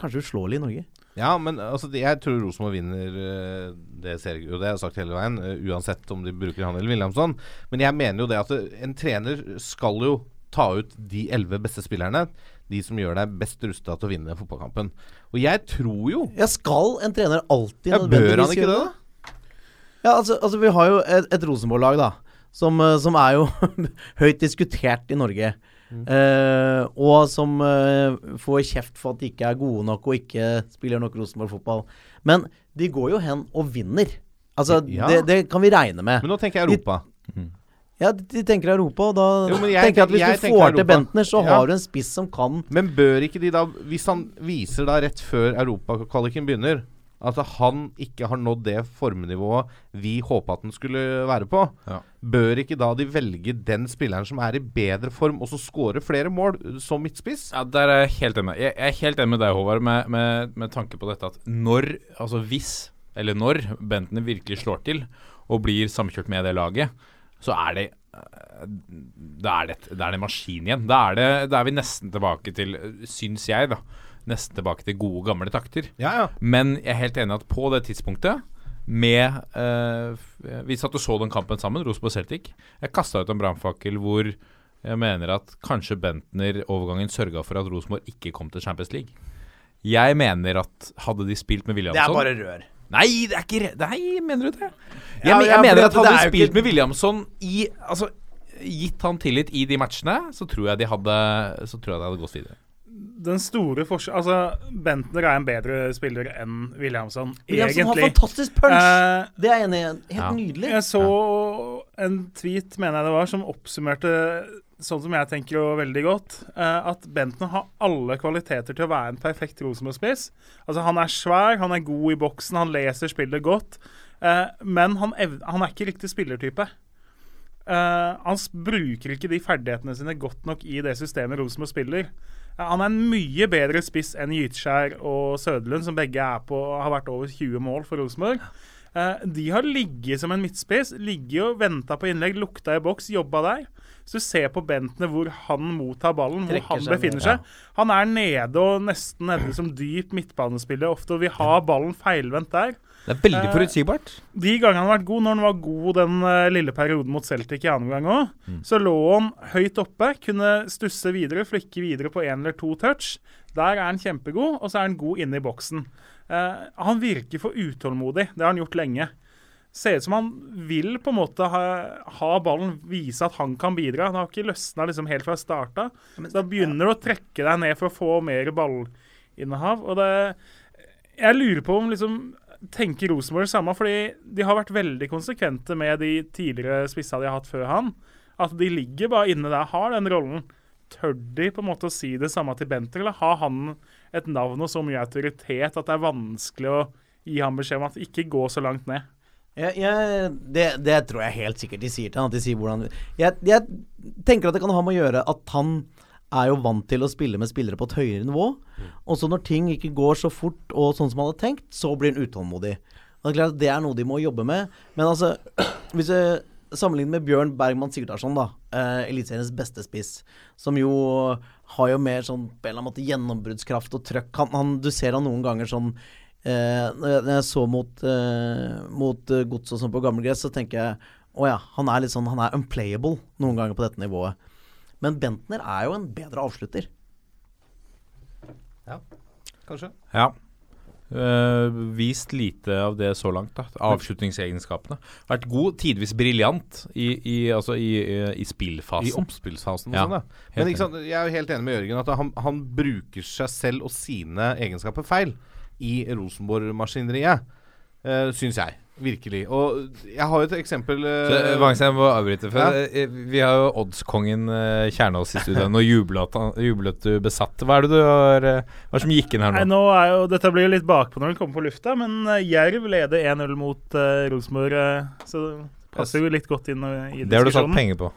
Speaker 2: kanskje uslåelige i Norge.
Speaker 3: Ja, men altså, jeg tror Rosenborg vinner eh, det seriegull. Og det har jeg sagt hele veien, eh, uansett om de bruker han eller Williamson. Men jeg mener jo det at eh, en trener skal jo ta ut de elleve beste spillerne. De som gjør deg best rusta til å vinne fotballkampen. Og jeg tror jo
Speaker 2: Ja, skal en trener alltid
Speaker 3: Ja, bør han ikke det, da?
Speaker 2: Ja, altså, altså vi har jo et, et Rosenborg-lag, da. Som, eh, som er jo høyt diskutert i Norge.
Speaker 3: Mm.
Speaker 2: Eh, og som eh, får kjeft for at de ikke er gode nok og ikke spiller nok Rosenborg-fotball. Men de går jo hen og vinner. Altså,
Speaker 3: Ja.
Speaker 2: det, det kan vi regne med.
Speaker 3: Men nå tenker jeg Europa.
Speaker 2: Ja, de, de tenker Europa, og da
Speaker 3: Jo, jeg
Speaker 2: tenker jeg at hvis
Speaker 3: jeg
Speaker 2: du får til Bentner, så
Speaker 3: Ja.
Speaker 2: har du en spiss som kan
Speaker 3: Men bør ikke de da, hvis han viser da rett før europakvaliken begynner, at han ikke har nådd det formnivået vi håpa at han skulle være på,
Speaker 1: Ja.
Speaker 3: bør ikke da de velge den spilleren som er i bedre form, og så skåre flere mål, som midtspiss?
Speaker 1: Ja, Der er jeg helt enig. Jeg jeg er helt enig med deg, Håvard, med, med, med tanke på dette at når, altså hvis, eller når Bentner virkelig slår til og blir samkjørt med det laget, så er det eh, Da er det, det, er det maskin igjen. Da er, det, da er vi nesten tilbake til, syns jeg, da, nesten tilbake til gode, gamle takter.
Speaker 3: Ja, ja.
Speaker 1: Men jeg er helt enig at på det tidspunktet med eh, Vi satt og så den kampen sammen, Rosenborg Celtic. Jeg kasta ut en brannfakkel hvor jeg mener at kanskje Bentner-overgangen sørga for at Rosenborg ikke kom til Champions League. Jeg mener at hadde de spilt med Williamson
Speaker 2: rør.
Speaker 1: Nei, det er ikke re- Nei, mener du det? Jeg,
Speaker 2: Ja,
Speaker 1: jeg mener at hadde de
Speaker 2: er
Speaker 1: spilt med Williamson i Altså gitt han tillit i de matchene, så tror jeg de hadde Så tror jeg det hadde gått videre.
Speaker 4: Den store forskjellen Altså, Bentner er en bedre spiller enn Williamson,
Speaker 2: Williamson har fantastisk punch!
Speaker 4: Eh,
Speaker 2: det er jeg enig i. Helt
Speaker 1: Ja.
Speaker 2: nydelig.
Speaker 4: Jeg så en tweet, mener jeg det var, som oppsummerte sånn som jeg tenker jo veldig godt, eh, at Bentner har alle kvaliteter til å være en perfekt Rosenborg-spiss. Altså, han er svær, han er god i boksen, han leser spillet godt, eh, men han, ev han er ikke riktig spillertype. Eh, han bruker ikke de ferdighetene sine godt nok i det systemet Rosenborg spiller. Eh, han er en mye bedre spiss enn Gytskjær og Søderlund, som begge er på, har vært over 20 mål for Rosenborg. Eh, de har ligget som en midtspiss, ligget og venta på innlegg, lukta i boks, jobba der. Så du ser på Bentner hvor han mottar ballen, hvor
Speaker 2: Trekker
Speaker 4: han befinner seg Han er nede og nesten nede som dyp midtbanespiller ofte, og vi har ballen feilvendt der.
Speaker 1: Det er veldig
Speaker 4: Eh,
Speaker 1: forutsigbart.
Speaker 4: De gangene han har vært god, når han var god den eh, lille perioden mot Celtic i annen gang òg,
Speaker 1: Mm.
Speaker 4: så lå han høyt oppe, kunne stusse videre, flikke videre på én eller to touch. Der er han kjempegod, og så er han god inne i boksen. Eh, han virker for utålmodig. Det har han gjort lenge. Ser ut som han vil på en måte ha, ha ballen, vise at han kan bidra. Han har ikke løsna liksom helt fra starta. Så da begynner du å trekke deg ned for å få mer ballinnehav. Og det Jeg lurer på om liksom tenker Rosenborg samme, fordi de har vært veldig konsekvente med de tidligere spissa de har hatt før han. At de ligger bare inne der, har den rollen. Tør de på en måte å si det samme til Benter, eller har han et navn og så mye autoritet at det er vanskelig å gi ham beskjed om at ikke gå så langt ned?
Speaker 2: Jeg, jeg, det, det tror jeg helt sikkert de sier til han. At de sier hvordan jeg, jeg tenker at det kan ha med å gjøre at han er jo vant til å spille med spillere på et høyere nivå. Og så når ting ikke går så fort og sånn som han hadde tenkt, så blir han utålmodig. Det er noe de må jobbe med. Men altså, hvis jeg sammenligner med Bjørn Bergman Sigurdarsson, da, eh, Eliteseriens beste spiss, som jo har jo mer sånn på en eller annen måte gjennombruddskraft og trøkk. Han, han, du ser han noen ganger sånn eh, Når jeg- så mot, eh, mot Godset Gods og sånn på gammelgress, så tenker jeg å ja, han er litt sånn Han er unplayable noen ganger på dette nivået. Men Bentner er jo en bedre avslutter.
Speaker 3: Ja, Kanskje.
Speaker 1: Ja. Uh, vist lite av det så langt. da Avslutningsegenskapene. Vært god, tidvis briljant i, i, altså i, i, i spillfasen.
Speaker 3: I oppspillsfasen
Speaker 1: Ja,
Speaker 3: sånn. Men ikke sant, jeg er jo helt enig med Jørgen at han, han bruker seg selv og sine egenskaper feil i Rosenborg-maskineriet. Uh, Syns jeg. Virkelig. Og jeg har jo et eksempel uh,
Speaker 1: Så, eh, Vangs, jeg må avbryte. For
Speaker 3: Ja.
Speaker 1: eh, Vi har jo oddskongen uh, Kjernås i studio. Nå jublet, jublet du besatt. Hva er det du har uh, Hva er det som gikk inn her nå?
Speaker 4: Nei,
Speaker 1: nå?
Speaker 4: er jo, Dette blir jo litt bakpå når den kommer på lufta, men eh, Jerv leder 1-0 mot uh, Rosenborg. eh, så det passer jo litt godt inn i i
Speaker 1: Det har du satt penger på.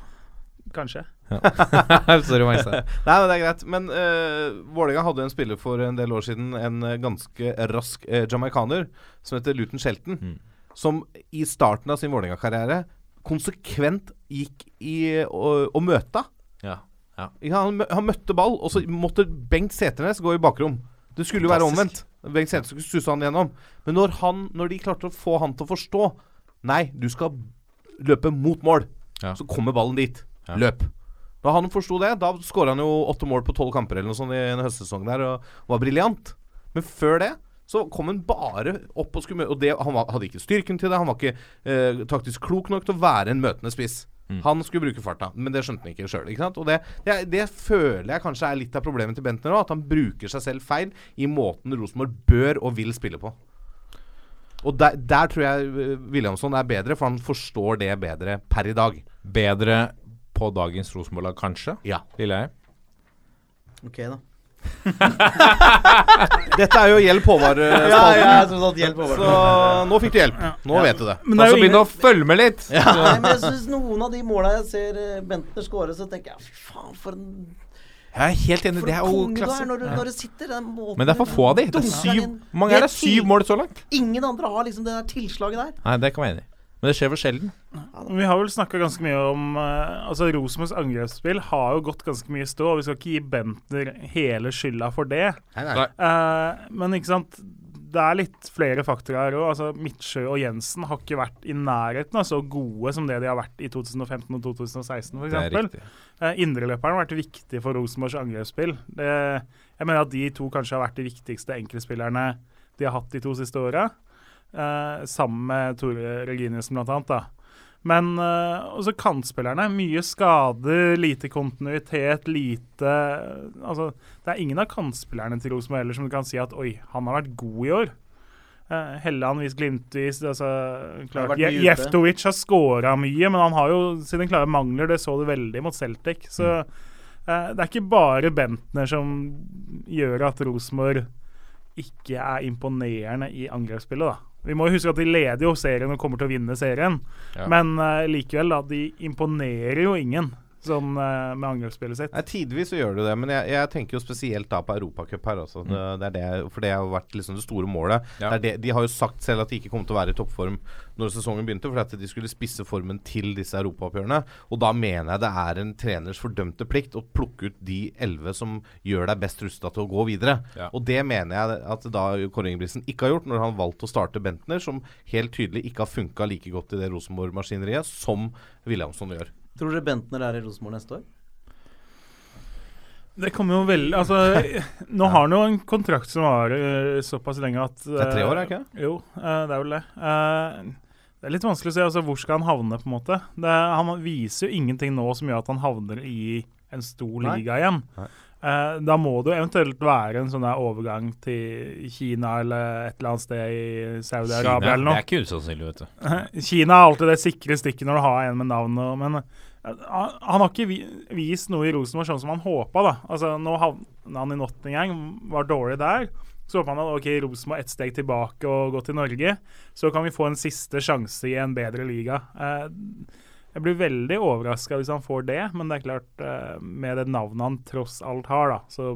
Speaker 4: Kanskje.
Speaker 1: Sorry, Magnus.
Speaker 3: Nei, men det er greit. Men uh, Vålerenga hadde en spiller for en del år siden, en eh, ganske rask uh, jamaikaner som heter Luton Shelton.
Speaker 1: Mm.
Speaker 3: Som i starten av sin Vålerenga-karriere konsekvent gikk i å, å møte.
Speaker 1: Ja. ja.
Speaker 3: Han, mø- han møtte ball, og så måtte Bengt Seternes gå i bakrom. Det skulle jo være omvendt. Bengt Seternes skulle susse han gjennom. Men når, han, når de klarte å få han til å forstå Nei, du skal løpe mot mål.
Speaker 1: Ja.
Speaker 3: Så kommer ballen dit. Løp. Da han forsto det, da skåra han jo åtte mål på tolv kamper eller noe sånt i en høstsesong der, og var briljant. Men før det så kom han bare opp og skulle møte Og det, han var, hadde ikke styrken til det. Han var ikke eh, taktisk klok nok til å være en møtende spiss. Han skulle bruke farta, men det skjønte han ikke sjøl. Og det, det, det føler jeg kanskje er litt av problemet til Bentner òg. At han bruker seg selv feil i måten Rosenborg bør og vil spille på. Og der, der tror jeg eh, Williamson er bedre, for han forstår det bedre per i dag.
Speaker 1: Bedre på dagens Rosenborg-lag, kanskje?
Speaker 3: Ja.
Speaker 1: Lille jeg.
Speaker 2: Ok, da.
Speaker 3: Dette er jo Hjelp
Speaker 2: Ja,
Speaker 3: Håvard-spalten.
Speaker 2: ja, ja, hjelp over.
Speaker 3: Så nå fikk du hjelp. Nå vet du det.
Speaker 4: Men det er
Speaker 1: Altså, begynn å følge med litt!
Speaker 2: Nei, men jeg synes noen av de måla jeg ser eh, Bentner skåre, så tenker jeg fy faen, for en,
Speaker 1: Jeg er helt enig.
Speaker 2: for
Speaker 1: Det er jo
Speaker 2: er
Speaker 1: klasse.
Speaker 2: når, du, når du sitter den måten
Speaker 1: Men det er for få av de. Det er syv. Hvor mange er det?
Speaker 2: Er.
Speaker 1: Syv mål så langt?
Speaker 2: Ingen andre har liksom det der tilslaget der.
Speaker 1: Nei, det kan være enig i. Men det skjer for sjelden.
Speaker 4: vi har vel snakka ganske mye om eh, Altså Rosenborgs angrepsspill har jo gått ganske mye i stå, og vi skal ikke gi Bentner hele skylda for det.
Speaker 3: Nei,
Speaker 1: nei.
Speaker 4: Uh, men ikke sant det er litt flere faktorer her òg. Altså, Midtsjø og Jensen har ikke vært i nærheten av så gode som det de har vært i 2015 og 2016
Speaker 1: Det er
Speaker 4: f.eks. Uh, Indreløperen har vært viktig for Rosenborgs angrepsspill. Det, jeg mener at de to kanskje har vært de viktigste enkeltspillerne de har hatt de to siste åra. Eh, sammen med Tore Reginiussen, annet. da. Men uh, også kantspillerne. Mye skader, lite kontinuitet, lite Altså, det er ingen av kantspillerne til Rosenborg heller som du kan si at oi, han har vært god i år. Uh, Helland vis glimtvis. Altså, klart,
Speaker 2: ute.
Speaker 4: Jeftovic har scora mye, men han har jo sine klare mangler. Det så du veldig mot Celtic. Så eh, det er ikke bare Bentner som gjør at Rosenborg ikke er imponerende i angrepsspillet, da. Vi må jo huske at de leder jo serien og kommer til å vinne serien,
Speaker 1: Ja.
Speaker 4: men uh, likevel, da. De imponerer jo ingen. Sånn eh, med angrepsspillet sitt.
Speaker 3: Nei, Tidvis så gjør du det, men jeg, jeg tenker jo spesielt da på Europacup her. Altså. Det, det er det, for det har vært liksom det store målet.
Speaker 1: Ja.
Speaker 3: Det er det, de har jo sagt selv at de ikke kom til å være i toppform når sesongen begynte, for at de skulle spisse formen til disse europaoppgjørene. Og da mener jeg det er en treners fordømte plikt å plukke ut de elleve som gjør deg best rusta til å gå videre.
Speaker 1: Ja.
Speaker 3: Og det mener jeg at da Kåre Ingebrigtsen ikke har gjort, når han valgte å starte Bentner, som helt tydelig ikke har funka like godt i det Rosenborg-maskineriet som Williamson gjør.
Speaker 2: Tror dere Bentner er i Rosenborg neste år?
Speaker 4: Det kommer jo veldig Altså, nå har han jo en kontrakt som varer eh, såpass lenge at
Speaker 3: Det er tre år, er det ikke
Speaker 4: det? Jo, eh, det er vel det. Eh, det er litt vanskelig å si. altså Hvor skal han havne, på en måte? Det, han viser jo ingenting nå som gjør at han havner i en stor
Speaker 3: Nei.
Speaker 4: liga igjen.
Speaker 3: Nei.
Speaker 4: Eh, da må det jo eventuelt være en sånn der overgang til Kina eller et eller annet sted i Saudi-Arabia eller
Speaker 1: det er ikke usannsynlig, vet du.
Speaker 4: Kina er alltid det sikre stikket når du har en med navn. Og, men eh, han, han har ikke vi, vist noe i Rosenborg sånn som han håpa. da. Altså, Nå havna han i Nottingham, var dårlig der. Så håper han at ok, Rosenborg ett steg tilbake og gå til Norge. Så kan vi få en siste sjanse i en bedre liga. Eh, jeg blir veldig overraska hvis han får det, men det er klart, eh, med det navnet han tross alt har, da, så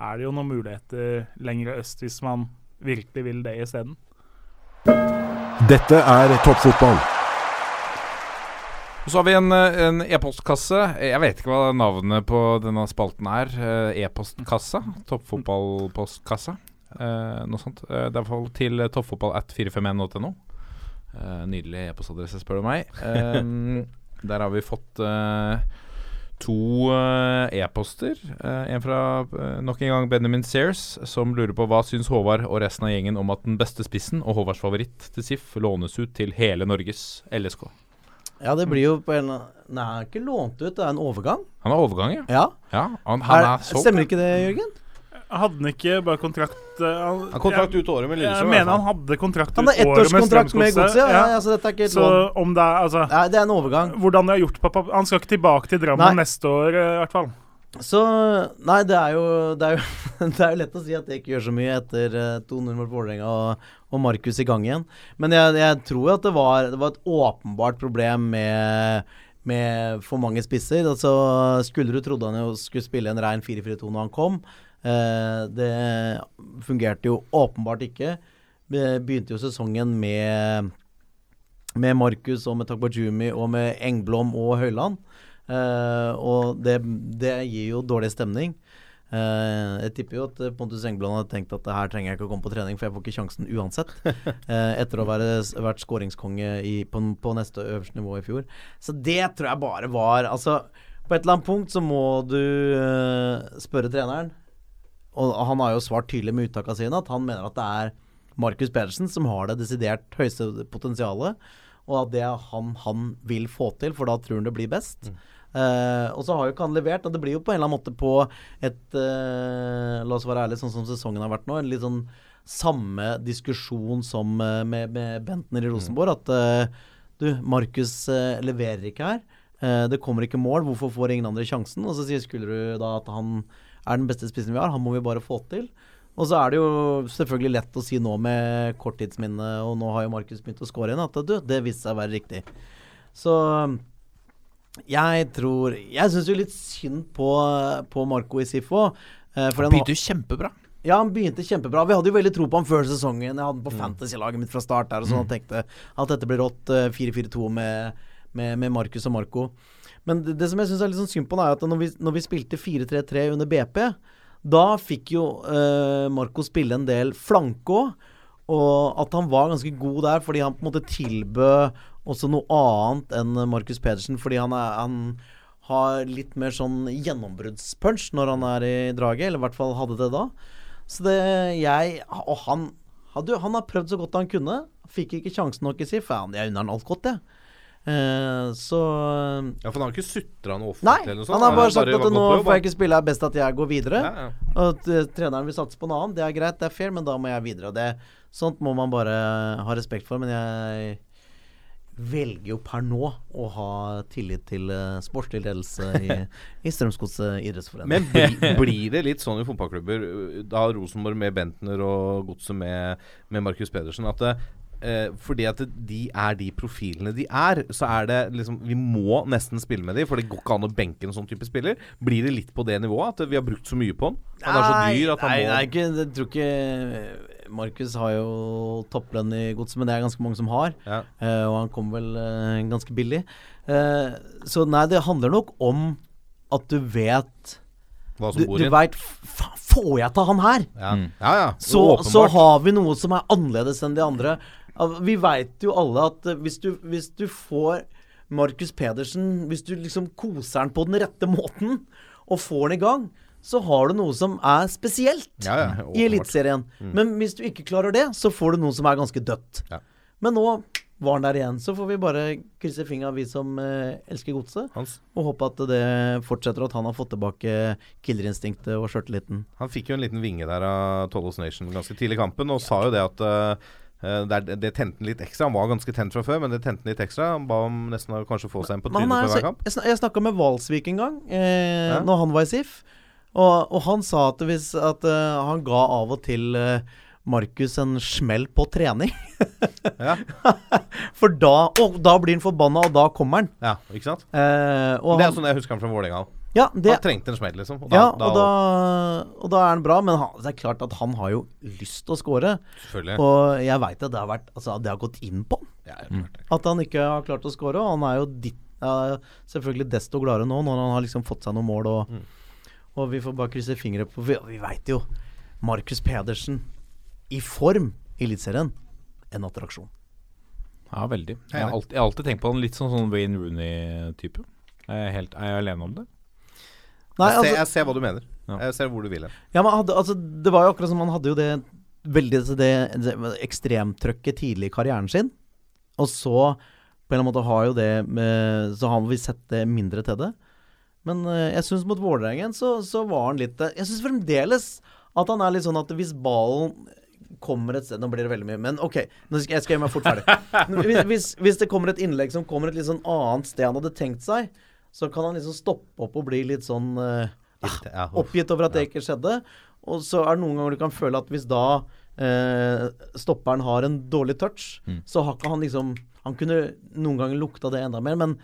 Speaker 4: er det jo noen muligheter lenger øst hvis man virkelig vil det isteden.
Speaker 5: Dette er toppfotball.
Speaker 1: Og så har vi en, e-postkasse. e-postkasse. Jeg vet ikke hva navnet på denne spalten er. Eh, E-postkassa. Toppfotballpostkassa. Eh, noe sånt. Eh, det er i hvert fall til toppfotball.451.no. Eh, nydelig e-postadresse, spør du meg. Eh, der har vi fått eh, to e-poster. En fra nok en gang Benjamin Sears, som lurer på hva syns Håvard og resten av gjengen om at den beste spissen og Håvards favoritt til SIF lånes ut til hele Norges LSK.
Speaker 2: Ja, det blir jo på en Nei, han er ikke lånt ut, det er en overgang.
Speaker 1: Han har overgang, ja.
Speaker 2: Ja.
Speaker 1: ja han, han er, så
Speaker 2: Stemmer ikke det, Jørgen?
Speaker 4: Hadde han ikke bare kontrakt eh, han,
Speaker 3: Han kontrakt ut året med Lillestrøm.
Speaker 4: jeg mener
Speaker 3: hvert
Speaker 4: han hadde kontrakt ut året med
Speaker 2: ettårskontrakt med
Speaker 4: Strømsgodset.
Speaker 2: Godset. Ja, ja, altså, dette er ikke et
Speaker 4: Så
Speaker 2: lån.
Speaker 4: om det er altså
Speaker 2: Nei, det er en overgang.
Speaker 4: Hvordan de har gjort pappa Han skal ikke tilbake til Drammen
Speaker 2: Nei.
Speaker 4: neste år, eh, i hvert fall.
Speaker 2: Så Nei, det er jo Det er jo, det er jo lett å si at det ikke gjør så mye etter eh, 2-0 mot Vålerenga og, og Markus i gang igjen. Men jeg, jeg tror jo at det var, det var et åpenbart problem med med for mange spisser. Altså, Skullerud trodde han jo skulle spille en rein 4-4-2 når han kom. Eh, det fungerte jo åpenbart ikke. Begynte jo sesongen med med Markus og med Takbajumi og med Engblom og Høyland. Eh, og det, det gir jo dårlig stemning. Uh, jeg tipper jo at Pontus Engblom hadde tenkt at her trenger jeg ikke å komme på trening, for jeg får ikke sjansen uansett. uh, etter å ha vært skåringskonge i, på, på neste øverste nivå i fjor. Så det tror jeg bare var Altså, på et eller annet punkt så må du uh, spørre treneren. Og han har jo svart tydelig med uttakene sine at han mener at det er Markus Pedersen som har det desidert høyeste potensialet, og at det er han han vil få til, for da tror han det blir best. Eh, og så har jo ikke han levert, og det blir jo på en eller annen måte på et uh, La oss være ærlige, sånn som sesongen har vært nå, en litt sånn samme diskusjon som uh, med, med Bentner i Rosenborg. At du, Markus leverer ikke her. Det kommer ikke mål, hvorfor får ingen andre sjansen? Og så sier Skullerud da at han er den beste spissen vi har, han må vi bare få til. Og så er det jo selvfølgelig lett å si nå med korttidsminne, og nå har jo Markus begynt å score igjen, at du, det viste seg å være riktig. Så jeg tror Jeg syns jo litt synd på, på Marco i Sifo. Eh, for
Speaker 1: Han begynte jo kjempebra.
Speaker 2: ja, han begynte kjempebra. Vi hadde jo veldig tro på ham før sesongen. Jeg hadde ham på fantasy-laget mitt fra start der og sånn, og tenkte at dette blir rått. eh, 4-4-2 med, med, med Markus og Marco. Men det, det som jeg syns er litt sånn synd på, er at når vi, når vi spilte 4-3-3 under BP, da fikk jo eh, Marco spille en del flanke òg. Og at han var ganske god der, fordi han på en måte tilbød også noe annet enn Markus Pedersen. Fordi han, er, han har litt mer sånn gjennombruddspunch når han er i draget, eller i hvert fall hadde det da. Så det jeg Og han hadde Han har prøvd så godt han kunne. Fikk ikke sjansen nok i si. Ja, jeg unner han alt godt, jeg. Eh, så
Speaker 3: Ja, for han har ikke sutra noe
Speaker 2: Nei,
Speaker 3: offentlig sånt.
Speaker 2: han har bare sagt at nå får jeg ikke spille, det er best at jeg går videre.
Speaker 3: Ja, ja.
Speaker 2: Og at eh, treneren vil satse på en annen, det er greit, det er fair, men da må jeg videre. Og det, sånt må man bare ha respekt for. Men jeg velger jo per nå å ha tillit til uh, sportslig ledelse i, i Strømsgodset idrettsforening.
Speaker 3: Men bli, blir det litt sånn i fotballklubber, da Rosenborg med Bentner og Godset med, med Markus Pedersen, at det, eh, fordi at de er de profilene de er, så er det liksom Vi må nesten spille med de, for det går ikke an å benke en sånn type spiller. Blir det litt på det nivået at vi har brukt så mye på han? Han er så dyr at han
Speaker 2: nei,
Speaker 3: må
Speaker 2: nei, ikke, jeg tror ikke Markus har jo topplønn i godset, men det er ganske mange som har.
Speaker 3: Ja.
Speaker 2: Eh, og han kom vel eh, ganske billig. Eh, så nei, det handler nok om at du vet
Speaker 3: Hva som
Speaker 2: Du,
Speaker 3: bor
Speaker 2: du
Speaker 3: inn.
Speaker 2: veit Får jeg ta han her?
Speaker 3: Ja, ja. ja.
Speaker 2: så, så har vi noe som er annerledes enn de andre. Vi veit jo alle at eh, hvis du, hvis du får Markus Pedersen Hvis du liksom koser han på den rette måten, og får han i gang, så har du noe som er spesielt
Speaker 3: Ja, ja,
Speaker 2: i Eliteserien. Mm. Men hvis du ikke klarer det, så får du noe som er ganske dødt.
Speaker 3: Ja.
Speaker 2: Men nå var han der igjen. Så får vi bare krysse fingra, vi som eh, elsker godset, og håpe at det fortsetter, og at han har fått tilbake killerinstinktet og sjøltilliten.
Speaker 3: han fikk jo en liten vinge der av Tollos Nation ganske tidlig i kampen, og sa jo det at eh, det, er- det tente han litt ekstra. Han var ganske tent fra før, men det tente han litt ekstra. Han ba om nesten å kanskje få seg en på trynet før hver kamp.
Speaker 2: jeg, snak, snakka med Valsvik en gang, eh,
Speaker 3: Ja.
Speaker 2: når han var i SIF. Og, og han sa at, hvis, at uh, han ga av og til uh, Markus en smell på trening.
Speaker 3: Ja.
Speaker 2: For da, og da blir han forbanna, og da kommer han.
Speaker 3: Ja, ikke sant?
Speaker 2: Eh,
Speaker 3: Det er
Speaker 2: han,
Speaker 3: sånn jeg husker han fra Vålerenga.
Speaker 2: Ja, det,
Speaker 3: Han trengte en smell, liksom. Og da,
Speaker 2: ja,
Speaker 3: da,
Speaker 2: og da, og da er han bra, men han, det er klart at han har jo lyst til å score. Og jeg veit at det har, vært, altså, det har gått inn på han.
Speaker 3: Ja.
Speaker 2: At han ikke har klart å score. Og han er jo ditt, ja, selvfølgelig desto gladere nå, når han har liksom fått seg noen mål. Og,
Speaker 3: Mm.
Speaker 2: og vi får bare krysse fingre på Vi, vi veit jo Markus Pedersen i form i Eliteserien. En attraksjon.
Speaker 1: Ja, veldig. Jeg har alltid, jeg har alltid tenkt på han litt sånn, sånn Wayne Rooney-type. Er, helt- er jeg alene om det?
Speaker 2: Nei,
Speaker 3: jeg, ser,
Speaker 2: altså,
Speaker 3: jeg ser hva du mener.
Speaker 1: Ja.
Speaker 3: Jeg ser hvor du vil hen.
Speaker 2: ja, men hadde, altså, det var jo akkurat som han hadde jo det veldig altså det, det ekstremtrøkket tidlig i karrieren sin. Og så på en eller annen måte har jo det med, Så har vi sett det mindre til det. Men eh, jeg syns mot Vålerengen så, så var han litt eh, Jeg syns fremdeles at han er litt sånn at hvis ballen kommer et sted Nå blir det veldig mye, men OK. Nå skal, jeg skal gjøre meg fort ferdig. Hvis, hvis, hvis det kommer et innlegg som kommer et litt sånn annet sted han hadde tenkt seg, så kan han liksom stoppe opp og bli litt sånn eh,
Speaker 3: Ja,
Speaker 2: oppgitt over at det ikke skjedde. Og så er det noen ganger du kan føle at hvis da eh, stopperen har en dårlig touch, så har ikke han liksom Han kunne noen ganger lukta det enda mer, men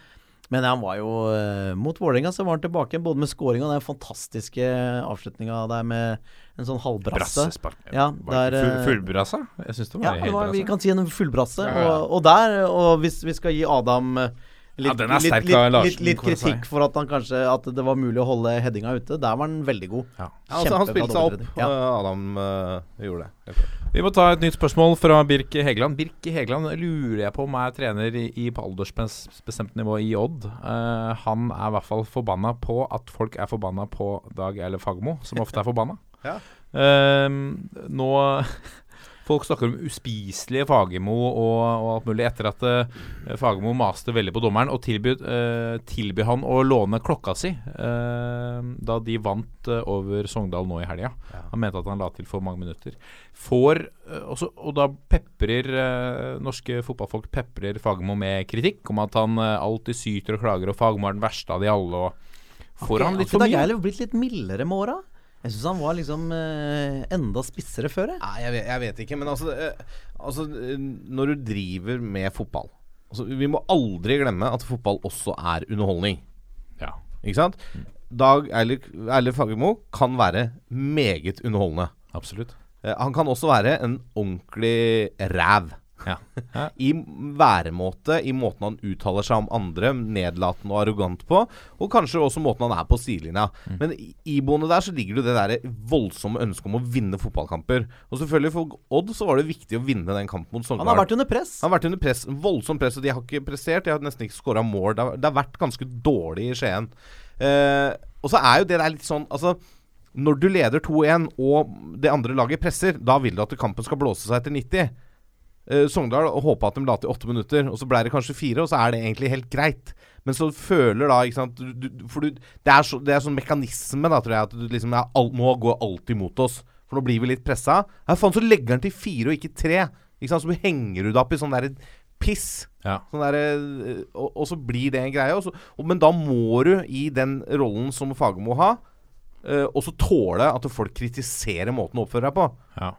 Speaker 2: men han var jo eh, Mot Vålerenga så var han tilbake både med scoringa og den fantastiske avslutninga der med en sånn halvbrasse.
Speaker 1: Brassespark.
Speaker 2: Ja, der,
Speaker 1: full, fullbrasse? Jeg syns det var
Speaker 2: Ja, det var, vi kan si en fullbrasse.
Speaker 1: Ja, ja.
Speaker 2: Og, og der, og hvis vi skal gi Adam eh, litt,
Speaker 1: Ja, den er sterk
Speaker 2: litt,
Speaker 1: av Larsen,
Speaker 2: litt, litt
Speaker 1: jeg si.
Speaker 2: kritikk for at han kanskje At det var mulig å holde headinga ute, der var han veldig god.
Speaker 1: Ja.
Speaker 3: Ja, altså, han spilte seg opp.
Speaker 2: Ja.
Speaker 3: eh, Adam uh, gjorde det.
Speaker 1: Vi må ta et nytt spørsmål fra Birk Hegeland. Birk Hegeland lurer jeg på om er trener i, i på aldersbestemt nivå i Odd. Uh, han er i hvert fall forbanna på at folk er forbanna på Dag Eile Fagermo, som ofte er forbanna.
Speaker 3: Ja.
Speaker 1: Uh, nå Folk snakker om uspiselige Fagermo og, og alt mulig etter at uh, Fagermo maste veldig på dommeren og tilbød, uh, tilbød han å låne klokka si uh, da de vant eh, over Sogndal nå i helga. Han mente at han la til for mange minutter. Får eh, også, Og da peprer eh, norske fotballfolk peprer Fagermo med kritikk om at han eh, alltid syter og klager, og Fagermo er den verste av de alle. Og får han litt for mye?
Speaker 2: Det er blitt litt mildere med åra? Jeg syns han var liksom eh, enda spissere før, jeg.
Speaker 3: Nei, jeg vet, jeg vet ikke, men altså, eh, altså eh, Når du driver med fotball altså, Vi må aldri glemme at fotball også er underholdning.
Speaker 1: Ja.
Speaker 3: Ikke sant? Dag Eilif Fagermo kan være meget underholdende.
Speaker 1: Absolutt.
Speaker 3: Eh, han kan også være en ordentlig ræv.
Speaker 1: Ja.
Speaker 3: I væremåte, i måten han uttaler seg om andre, nedlatende og arrogant på, og kanskje også måten han er på sidelinja.
Speaker 1: Mm.
Speaker 3: Men i- iboende der så ligger det det der voldsomme ønsket om å vinne fotballkamper. Og selvfølgelig for Odd så var det viktig å vinne den kampen mot Sogndal.
Speaker 2: Han har vært under press.
Speaker 3: Han har vært under press, voldsomt press, og de har ikke prestert. De har nesten ikke skåra mål. Det har, det har vært ganske dårlig i Skien. Uh, og så er jo det der litt sånn Altså, når du leder 2-1 og det andre laget presser, da vil du at kampen skal blåse seg etter 90. Eh, Sogndal håpa at de la til åtte minutter, og så ble det kanskje fire, og så er det egentlig helt greit. Men så føler da ikke sant, du, du, For du, det, er så, det er sånn mekanisme, da, tror jeg, at du liksom er all, Nå går alt imot oss. For nå blir vi litt pressa. Ja, faen, så legger han til fire og ikke tre. Ikke sant, Så henger du deg opp i sånn derre piss.
Speaker 1: Ja.
Speaker 3: Sånn der, eh, og, og så blir det en greie. Og så, og, men da må du i den rollen som Fagermo ha, uh, også tåle at folk kritiserer måten du oppfører deg på.
Speaker 1: Ja.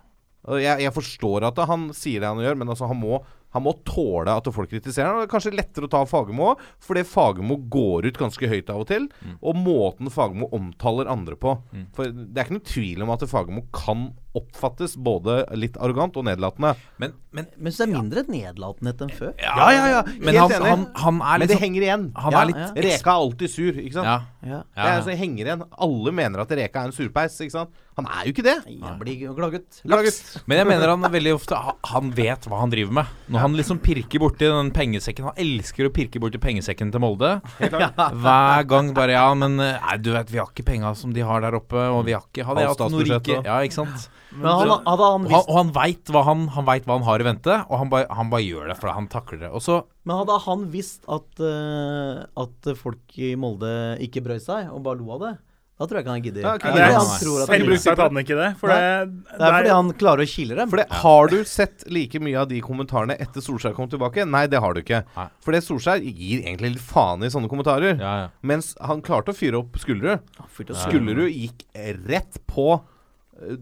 Speaker 3: Jeg, jeg forstår at han sier det han gjør, men altså han må, han må tåle at folk kritiserer ham. Det er kanskje lettere å ta Fagermo òg, fordi Fagermo går ut ganske høyt av og til. Og måten Fagermo omtaler andre på. For det er ikke noen tvil om at Fagermo kan oppfattes både litt arrogant og nedlatende.
Speaker 1: Men, men,
Speaker 2: Men så det er mindre nedlatenhet enn før.
Speaker 3: Ja, ja, ja.
Speaker 1: men
Speaker 3: Helt
Speaker 1: han,
Speaker 3: enig.
Speaker 1: han, han er
Speaker 3: Men det
Speaker 1: liksom
Speaker 3: henger igjen.
Speaker 1: Han
Speaker 2: Ja,
Speaker 1: er litt
Speaker 2: ja.
Speaker 3: Reka er alltid sur, ikke sant?
Speaker 1: Ja.
Speaker 2: Ja.
Speaker 3: Det er altså, henger igjen. Alle mener at Reka er en surpeis, ikke sant? Han er jo ikke det.
Speaker 2: Han blir glad
Speaker 3: Laks.
Speaker 1: Men jeg mener han veldig ofte Han vet hva han driver med. Når han liksom pirker borti den pengesekken Han elsker å pirke borti pengesekken til Molde. Hver gang bare Ja, men nei, du vet, vi har ikke penga som de har der oppe, og vi har ikke Hadde jeg hatt noe rike. Ja, ikke sant?
Speaker 2: Men han, hadde han visst
Speaker 1: og han veit hva han, han, vet hva han har i vente, og han bare, han bare gjør det, for han takler det. Og så
Speaker 2: Men hadde han visst at, uh, at folk i Molde ikke brød seg, og bare lo av det, da tror jeg ikke han gidder.
Speaker 3: Ja, ok.
Speaker 2: Det
Speaker 4: Det
Speaker 2: fordi han tror at han
Speaker 4: hadde han ikke det. For det,
Speaker 2: Det er fordi han klarer å kile dem.
Speaker 3: For det, Har du sett like mye av de kommentarene etter Solskjær kom tilbake? Nei, det har du ikke.
Speaker 1: Nei.
Speaker 3: For det Solskjær gir egentlig litt faen i sånne kommentarer.
Speaker 1: Ja, ja.
Speaker 3: Mens han klarte å fyre opp Skullerud. Skullerud gikk rett på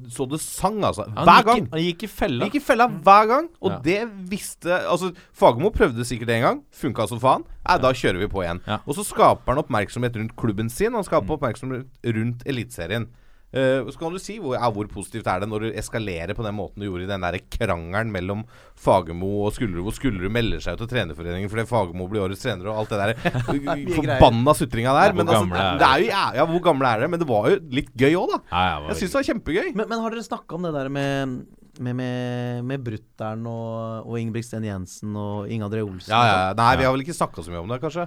Speaker 3: så det sang, altså.
Speaker 1: Han
Speaker 3: Hver
Speaker 1: gikk
Speaker 3: gang.
Speaker 1: Han gikk i fella.
Speaker 3: Gikk i fella hver gang, og
Speaker 1: Ja.
Speaker 3: det visste Altså, Fagermo prøvde sikkert en gang. Funka som faen. Nei, da kjører vi på igjen.
Speaker 1: Ja.
Speaker 3: Og så skaper han oppmerksomhet rundt klubben sin, han skaper oppmerksomhet rundt Eliteserien. Eh, så kan du si hvor, ja, hvor positivt er det når du eskalerer på den måten du gjorde i den der krangelen mellom Fagermo og Skullerud, hvor Skullerud melder seg ut av trenerforeningen fordi Fagermo blir årets trener og alt det der forbanna sutringa der.
Speaker 1: Hvor
Speaker 3: Men altså,
Speaker 1: er
Speaker 3: det er jo, ja, ja, hvor gamle er dere? Men det var jo litt gøy òg, da.
Speaker 1: Ja, ja,
Speaker 3: Jeg syns det var kjempegøy.
Speaker 2: Men, men har dere snakka om det der med med, med, med Brutter'n og, og Ingebrigtsen Jensen og Inge André Olsen?
Speaker 3: Ja, ja, ja. Nei, vi har vel ikke snakka så mye om det, kanskje.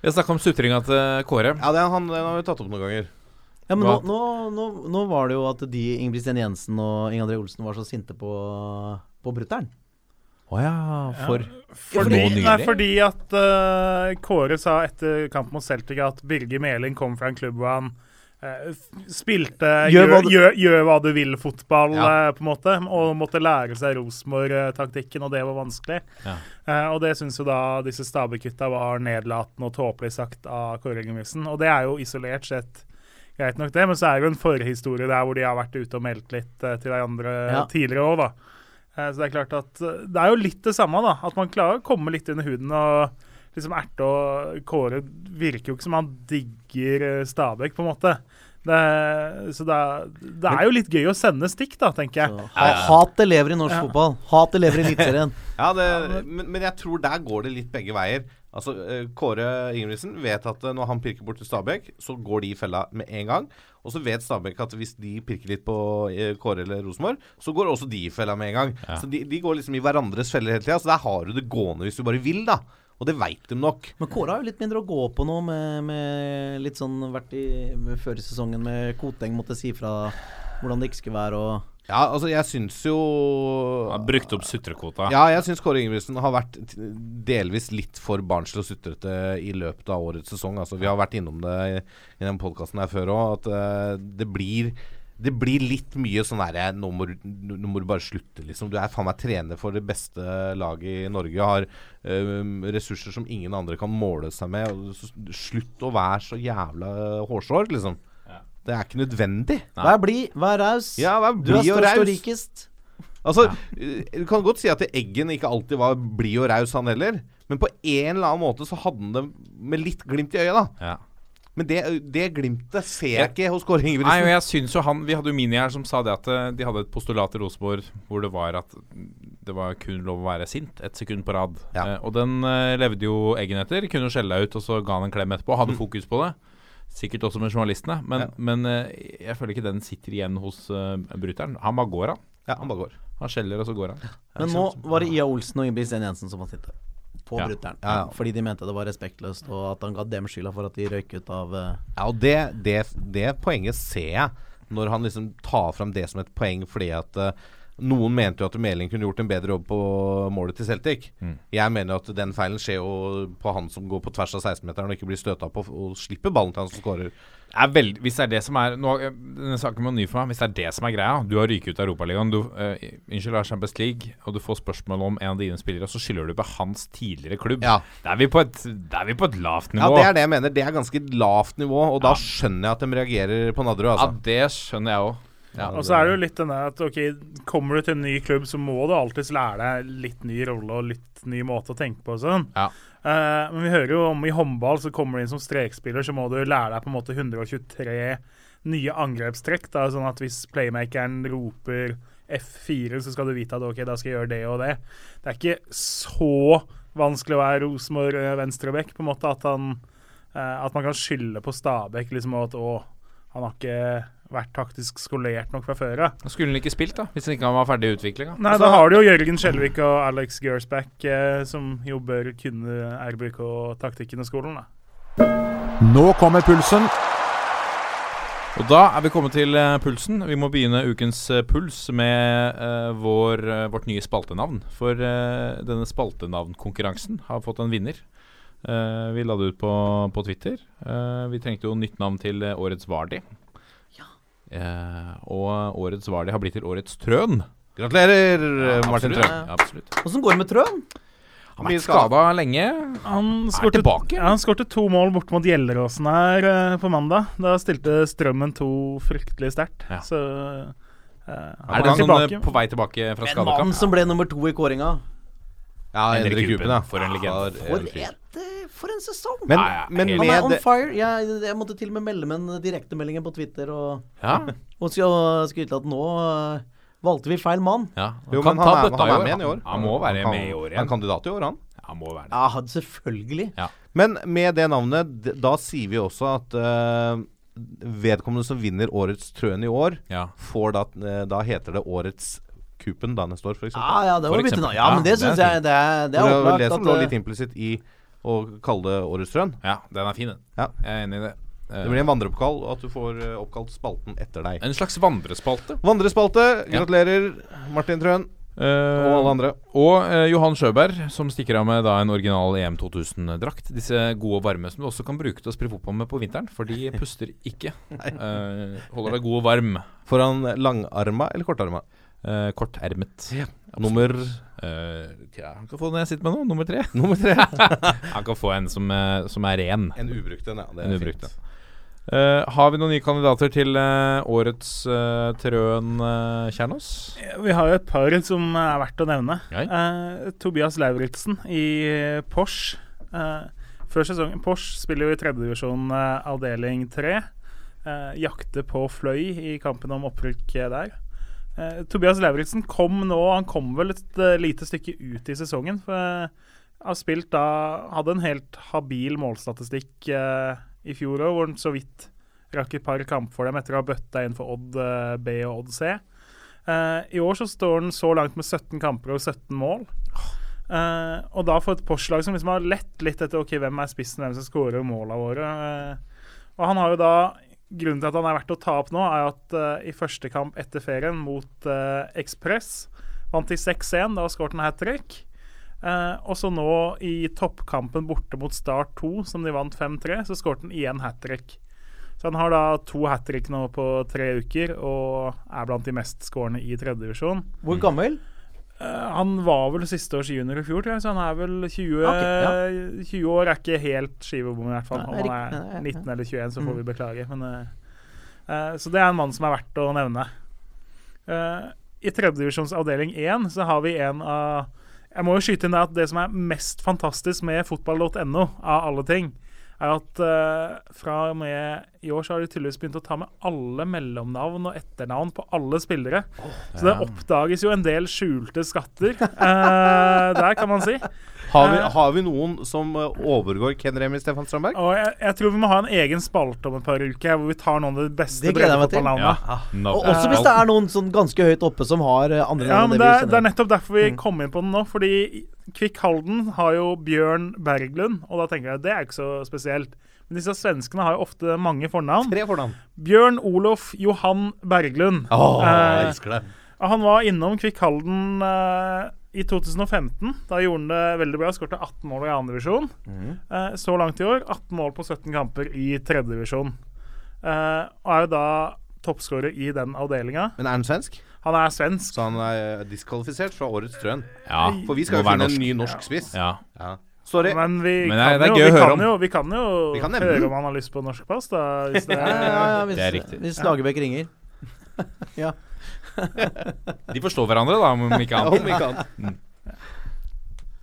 Speaker 1: Vi har snakka om sutringa til Kåre.
Speaker 3: Ja, det, han, den har vi tatt opp noen ganger.
Speaker 2: Ja, men nå, nå, nå, nå var det jo at de Ingebrigtsen Jensen og Inge André Olsen var så sinte på, på Brutter'n.
Speaker 1: Å ja, for
Speaker 4: Fordi,
Speaker 1: nå nylig?
Speaker 4: nei, fordi at uh, Kåre sa etter kampen mot Celtic at Birger Meling kom fra en klubb hvor han uh, spilte
Speaker 2: Gjør
Speaker 4: gjør,
Speaker 2: hva du-
Speaker 4: gjør, hva du vil-fotball,
Speaker 3: Ja.
Speaker 4: uh, på en måte, og måtte lære seg Rosenborg-taktikken, og det var vanskelig.
Speaker 1: Ja.
Speaker 4: Eh, og det syns jo da disse Stabæk-gutta var nedlatende og tåpelig sagt av Kåre Ingebrigtsen. Og det er jo isolert sett greit nok, det, men så er det jo en forhistorie der hvor de har vært ute og meldt litt eh, til hverandre
Speaker 2: Ja.
Speaker 4: tidligere òg, da. Eh, Så det er klart at eh, det er jo litt det samme, da. At man klarer å komme litt under huden og liksom erte og Kåre virker jo ikke som han digger eh, Stabæk, på en måte. Det, så det, er- det er jo litt gøy å sende stikk, da, tenker jeg.
Speaker 2: Så, ha, hatet lever i norsk
Speaker 4: Ja.
Speaker 2: fotball. Hatet lever i Eliteserien.
Speaker 3: Ja, det, men, men jeg tror der går det litt begge veier. Altså, eh, Kåre Ingebrigtsen vet at eh, når han pirker bort til Stabæk, så går de i fella med en gang. Og så vet Stabæk at hvis de pirker litt på eh, Kåre eller Rosenborg, så går også de i fella med en gang. Så de, de går liksom i hverandres feller hele tida. Så der har du det gående hvis du bare vil, da. Og det veit de nok.
Speaker 2: Men Kåre har jo litt mindre å gå på nå, med, med litt sånn vært i før i sesongen med Koteng måtte si fra hvordan det ikke skulle være og
Speaker 3: Ja, altså, jeg syns jo
Speaker 1: Han har brukt opp sutrekvota.
Speaker 3: Ja, jeg syns Kåre Ingebrigtsen har vært delvis litt for barnslig og sutrete i løpet av årets sesong. Altså, vi har vært innom det i, i den podkasten her før òg, at uh, det blir det blir litt mye sånn derre nå, må du- nå må du bare slutte, liksom. Du er faen meg trener for det beste laget i Norge. Har eh, ressurser som ingen andre kan måle seg med. Og slutt å være så jævla hårsår, liksom. Det er ikke nødvendig.
Speaker 2: Vær blid, vær raus.
Speaker 3: Ja, vær
Speaker 2: du er
Speaker 3: blid
Speaker 2: størst og rikest.
Speaker 3: Altså, eh, Du kan godt si at Eggen ikke alltid var blid og raus, han heller. Men på en eller annen måte så hadde han det med litt glimt i øyet, da.
Speaker 1: Ja.
Speaker 3: Men det, det glimtet ser jeg ikke hos Kåre
Speaker 1: Nei, og
Speaker 3: Ingebrigtsen.
Speaker 1: jeg synes jo han Vi hadde jo Mini her som sa det at eh, de hadde et postulat i Rosenborg hvor det var at det var kun lov å være sint ett sekund på rad.
Speaker 3: Ja.
Speaker 1: Eh, og den eh, levde jo Eggen etter. Kunne skjelle deg ut, og så ga han en klem etterpå. Hadde fokus på det. Sikkert også med journalistene. Men,
Speaker 3: Ja.
Speaker 1: men eh, jeg føler ikke den sitter igjen hos uh, bryteren. Han bare går, han.
Speaker 3: Ja, han bare går.
Speaker 1: Han skjeller, og så går han.
Speaker 2: Men nå var det Ia Olsen og Ingebrigtsen Jensen som var sinte på
Speaker 1: Ja.
Speaker 2: Brutter'n.
Speaker 3: Ja, ja.
Speaker 2: Fordi de mente det var respektløst, og at han ga dem skylda for at de røyk ut av uh...
Speaker 3: Ja, og det, det, det poenget ser jeg når han liksom tar fram det som et poeng fordi at eh, noen mente jo at Meling kunne gjort en bedre jobb på målet til Celtic.
Speaker 1: Mm.
Speaker 3: Jeg mener at den feilen skjer jo på han som går på tvers av 16-meteren og ikke blir støta på og slipper ballen til han som skårer.
Speaker 1: Er hvis det er det som er nå, eh, Denne saken var ny for meg. Hvis det er det som er greia Du har ryket ut av Europaligaen. Du uh, Unnskyld, av Champions League, og du får spørsmål om en av dine spillere, og så skylder du på hans tidligere klubb.
Speaker 3: Ja.
Speaker 1: Da er vi på et, da er vi på et lavt
Speaker 3: Ja, det er det jeg mener. Det er ganske lavt nivå, og da skjønner jeg at de reagerer på Nadderud.
Speaker 1: Ja,
Speaker 3: Altså.
Speaker 1: det skjønner jeg òg. Ja,
Speaker 4: Og så er det jo litt denne at ok, kommer du til en ny klubb, så må du alltids lære deg litt ny rolle og litt ny måte å tenke på og sånn.
Speaker 1: Ja.
Speaker 4: Uh, men vi hører jo om i håndball så kommer du inn som strekspiller, så må du lære deg på en måte 123 nye angrepstrekk. Da, sånn at hvis playmakeren roper F4, så skal du vite at ok, da skal jeg gjøre det og det. Det er ikke så vanskelig å være Rosenborg eh, venstrebekk, på en måte, at, han, uh, at man kan skylde på Stabæk liksom, at å, han har ikke vært taktisk skolert nok fra før av.
Speaker 1: Skulle han ikke spilt, da? Hvis han ikke var ferdig i utviklinga?
Speaker 4: Nei, da har du jo Jørgen Skjelvik og Alex Gersback eh, som jo bør kunne RBK-taktikken i skolen. da.
Speaker 5: Nå kommer pulsen.
Speaker 1: Og da er vi kommet til eh, pulsen. Vi må begynne ukens eh, puls med eh, vår, vårt nye spaltenavn. For eh, denne spaltenavnkonkurransen har fått en vinner. Eh, vi la det ut på, på Twitter. Eh, vi trengte jo nytt navn til eh, årets Vardi. Eh, og årets Vardi har blitt til årets Trøn.
Speaker 3: Gratulerer,
Speaker 1: Ja,
Speaker 3: Martin Trøn.
Speaker 1: Ja, absolutt.
Speaker 2: Åssen går det med Trøn?
Speaker 1: Han har vært skada lenge.
Speaker 4: Han
Speaker 1: Er
Speaker 4: skårte,
Speaker 1: tilbake.
Speaker 4: ja, han skårte to mål bort mot Gjelleråsen her uh, på mandag. Da stilte Strømmen to fryktelig sterkt.
Speaker 1: Ja.
Speaker 4: Så eh, han
Speaker 1: Er det
Speaker 4: tilbake.
Speaker 1: eh, på vei tilbake fra
Speaker 2: En mann som ble nummer to i kåringa.
Speaker 3: Ja,
Speaker 1: Henrik
Speaker 3: ja.
Speaker 1: for en legende.
Speaker 2: For, et, eh, for en sesong!
Speaker 3: Men,
Speaker 1: Ja, ja,
Speaker 3: men
Speaker 2: Han er on fire. Jeg, jeg måtte til og med melde med en direktemelding på Twitter og,
Speaker 1: Ja,
Speaker 2: og skryte at nå eh, valgte vi feil mann.
Speaker 1: ja.
Speaker 3: Jo, men
Speaker 1: han,
Speaker 3: han er, han er med i år.
Speaker 1: Han må være
Speaker 3: kan-
Speaker 1: med i år
Speaker 3: Han er kandidat i år, han.
Speaker 1: Han må være det.
Speaker 2: Ja, selvfølgelig.
Speaker 3: Men med det navnet, da sier vi også at uh, vedkommende som vinner Årets Trøen i år,
Speaker 1: Ja.
Speaker 3: får da eh, Da heter det Årets Kupen da neste år, f.eks.
Speaker 2: Ja, ja, det var
Speaker 1: eksempel.
Speaker 2: Ja, men det syns jeg det er, det er opplagt.
Speaker 3: det som lå litt implisitt i å kalle det Årets Trøen.
Speaker 1: ja, den er fin, den.
Speaker 3: Ja.
Speaker 1: Jeg er enig i det.
Speaker 3: Det blir en vandreoppkall, og at du får eh, oppkalt spalten etter deg.
Speaker 1: En slags vandrespalte.
Speaker 3: Vandrespalte.
Speaker 1: Ja.
Speaker 3: Gratulerer, Martin Trøen
Speaker 1: Uh,
Speaker 3: og alle andre.
Speaker 1: Og uh, Johan Sjøberg, som stikker av med da en original EM 2000-drakt. Disse gode og varme som du også kan bruke til å spille fotball med på vinteren, for de puster ikke. Uh, holder deg god og varm.
Speaker 3: Får han langarma eller kortarma?
Speaker 1: Eh, kortermet.
Speaker 3: Nummer
Speaker 1: Eh, tja, han kan få den jeg sitter med nå, nummer tre.
Speaker 3: Nummer tre.
Speaker 1: Han kan få en som, eh, som er ren.
Speaker 3: En ubrukt en, ja. Det er
Speaker 1: En ubrukt en. Uh, har vi noen nye kandidater til uh, årets uh, Trøen uh, Kjernås?
Speaker 4: Vi har jo et par som er verdt å nevne.
Speaker 1: Ja.
Speaker 4: Eh, Tobias Lauritzen i Porsch. Porsche. Eh, før sesongen Porsch spiller jo i tredjedivisjon uh, avdeling tre. Eh, jakter på Fløy i kampen om opprykk der. Eh, Tobias Lauritzen kom nå Han kom vel et uh, lite stykke ut i sesongen. For uh, har spilt da Hadde en helt habil målstatistikk uh, i fjor òg, hvor han så vidt rakk et par kamper for dem etter å ha bøtta inn for Odd B og Odd C. I år så står han så langt med 17 kamper og 17 mål. Og da for et Porsche-lag som liksom har lett litt etter ok, hvem er spissen, hvem som skårer måla våre. og han har jo da Grunnen til at han er verdt å ta opp nå, er at uh, i første kamp etter ferien mot uh, Ekspress vant de 6-1. Da skåret han hat trick. Uh, og så nå i toppkampen borte mot Start 2, som de vant 5-3, så skåret han igjen hat trick. Så han har da to hat trick nå på tre uker og er blant de mest skårende i tredjedivisjon.
Speaker 2: Hvor gammel?
Speaker 4: Uh, han var vel siste års junior i fjor, så han er vel 20,
Speaker 2: okay, ja.
Speaker 4: 20 år. Er ikke helt skivebom, i hvert fall. Om han er
Speaker 2: Nei, nei.
Speaker 4: 19 eller 21, så får
Speaker 2: Mm.
Speaker 4: vi beklage. Men, uh, så det er en mann som er verdt å nevne. Uh, I tredjedivisjons avdeling 1 så har vi en av Jeg må jo skyte inn det at det som er mest fantastisk med fotball.no, av alle ting, er at uh, fra og med i år så har de tydeligvis begynt å ta med alle mellomnavn og etternavn på alle spillere. Så det oppdages jo en del skjulte skatter uh, der, kan man si.
Speaker 3: Har vi,
Speaker 4: Eh,
Speaker 3: har vi noen som overgår Ken Remi Stefan Strandberg?
Speaker 4: Og jeg, jeg tror vi må ha en egen spalte om et par uker hvor vi tar noen av de beste
Speaker 2: Ja.
Speaker 4: breddefotballnavnene.
Speaker 1: Navn-
Speaker 2: Og også hvis det er noen sånn ganske høyt oppe som har andre navn.
Speaker 4: Ja,
Speaker 2: men
Speaker 4: det
Speaker 2: det
Speaker 4: er, det er nettopp derfor vi
Speaker 2: Mm.
Speaker 4: kom inn på den nå. Fordi Kvikk Halden har jo Bjørn Berglund, og da tenker jeg det er ikke så spesielt. Men disse svenskene har jo ofte mange fornavn.
Speaker 3: Tre fornavn.
Speaker 4: Bjørn Olof Johan Berglund.
Speaker 3: Åh, jeg
Speaker 4: Eh,
Speaker 3: elsker det.
Speaker 4: Han var innom Kvikk Halden eh, i 2015. Da gjorde han det veldig bra. Skåret 18 mål i 2.
Speaker 3: divisjon.
Speaker 4: Mm. Eh, så langt i år 18 mål på 17 kamper i 3. divisjon. Eh, og er jo da toppskårer i den avdelinga.
Speaker 3: Men er han svensk?
Speaker 4: Han er svensk.
Speaker 3: Så han er diskvalifisert fra Årets Trøn.
Speaker 1: Ja,
Speaker 3: For vi skal jo
Speaker 1: finne
Speaker 3: finne en ny norsk spiss.
Speaker 1: Ja.
Speaker 3: Ja. Sorry.
Speaker 4: Men vi
Speaker 1: Men det er-
Speaker 4: kan,
Speaker 1: det er
Speaker 4: jo, vi,
Speaker 1: høre
Speaker 4: kan
Speaker 1: om.
Speaker 4: jo, vi kan jo
Speaker 3: Vi kan nevne
Speaker 4: høre
Speaker 3: den.
Speaker 4: om han har lyst på norsk pass, da. Hvis det
Speaker 2: Ja, ja, ja, hvis,
Speaker 1: Det er riktig.
Speaker 2: hvis Lagerbäck ringer. Ja.
Speaker 1: De forstår hverandre, da, om ikke annet.
Speaker 3: Om ikke annet.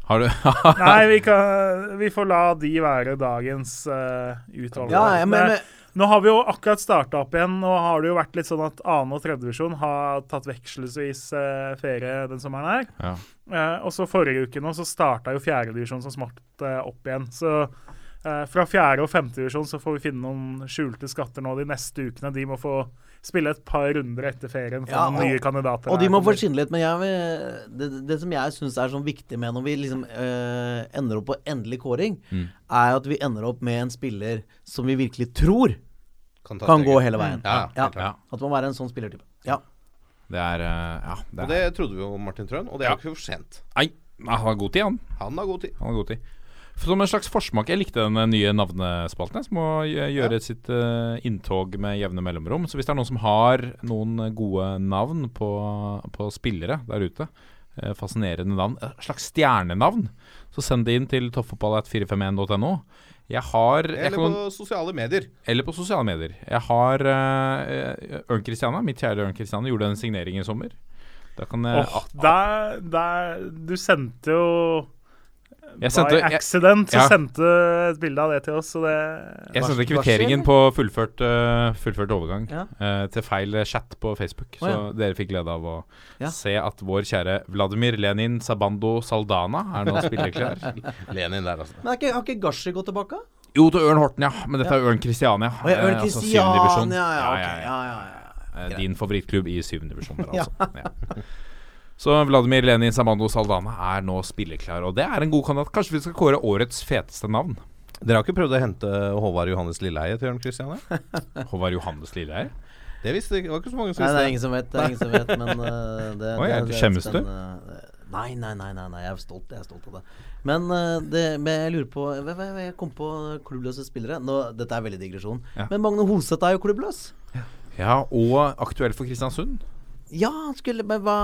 Speaker 1: Har du
Speaker 4: Nei, vi, kan, vi får la de være dagens uh, utvalgte.
Speaker 2: Ja, ja, men, men,
Speaker 4: Nå har vi jo akkurat starta opp igjen. Nå har det jo vært litt sånn at 2. og 3. divisjon har tatt vekselsvis eh, ferie den sommeren her.
Speaker 1: Ja.
Speaker 4: Eh, og så forrige uke nå så starta jo fjerdedivisjon så smått eh, opp igjen. Så eh, fra 4. og 5. divisjon så får vi finne noen skjulte skatter nå de neste ukene. De må få spille et par runder etter ferien for
Speaker 2: Ja, og-
Speaker 4: nye kandidater.
Speaker 2: Og de må få skinne litt. Men jeg, det, det som jeg syns er sånn viktig med når vi liksom øh, ender opp på endelig kåring,
Speaker 1: Mm.
Speaker 2: er at vi ender opp med en spiller som vi virkelig tror
Speaker 3: Kan, ta
Speaker 2: kan gå hele veien.
Speaker 3: Ja,
Speaker 2: Ja.
Speaker 1: Ja.
Speaker 2: At det må være en sånn spillertype. Ja.
Speaker 1: Det er eh, Ja. Det
Speaker 3: Og
Speaker 1: er,
Speaker 3: det trodde vi jo om Martin Trøen, og det er
Speaker 1: Ja.
Speaker 3: jo ikke for sent.
Speaker 1: nei, han har god tid, han.
Speaker 3: Han har god tid.
Speaker 1: Han har god tid. Som en slags forsmak Jeg likte den eh, nye navnespalten, som må gjøre gjøre sitt uh, inntog med jevne mellomrom. Så hvis det er noen som har noen gode navn på, på spillere der ute, uh, fascinerende navn, et slags stjernenavn, så send det inn til toppfotball.451.no. Jeg har jeg
Speaker 3: Eller
Speaker 1: kan-
Speaker 3: på sosiale medier.
Speaker 1: eller på sosiale medier. Jeg har uh, Ørn Christiana, mitt kjære Ørn Christiana, gjorde en signering i sommer. Da kan jeg
Speaker 4: Åh, der, der Du sendte jo
Speaker 1: Jeg sendte-
Speaker 4: By accident så
Speaker 1: ja.
Speaker 4: sendte du et bilde av det til oss, så det
Speaker 1: Jeg sendte kvitteringen på fullført, uh, fullført overgang
Speaker 2: Ja.
Speaker 1: uh, til feil chat på Facebook.
Speaker 2: Oh,
Speaker 1: så
Speaker 2: ja.
Speaker 1: dere fikk glede av å
Speaker 2: Ja.
Speaker 1: se at vår kjære Vladimir Lenin Sabando Saldana er nå spilleklar.
Speaker 3: Lenin der, altså.
Speaker 2: Men er ikke, har ikke Gashi gått tilbake?
Speaker 1: jo, til Ørn Horten, ja. Men dette er Ørn Kristiania.
Speaker 2: Oh, ja, Ørn
Speaker 1: altså syvende divisjon.
Speaker 2: Christian, ja, ja, okay.
Speaker 1: ja, ja.
Speaker 2: ja, ja, ja.
Speaker 1: Eh, Din favorittklubb i syvende divisjon, altså. ja. Så Vladimir Lenin Samando Saldana er nå spilleklar, og det er en god kandidat. Kanskje vi skal kåre årets feteste navn?
Speaker 3: Dere har ikke prøvd å hente Håvard Johannes Lilleheie til Jørn Christian?
Speaker 1: Håvard Johannes Lilleheie?
Speaker 3: Det visste det var ikke så mange som visste.
Speaker 2: Nei, det er ingen som vet, det er ingen som vet, men uh, det,
Speaker 1: Oi,
Speaker 2: det,
Speaker 1: er
Speaker 2: det
Speaker 1: skjemmes du?
Speaker 2: Nei, nei, nei, nei, nei, jeg er stolt, jeg er stolt av det. Men, øh, det, men jeg lurer på Jeg kom på klubbløse spillere. Nå, dette er veldig digresjon.
Speaker 1: Ja.
Speaker 2: Men Magne Hoseth er jo klubbløs.
Speaker 1: Ja, og aktuell for Kristiansund.
Speaker 2: Ja, han skulle Men hva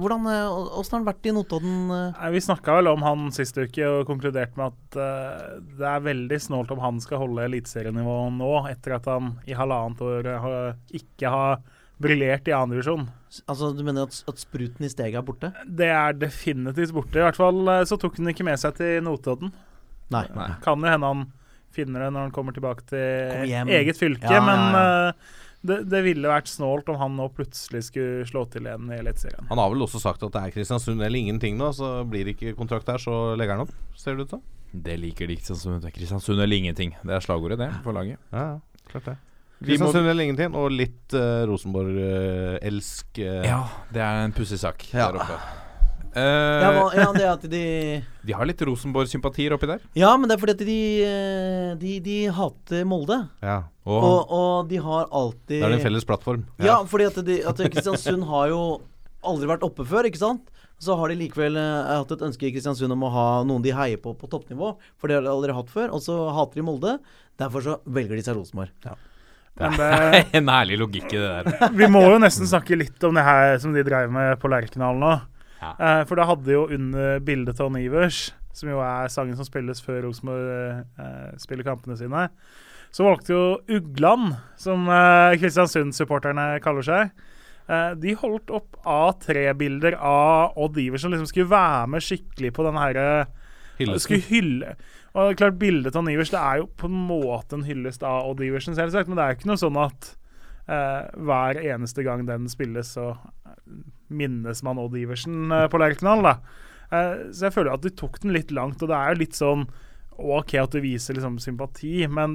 Speaker 2: Hvordan øh, Åssen har han vært i Notodden?
Speaker 4: Nei, Vi snakka vel om han sist uke og konkluderte med at uh, det er veldig snålt om han skal holde eliteserienivå nå, etter at han i halvannet år eh, har, ikke har briljert i andredivisjon.
Speaker 2: Altså, du mener at, at spruten i steget er borte?
Speaker 4: Det er definitivt borte. I hvert fall eh, så tok han ikke med seg til Notodden.
Speaker 2: Nei.
Speaker 4: Kan jo hende han finner det når han kommer tilbake til
Speaker 2: Kom
Speaker 4: eget fylke,
Speaker 2: Ja, ja,
Speaker 4: men
Speaker 2: ja.
Speaker 4: eh, det, det ville vært snålt om han nå plutselig skulle slå til igjen i Eliteserien.
Speaker 3: Han har vel også sagt at det er Kristiansund eller ingenting nå, så blir det ikke kontrakt der, så legger han opp, ser det ut som.
Speaker 1: Det liker de Kristiansund. Kristiansund eller ingenting. Det er slagordet, det, for laget.
Speaker 3: Ja, ja, klart det. Kristiansund eller ingenting, og litt uh, Rosenborg-elsk uh,
Speaker 1: Ja, det er en pussig sak
Speaker 3: Ja.
Speaker 1: der oppe.
Speaker 2: Ja,
Speaker 1: Eh,
Speaker 2: hva, ja, det er at de
Speaker 1: de har litt Rosenborg-sympatier oppi der.
Speaker 2: Ja, men det er fordi at de, øh, de, de hater Molde.
Speaker 3: ja.
Speaker 1: Og,
Speaker 2: Og, og de har alltid
Speaker 3: Det er en felles plattform.
Speaker 2: Ja, fordi at, de, at Kristiansund har jo aldri vært oppe før, ikke sant? Så har de likevel eh, hatt et ønske i Kristiansund om å ha noen de heier på på toppnivå. For det har de aldri hatt før. Og så hater de Molde. Derfor så velger de seg Rosenborg.
Speaker 4: Ja. det,
Speaker 1: en ærlig logikk i det der.
Speaker 4: Vi må jo nesten snakke litt om det her som de drev med på Lerkendal nå.
Speaker 1: Ja.
Speaker 4: Eh, for da hadde jo under bildet til Ivers, som jo er sangen som spilles før Rosenborg eh, spiller kampene sine, så valgte jo Ugland, som eh, Kristiansund-supporterne kaller seg, eh, de holdt opp A3-bilder av Odd Ivers som liksom skulle være med skikkelig på den herre skulle hylle. Og klart Bildet av Ivers Det er jo på en måte en hyllest av Odd Iversen, selvsagt, men det er jo ikke noe sånn at eh, hver eneste gang den spilles, så minnes man Odd Iversen eh, på Lerkendal. da. Eh, så jeg føler at de tok den litt langt, og det er jo litt sånn OK at du viser liksom sympati, men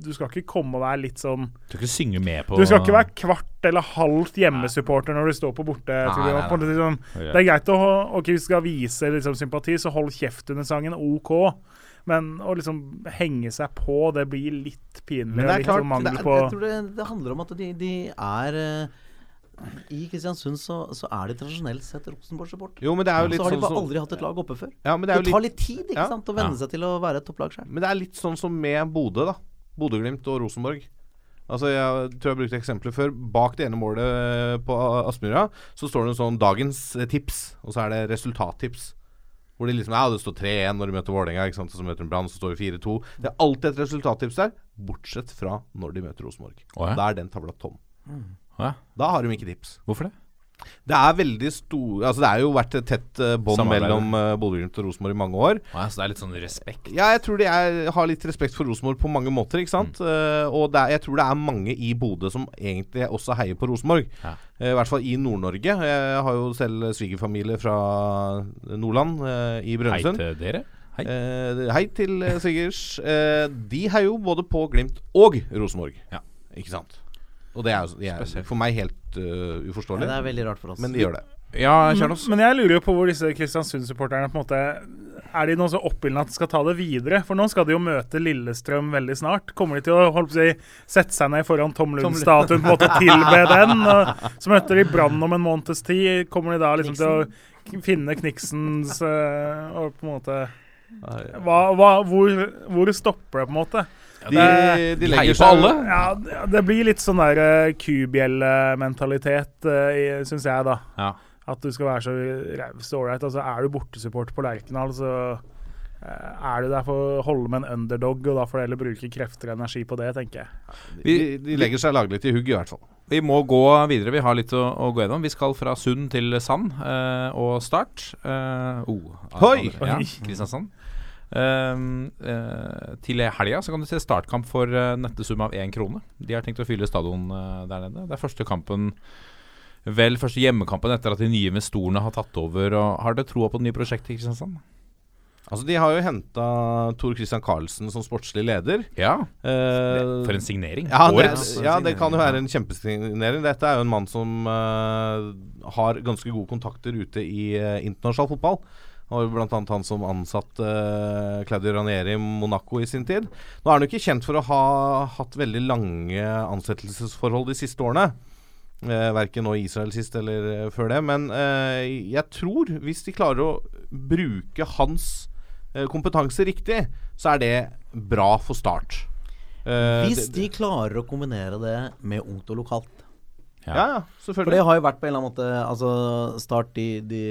Speaker 4: du skal ikke komme og være litt sånn
Speaker 1: Du skal ikke synge med på
Speaker 4: Du skal ikke være kvart eller halvt hjemmesupporter når du står på borte.
Speaker 1: Nei, nei,
Speaker 4: nei, liksom, det er greit å Ok, hvis du skal vise liksom, sympati, så hold kjeft under sangen. OK. Men å liksom henge seg på, det blir litt pinlig.
Speaker 2: Men det
Speaker 4: og
Speaker 2: er
Speaker 4: litt
Speaker 2: klart,
Speaker 4: sånn mangel
Speaker 2: det, er- jeg tror det, det handler om at de, de er eh, I Kristiansund så, så er de tradisjonelt sett Rosenborg-support.
Speaker 3: Jo, men det er jo
Speaker 2: Så har de
Speaker 3: sånn
Speaker 2: bare
Speaker 3: som
Speaker 2: aldri hatt et lag oppe før.
Speaker 3: ja, men det, er
Speaker 2: Det tar
Speaker 3: litt,
Speaker 2: litt tid ikke
Speaker 3: Ja.
Speaker 2: sant, å venne
Speaker 1: Ja.
Speaker 2: seg til å være et topplag sjøl.
Speaker 3: men det er litt sånn som med Bodø, da. Bodø-Glimt og Rosenborg. Altså, Jeg tror jeg brukte eksempler før. Bak det ene målet på Aspmyra så står det en sånn 'dagens eh, tips', og så er det resultattips. Hvor det liksom Ja, det står 3-1 når de møter Vålerenga, ikke sant? og så møter de Brann, så står det 4-2. Det er alltid et resultattips der, bortsett fra når de møter Rosenborg.
Speaker 1: Oh, ja.
Speaker 3: Da er den tavla tom.
Speaker 1: Ja.
Speaker 3: Da har de ikke tips.
Speaker 1: Hvorfor det?
Speaker 3: Det er veldig stor Altså Det er jo vært et tett uh, bånd mellom uh, Bodø-Glimt og Rosenborg i mange år.
Speaker 1: Ja, så det er litt sånn respekt?
Speaker 3: Ja, jeg tror de er, har litt respekt for Rosenborg på mange måter. ikke sant? Eh, og det er, jeg tror det er mange i Bodø som egentlig også heier på Rosenborg.
Speaker 1: Ja.
Speaker 3: Uh, I hvert fall i Nord-Norge. Jeg har jo selv svigerfamilie fra Nordland, i i
Speaker 1: Hei til dere. Hei.
Speaker 3: Hei til. Eh, de heier jo både på Glimt og Rosenborg.
Speaker 1: Ja.
Speaker 3: Ikke sant? Og det er jo det er for meg helt uh,
Speaker 2: Ja, det er veldig rart for oss.
Speaker 3: men de gjør det.
Speaker 1: Ja, Kjernos?
Speaker 4: Men jeg lurer jo på hvor disse Kristiansund-supporterne på en måte Er de nå så oppildne at de skal ta det videre? For nå skal de jo møte Lillestrøm veldig snart. Kommer de til å holdt på å si, sette seg ned foran Tom Lund-statuen på en måte tilbe den? Og så møter de Brann om en måneds tid. Kommer de da liksom til å finne Kniksens uh, og på en måte hva, hva, hvor, hvor stopper det, på en måte?
Speaker 3: De,
Speaker 4: Det-
Speaker 3: de
Speaker 1: heier
Speaker 3: legger
Speaker 1: på
Speaker 3: seg
Speaker 1: alle.
Speaker 4: Ja, det- blir litt sånn der kubjellementalitet, uh, syns jeg, da.
Speaker 1: Ja.
Speaker 4: At du skal være så raus og ålreit. Altså, er du bortesupporter på Lerkendal, så eh, er du der for å holde med en underdog, og da får du heller bruke krefter og energi på det, tenker jeg.
Speaker 3: de, de legger seg laglig til hugg, i hvert fall.
Speaker 1: Vi må gå videre. Vi har litt å, å gå gjennom. Vi skal fra Sund til Sand eh, og Start. Eh, oh,
Speaker 3: Hoi!
Speaker 1: Ja, Kristiansand. Ehm, eh, til helga kan du se startkamp for uh, nette sum av én krone. De har tenkt å fylle stadion eh, der nede. Det er første kampen Vel, første hjemmekampen etter at de nye investorene har tatt over. Og har dere troa på det nye prosjektet i Kristiansand?
Speaker 3: Altså De har jo henta Tor Christian Karlsen som sportslig leder.
Speaker 1: Ja.
Speaker 3: Eh,
Speaker 1: For en signering.
Speaker 3: Ja, det,
Speaker 1: Årets.
Speaker 3: ja, det kan jo være en kjempesignering. Dette er jo en mann som eh, har ganske gode kontakter ute i eh, internasjonal fotball. Han var annet han som ansatte uh, Claudio Ranieri i Monaco i sin tid. Nå er han jo ikke kjent for å ha hatt veldig lange ansettelsesforhold de siste årene. Uh, verken nå i Israel sist eller eh, før det. Men uh, jeg tror, hvis de klarer å bruke hans eh, kompetanse riktig, så er det bra for Start. Eh,
Speaker 2: Hvis de klarer å kombinere det med ungt og lokalt.
Speaker 3: Ja, ja,
Speaker 2: For det har jo vært på en eller annen måte Altså Start de, de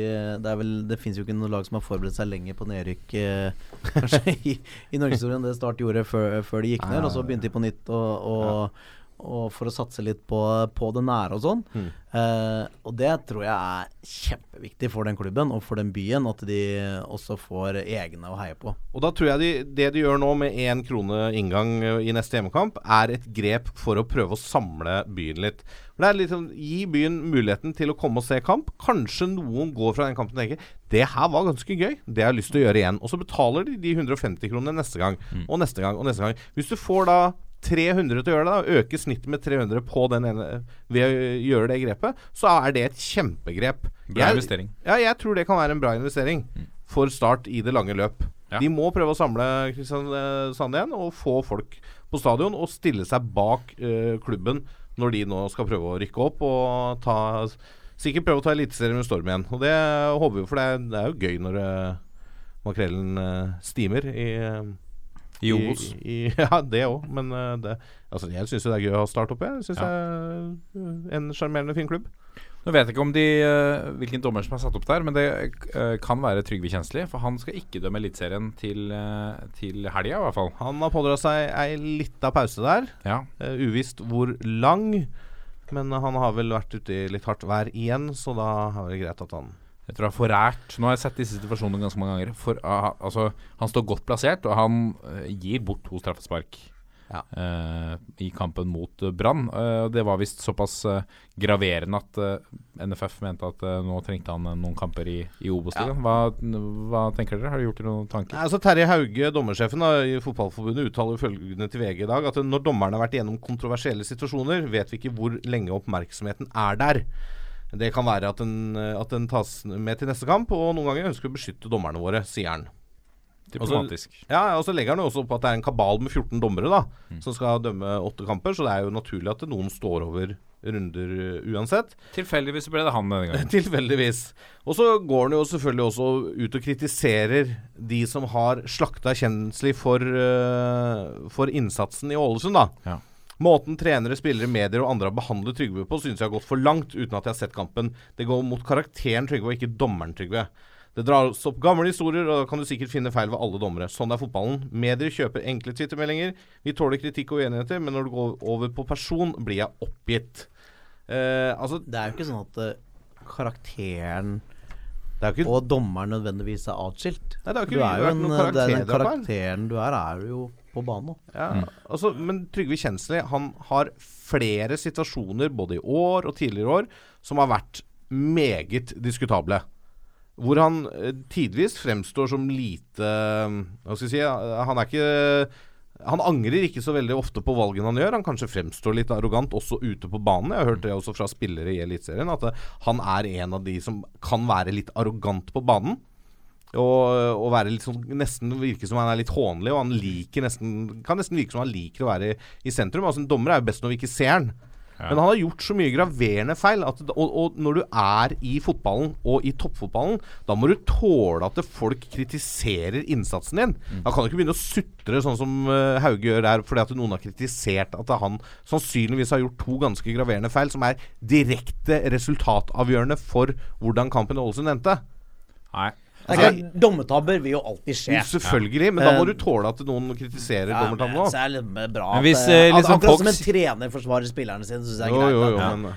Speaker 2: Det er vel Det fins jo ikke noe lag som har forberedt seg lenger på nedrykk eh, Kanskje i, i norgeshistorien enn det Start gjorde før, før de gikk ned. Og så begynte de på nytt og, og, og for å satse litt på, på det nære og sånn.
Speaker 3: Mm.
Speaker 2: Eh, og det tror jeg er kjempeviktig for den klubben og for den byen, at de også får egne å heie på.
Speaker 3: Og da tror jeg de, det de gjør nå med én krone inngang i neste hjemmekamp, er et grep for å prøve å samle byen litt. For det er sånn, Gi byen muligheten til å komme og se kamp. Kanskje noen går fra den kampen og tenker det her var ganske gøy, det har jeg lyst til å gjøre igjen. Og så betaler de de 150 kronene neste gang, og neste gang og neste gang. Hvis du får da 300 til å gjøre det, da, øke snittet med 300 på den ene ved å gjøre det grepet, så er det et kjempegrep.
Speaker 1: Bra
Speaker 3: Jeg-
Speaker 1: investering.
Speaker 3: Ja, jeg tror det kan være en bra investering for Start i det lange løp.
Speaker 1: Ja.
Speaker 3: De må prøve å samle Kristiansand igjen og få folk på stadion og stille seg bak uh, klubben når de nå skal prøve å rykke opp og ta Sikkert prøve å ta Eliteserien med storm igjen. Og det håper vi, for det er, det er jo gøy når uh, makrellen uh, stimer i eh,
Speaker 1: I Obos.
Speaker 3: ja, det òg. Men eh, det, altså, jeg syns det er gøy å ha Start oppe. Jeg syns
Speaker 1: Ja.
Speaker 3: det er en sjarmerende, fin klubb.
Speaker 1: Nå vet jeg ikke om de, eh, hvilken dommer som er satt opp der, men det eh, kan være Trygve Kjensli. For han skal ikke dømme Eliteserien til, til helga, i hvert fall.
Speaker 3: Han har pådratt seg ei lita pause der.
Speaker 1: Ja.
Speaker 3: Uvisst hvor lang. Men han har vel vært ute i litt hardt vær igjen, så da er det greit at han
Speaker 1: Jeg tror han får rært Nå har jeg sett disse situasjonene ganske mange ganger. For, uh, altså, han står godt plassert, og han uh, gir bort to straffespark
Speaker 3: Ja.
Speaker 1: eh, i kampen mot uh, Brann. Eh, det var visst såpass eh, graverende at eh, NFF mente at eh, nå trengte han eh, noen kamper i, i Obos-ligaen. Hva, hva tenker dere? Har dere gjort dere noen tanker?
Speaker 3: Nei, altså Terje Hauge, dommersjefen da, i Fotballforbundet, uttaler følgende til VG i dag at når dommerne har vært igjennom kontroversielle situasjoner, vet vi ikke hvor lenge oppmerksomheten er der. Det kan være at den, eh, at den tas med til neste kamp, og noen ganger ønsker vi å beskytte dommerne våre, sier han.
Speaker 1: Diplomatisk.
Speaker 3: Ja, og så legger han jo også opp at det er en kabal med 14 dommere da
Speaker 1: Mm.
Speaker 3: som skal dømme åtte kamper, så det er jo naturlig at noen står over runder uh, uansett.
Speaker 1: Tilfeldigvis ble det han denne gangen.
Speaker 3: Tilfeldigvis. Og så går han jo selvfølgelig også ut og kritiserer de som har slakta Kjensli for, uh, for innsatsen i Ålesund, da.
Speaker 1: Ja.
Speaker 3: Måten trenere, spillere, medier og andre har behandlet Trygve på, synes jeg har gått for langt uten at jeg har sett kampen. Det går mot karakteren Trygve, og ikke dommeren Trygve. Det dras opp gamle historier, og da kan du sikkert finne feil ved alle dommere. Sånn er fotballen. Medier kjøper enkle twittermeldinger. Vi tåler kritikk og uenigheter, men når det går over på person, blir jeg oppgitt. Eh, altså,
Speaker 2: Det er jo ikke sånn at uh, karakteren
Speaker 3: det er ikke
Speaker 2: og dommeren nødvendigvis er atskilt.
Speaker 3: Nei, det har jo
Speaker 2: Du
Speaker 3: ikke
Speaker 2: er jo en, er den karakteren du er, er jo på banen.
Speaker 3: Ja, altså, men Trygve Kjensli han har flere situasjoner både i år og tidligere år som har vært meget diskutable. Hvor han eh, tidvis fremstår som lite eh, Hva skal jeg si eh, Han er ikke han angrer ikke så veldig ofte på valgene han gjør. Han kanskje fremstår litt arrogant også ute på banen. Jeg har hørt det også fra spillere i Eliteserien, at han er en av de som kan være litt arrogant på banen. Og, og være litt sånn, nesten virke som han er litt hånlig, og han liker nesten kan nesten virke som han liker å være i, i sentrum. Altså En dommer er jo best når vi ikke ser han. Men han har gjort så mye graverende feil. At, og, og når du er i fotballen, og i toppfotballen, da må du tåle at folk kritiserer innsatsen din. Da kan du ikke begynne å sutre sånn som uh, Hauge gjør der, fordi at noen har kritisert at han sannsynligvis har gjort to ganske graverende feil, som er direkte resultatavgjørende for hvordan kampen i Ålesund endte.
Speaker 1: Nei.
Speaker 2: Er Dommetabber vil jo alltid skje.
Speaker 3: Selvfølgelig, men da må
Speaker 2: Eh,
Speaker 3: du tåle at noen kritiserer
Speaker 2: Ja,
Speaker 3: dommertabben òg.
Speaker 2: er
Speaker 1: eh,
Speaker 2: eh,
Speaker 1: sånn
Speaker 2: Akkurat som en trener forsvarer spillerne sine, syns jeg er greit.
Speaker 3: jo, jo, men-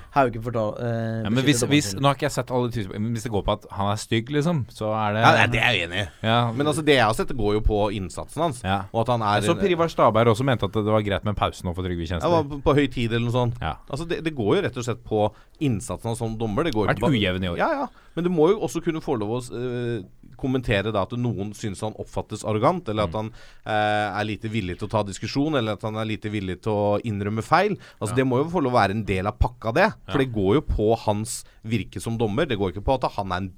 Speaker 1: Ja, hvis, hvis, nå har ikke jeg sett alle Men hvis det går på at han er stygg, liksom, så er det
Speaker 3: Ja, nei, det er jeg enig i.
Speaker 1: Ja.
Speaker 3: Men altså, det jeg har sett, går jo på innsatsen hans.
Speaker 1: Ja.
Speaker 3: Og at han er
Speaker 1: så Privar Staberg også mente at det var greit med en pause nå for Trygve
Speaker 3: Ja, på, på høy tid eller noe sånt.
Speaker 1: Ja.
Speaker 3: Altså det, det går jo rett og slett på innsatsen hans som dommer. Det går jo
Speaker 1: Vært ujevn i år.
Speaker 3: Ja, ja. Men du må jo også kunne få lov å eh, kommentere da at noen syns han oppfattes arrogant, eller
Speaker 1: Mm.
Speaker 3: at han eh, er lite villig til å ta diskusjon, eller at han er lite villig til å innrømme feil. Altså Det må jo få lov å være en del av pakka, det. For det går jo på hans virke som dommer. Det går ikke på at han er en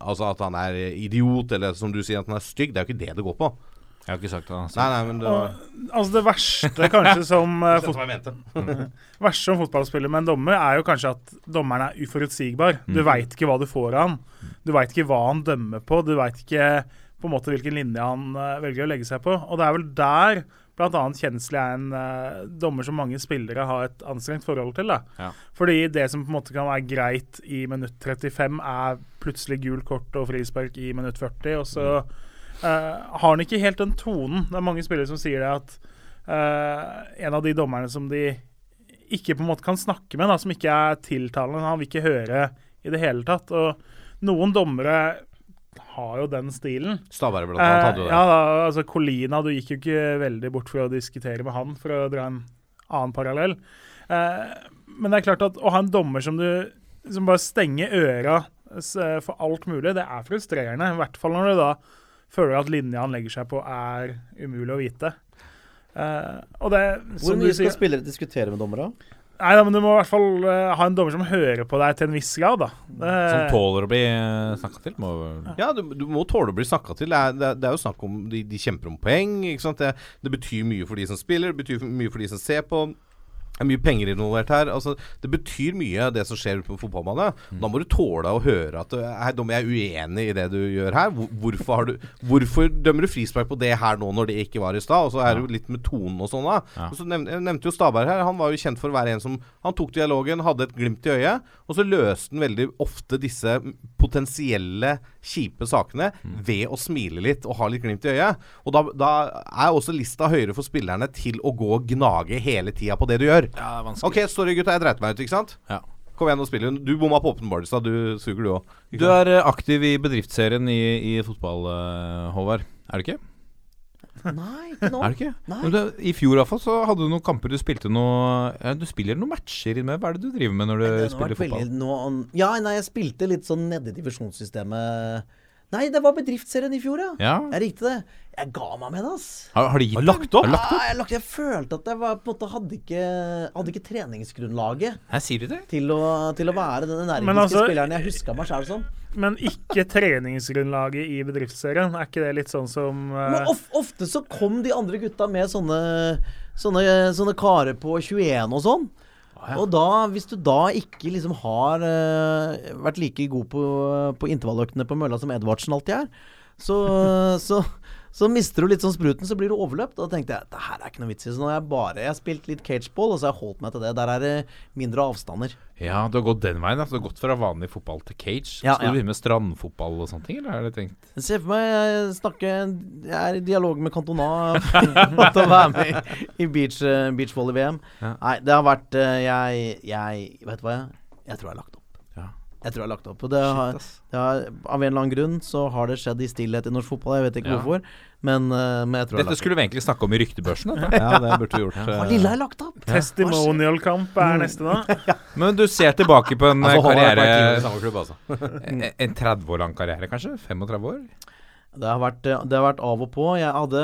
Speaker 3: Altså at han er idiot, eller som du sier, at han er stygg. Det er jo ikke det det går på.
Speaker 1: Jeg har ikke sagt det. Altså.
Speaker 3: Nei, nei, men det var
Speaker 4: Altså Det verste kanskje som
Speaker 3: jeg mente.
Speaker 4: verste som fotballspiller med en dommer, er jo kanskje at dommeren er uforutsigbar. Du veit ikke hva du får av han. Du veit ikke hva han dømmer på. Du veit ikke på en måte hvilken linje han uh, velger å legge seg på. Og det er vel der bl.a. Kjensli er en uh, dommer som mange spillere har et anstrengt forhold til.
Speaker 1: Ja.
Speaker 4: Fordi det som på en måte kan være greit i minutt 35, er plutselig gult kort og frispark i minutt 40. Og så uh, har han ikke helt den tonen. Det er mange spillere som sier det at en av de dommerne som de ikke på en måte kan snakke med, da, som ikke er tiltalende, han vil ikke høre i det hele tatt. Og noen dommere har jo den stilen.
Speaker 3: Staberg blant annet hadde jo
Speaker 4: Eh,
Speaker 3: det.
Speaker 4: ja, da, altså Colina, du gikk jo ikke veldig bort for å diskutere med han, for å dra en annen parallell. Eh, men det er klart at å ha en dommer som du som bare stenger øra for alt mulig, det er frustrerende. I hvert fall når du da føler at linja han legger seg på, er umulig å vite. Eh, og det,
Speaker 2: Hvor mye skal spillere diskutere med dommere?
Speaker 4: Nei, da, men du må i hvert fall uh, ha en dommer som hører på deg til en viss grad, da. Det,
Speaker 1: Som tåler å bli snakka til. Må,
Speaker 3: Ja, du, du må tåle å bli snakka til. Det er, det, det er jo snakk om de, de kjemper om poeng. Ikke sant? Det, det betyr mye for de som spiller, det betyr mye for de som ser på. Det er mye penger involvert her. Altså, det betyr mye, det som skjer på på Mm. Da må du tåle å høre at Hei, dommer, jeg er uenig i det du gjør her. Hvorfor, har du, hvorfor dømmer du frispark på det her nå, når det ikke var i stad? Og så er det jo litt med tonen og sånn, da.
Speaker 1: Ja.
Speaker 3: Og så nevnte, jeg nevnte jo Staberg her. Han var jo kjent for å være en som Han tok dialogen, hadde et glimt i øyet, og så løste han veldig ofte disse potensielle kjipe sakene ved å smile litt og ha litt glimt i øyet. Og da, da er også lista høyere for spillerne til å gå og gnage hele tida på det du gjør.
Speaker 1: ja, det er vanskelig.
Speaker 3: OK, sorry gutta, jeg dreit meg ut, ikke sant?
Speaker 1: Ja.
Speaker 3: Kom igjen og spill. Du bomma på Open Barstad, du suger du òg.
Speaker 1: Du er eh, aktiv i bedriftsserien i, i fotball, eh, Håvard. Er du ikke?
Speaker 2: Nei, ikke nå.
Speaker 1: Er du ikke?
Speaker 2: Nei.
Speaker 1: Men det, I fjor i hvert fall så hadde du noen kamper du spilte noe ja, Du spiller noen matcher med. Hva er det du driver med når du
Speaker 2: Det
Speaker 1: spiller fotball?
Speaker 2: veldig nå, Ja, nei, jeg spilte litt sånn nede i divisjonssystemet. Nei, det var bedriftsserien i fjor, ja.
Speaker 1: Ja.
Speaker 2: Jeg rikte det. Jeg ga meg med det, ass.
Speaker 1: Har, har de gitt
Speaker 3: lagt opp?
Speaker 1: Har lagt opp?
Speaker 2: Ja, jeg, lagt, jeg følte at jeg var, på en måte hadde ikke, hadde ikke treningsgrunnlaget
Speaker 1: Her sier du det?
Speaker 2: til å, til å være den energiske
Speaker 4: altså-
Speaker 2: spilleren jeg huska meg sjøl som.
Speaker 4: Men ikke treningsgrunnlaget i bedriftsserien. Er ikke det litt sånn som uh...
Speaker 2: Men of, ofte så kom de andre gutta med sånne, sånne, sånne karer på 21 og sånn. Og da, hvis du da ikke liksom har uh, vært like god på, på intervalløktene på mølla som Edvardsen alltid er, så, så, så mister du litt sånn spruten, så blir du overløpt. Og da tenkte jeg det her er ikke noe vits i. Så nå har jeg bare jeg har spilt litt cageball, og så har jeg holdt meg til det. Der er det mindre avstander.
Speaker 1: Ja, du har gått den veien. da. Du har gått fra vanlig fotball til cage.
Speaker 2: Ja,
Speaker 1: Skal
Speaker 2: ja.
Speaker 1: du begynne med strandfotball og sånne ting, eller har du tenkt
Speaker 2: Se for meg jeg snakker Jeg er i dialog med Cantona for å være med i, i beach, eh, beachvolley-VM.
Speaker 1: Ja.
Speaker 2: Nei, det har vært eh, Jeg, jeg Vet du hva? Jeg, jeg tror jeg har lagt opp. Jeg tror jeg har lagt opp. Det har, det har, av en eller annen grunn så har det skjedd i stillhet i norsk fotball. Jeg vet ikke
Speaker 1: Ja.
Speaker 2: hvorfor, men, eh, men jeg tror
Speaker 1: Dette
Speaker 2: jeg
Speaker 1: skulle vi egentlig snakke om i ryktebørsen.
Speaker 3: Ja, det burde vi gjort.
Speaker 2: Ja.
Speaker 3: Uh,
Speaker 2: Lilla er lagt opp?
Speaker 4: Testimonial-kamp er neste, da.
Speaker 1: Men du ser tilbake på en
Speaker 3: Altså,
Speaker 1: eh, karriere
Speaker 3: klubb, altså.
Speaker 1: En en 30 år lang karriere, kanskje? 35 år?
Speaker 2: Det har, vært, det har vært av og på. Jeg hadde,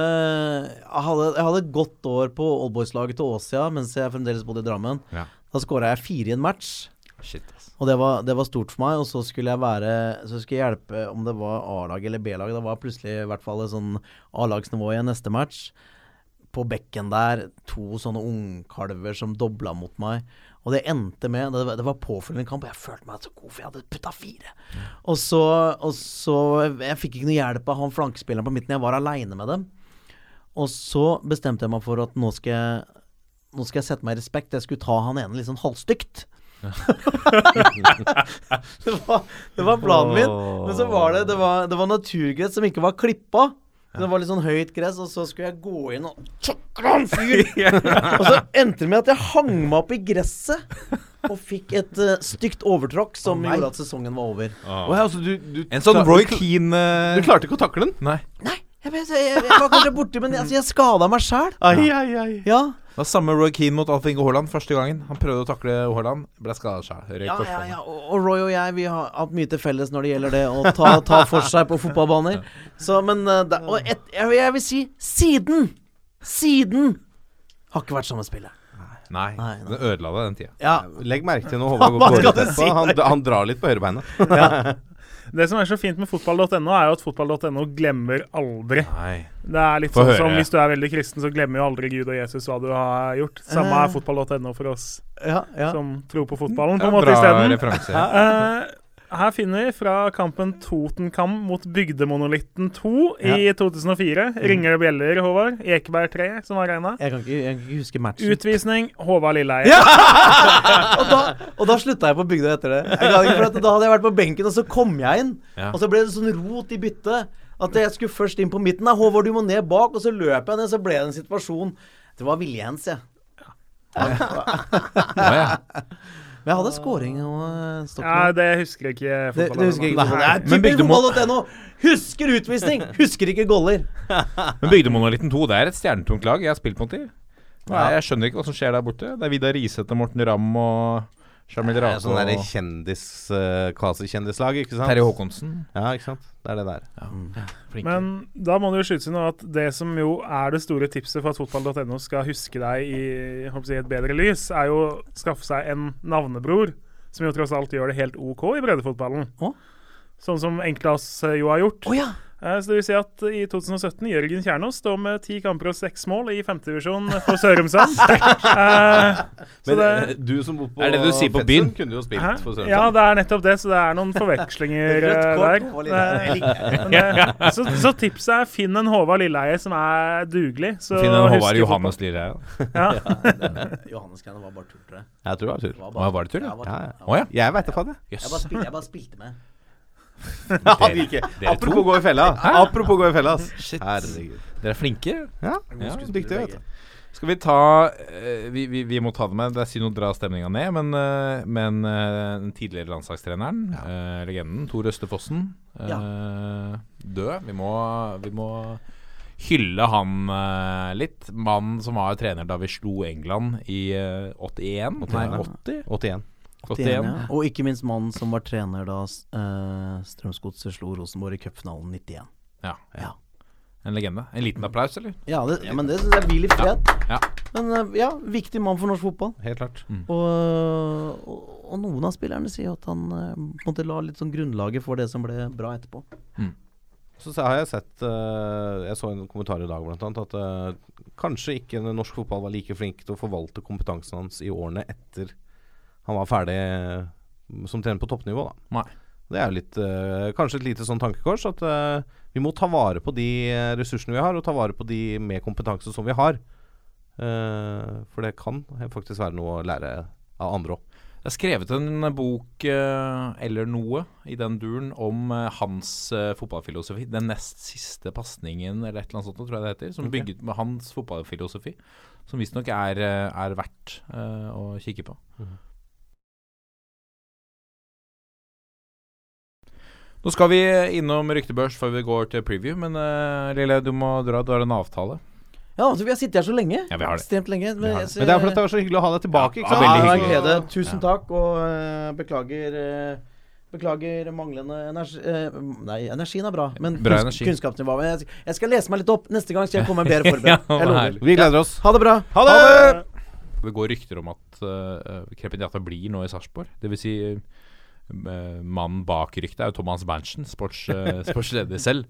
Speaker 2: jeg hadde, jeg hadde et godt år på oldboys-laget til Åsia mens jeg fremdeles bodde i Drammen.
Speaker 1: Ja.
Speaker 2: Da skåra jeg fire i en match.
Speaker 1: Shit, ass.
Speaker 2: Og det var, det var stort for meg. Og så skulle jeg være Så skulle jeg hjelpe om det var A-lag eller B-lag. Det var plutselig i hvert fall et sånn A-lagsnivå i neste match. På bekken der, to sånne ungkalver som dobla mot meg. Og det endte med Det, det var påfølgende kamp, og jeg følte meg så god, for jeg hadde putta fire. Og så, og så Jeg fikk ikke noe hjelp av han flankespilleren på midten. Jeg var aleine med dem. Og så bestemte jeg meg for at nå skal jeg Nå skal jeg sette meg i respekt. Jeg skulle ta han ene litt sånn halvstygt. det, var, det var planen min. Men så var det Det var, det var naturgress som ikke var klippa. Det var litt sånn høyt gress, og så skulle jeg gå inn og tjokle han fyr! og så endte det med at jeg hang meg opp i gresset og fikk et uh, stygt overtråkk som gjorde at sesongen var over.
Speaker 3: Oh. ja, altså, du, du,
Speaker 1: En sånn Roy Keane uh...
Speaker 3: Du klarte ikke å takle den?
Speaker 1: Nei.
Speaker 2: Nei, jeg, jeg, jeg, jeg var kanskje borti, men altså, jeg skada meg sjæl.
Speaker 3: Ai.
Speaker 2: Ja.
Speaker 1: Det var samme Roy Keane mot Alf Inge Haaland første gangen. Han prøvde å takle Haaland, ble skada seg.
Speaker 2: Ja, ja, ja. Og, Roy og jeg vi har hatt mye til felles når det gjelder det å ta, ta for seg på fotballbaner. Så, men da, Og et, jeg, vil si siden! Siden har ikke vært samme spillet.
Speaker 1: Nei,
Speaker 2: Nei, nei.
Speaker 1: det ødela det den tida.
Speaker 2: Ja.
Speaker 3: Legg merke til når Håvard går ut etterpå.
Speaker 2: si?
Speaker 3: Han, han drar litt på høyrebeinet.
Speaker 4: Det som er så fint med fotball.no, er jo at fotball.no glemmer aldri.
Speaker 1: Nei.
Speaker 4: Det er litt
Speaker 1: Få
Speaker 4: sånn
Speaker 1: høre.
Speaker 4: som hvis du er veldig kristen, så glemmer jo aldri Gud og Jesus hva du har gjort. Samme er fotball.no for oss
Speaker 2: Ja, ja.
Speaker 4: som tror på fotballen, på
Speaker 1: Ja,
Speaker 4: en måte isteden. her finner vi fra kampen Totenkam mot Bygdemonolitten 2 i 2004. Ringer det bjeller, Håvard? Ekeberg 3, som var regna.
Speaker 2: Jeg jeg kan ikke huske matchen.
Speaker 4: Utvisning Håvard Lilleheie.
Speaker 2: og, da, og da slutta jeg på Bygdøy etter det. Jeg ikke, for at Da hadde jeg vært på benken, og så kom jeg inn.
Speaker 1: Ja.
Speaker 2: Og så ble det sånn rot i byttet. At jeg skulle først inn på midten. Nei, Håvard, du må ned bak. Og så løp jeg ned, så ble det en situasjon Det var viljens jeg.
Speaker 1: Ja, ja.
Speaker 2: Men jeg hadde scoring og uh,
Speaker 4: Ja, det husker jeg ikke.
Speaker 2: det, det husker jeg ikke.
Speaker 4: Nei.
Speaker 2: Det er
Speaker 1: Men
Speaker 2: typisk fotball.no! Husker utvisning! Husker ikke goller.
Speaker 1: Men Bygdemonolitten 2 det er et stjernetungt lag. Jeg har spilt mot dem. Nei, jeg skjønner ikke hva som skjer der borte. Det er Vidar Riseth og Morten Ramm og Jamil Rase
Speaker 3: sånn der kjendis, uh, kvasi-kjendislag, ikke sant?
Speaker 1: Terje Håkonsen.
Speaker 3: Ja, ikke sant? Det er det der.
Speaker 1: Flinke.
Speaker 4: Men da må det jo skytes inn at det som jo er det store tipset for at fotball.no skal huske deg i, jeg et bedre lys, er jo å skaffe seg en navnebror, som jo tross alt gjør det helt OK i breddefotballen.
Speaker 2: Å?
Speaker 4: Sånn som enkelte av oss eh, jo har gjort.
Speaker 2: Oh, ja!
Speaker 4: Eh, Så det vil si at i 2017 Jørgen Kjernås står med ti kamper og seks mål i femtedivisjon for Sørumsand. Eh,
Speaker 3: Men
Speaker 4: det,
Speaker 3: eh, du som bor på
Speaker 1: Er det det du sier på
Speaker 3: Fetsund,
Speaker 1: byen?
Speaker 3: kunne jo spilt
Speaker 4: Hæ?
Speaker 3: for Sørumsand.
Speaker 4: Ja, det er nettopp det, så det er noen forvekslinger
Speaker 2: kort,
Speaker 4: der.
Speaker 2: Det.
Speaker 4: Men, så, så tipset er finn en Håvard Lilleheie som er dugelig. Så
Speaker 1: Finn en Håvard. Johannes Lilleheie.
Speaker 4: Ja.
Speaker 2: Johannes-greiene var bare tull, tror jeg.
Speaker 3: Jeg tror det var.
Speaker 2: Det var
Speaker 1: var det tull, ja?
Speaker 2: Ja, det var tull.
Speaker 3: ja.
Speaker 1: Å ja.
Speaker 3: Jeg veit da faen, jeg.
Speaker 2: Jeg bare, spilte, jeg bare spilte med.
Speaker 3: Ja, ikke.
Speaker 1: dere
Speaker 3: Apropos gå i fella. Apropos gå i fella.
Speaker 1: Shit.
Speaker 3: Herregud.
Speaker 1: Dere er flinke.
Speaker 3: Ja,
Speaker 1: Ja,
Speaker 3: dyktige. vet du.
Speaker 1: Skal vi ta eh, vi, vi, vi må ta det med. Det er synd å dra stemninga ned, men, eh, men eh, den tidligere landslagstreneren, eh, legenden Tor Østefossen, eh, død. Vi må, vi må hylle han eh, litt. Mannen som var trener da vi slo England i 81? 81? Nei, 80?
Speaker 3: 81.
Speaker 1: 81.
Speaker 2: Ja. Og ikke minst mannen som var trener da uh, Strømsgodset slo Rosenborg i cupfinalen 91.
Speaker 1: Ja.
Speaker 2: Ja.
Speaker 1: En legende. En liten applaus, eller?
Speaker 2: Ja, det, ja men det syns jeg blir litt fred.
Speaker 1: Ja.
Speaker 2: Men eh, ja, viktig mann for norsk fotball.
Speaker 3: Helt klart.
Speaker 2: Og, og, og noen av spillerne sier at han eh, på en måte la litt sånn grunnlaget for det som ble bra etterpå.
Speaker 3: Så så har jeg sett Jeg så en kommentar i dag blant annet at kanskje ikke norsk fotball var like flink til å forvalte kompetansen hans i årene etter han var ferdig eh, som trener på toppnivå. da
Speaker 1: Nei.
Speaker 3: Det er jo litt eh, kanskje et lite sånn tankekors at eh, vi må ta vare på de ressursene vi har, og ta vare på de med kompetanse som vi har. Uh, for det kan faktisk være noe å lære av andre òg.
Speaker 1: Det er skrevet en bok eller noe i den duren om hans fotballfilosofi. Den nest siste pasningen, eller et eller annet sånt, tror jeg det heter. Som
Speaker 3: okay.
Speaker 1: bygget med hans fotballfilosofi. Som visstnok er, er verdt uh, å kikke på.
Speaker 3: Mhm.
Speaker 1: Nå skal vi innom ryktebørs før vi går til preview, men uh, Lille, du må dra. Du har en avtale.
Speaker 2: Ja, altså, vi har sittet her så lenge.
Speaker 1: Ja, vi har det.
Speaker 2: Ekstremt lenge.
Speaker 1: Men, har det.
Speaker 3: Men det er fordi det var så hyggelig å ha deg tilbake.
Speaker 1: Ja,
Speaker 3: ikke
Speaker 1: ja,
Speaker 3: sant?
Speaker 2: Ja,
Speaker 1: hyggelig.
Speaker 2: glede. Tusen
Speaker 1: Ja.
Speaker 2: takk, og uh, beklager uh, Beklager manglende energi Nei, energien er bra, men
Speaker 1: Bra
Speaker 2: kunns-
Speaker 1: energi.
Speaker 2: kunnskapsnivået Jeg, jeg skal lese meg litt opp. Neste gang så jeg kommer bedre forberedt.
Speaker 1: Ja,
Speaker 2: Jeg lover.
Speaker 3: Vi gleder oss.
Speaker 2: Ha det bra.
Speaker 3: Ha det!
Speaker 1: Det går rykter om at uh, Krepinjata blir nå i Sarpsborg. Det vil si mannen bak ryktet er jo Thomas Berntsen, sports, eh, sportsleder selv.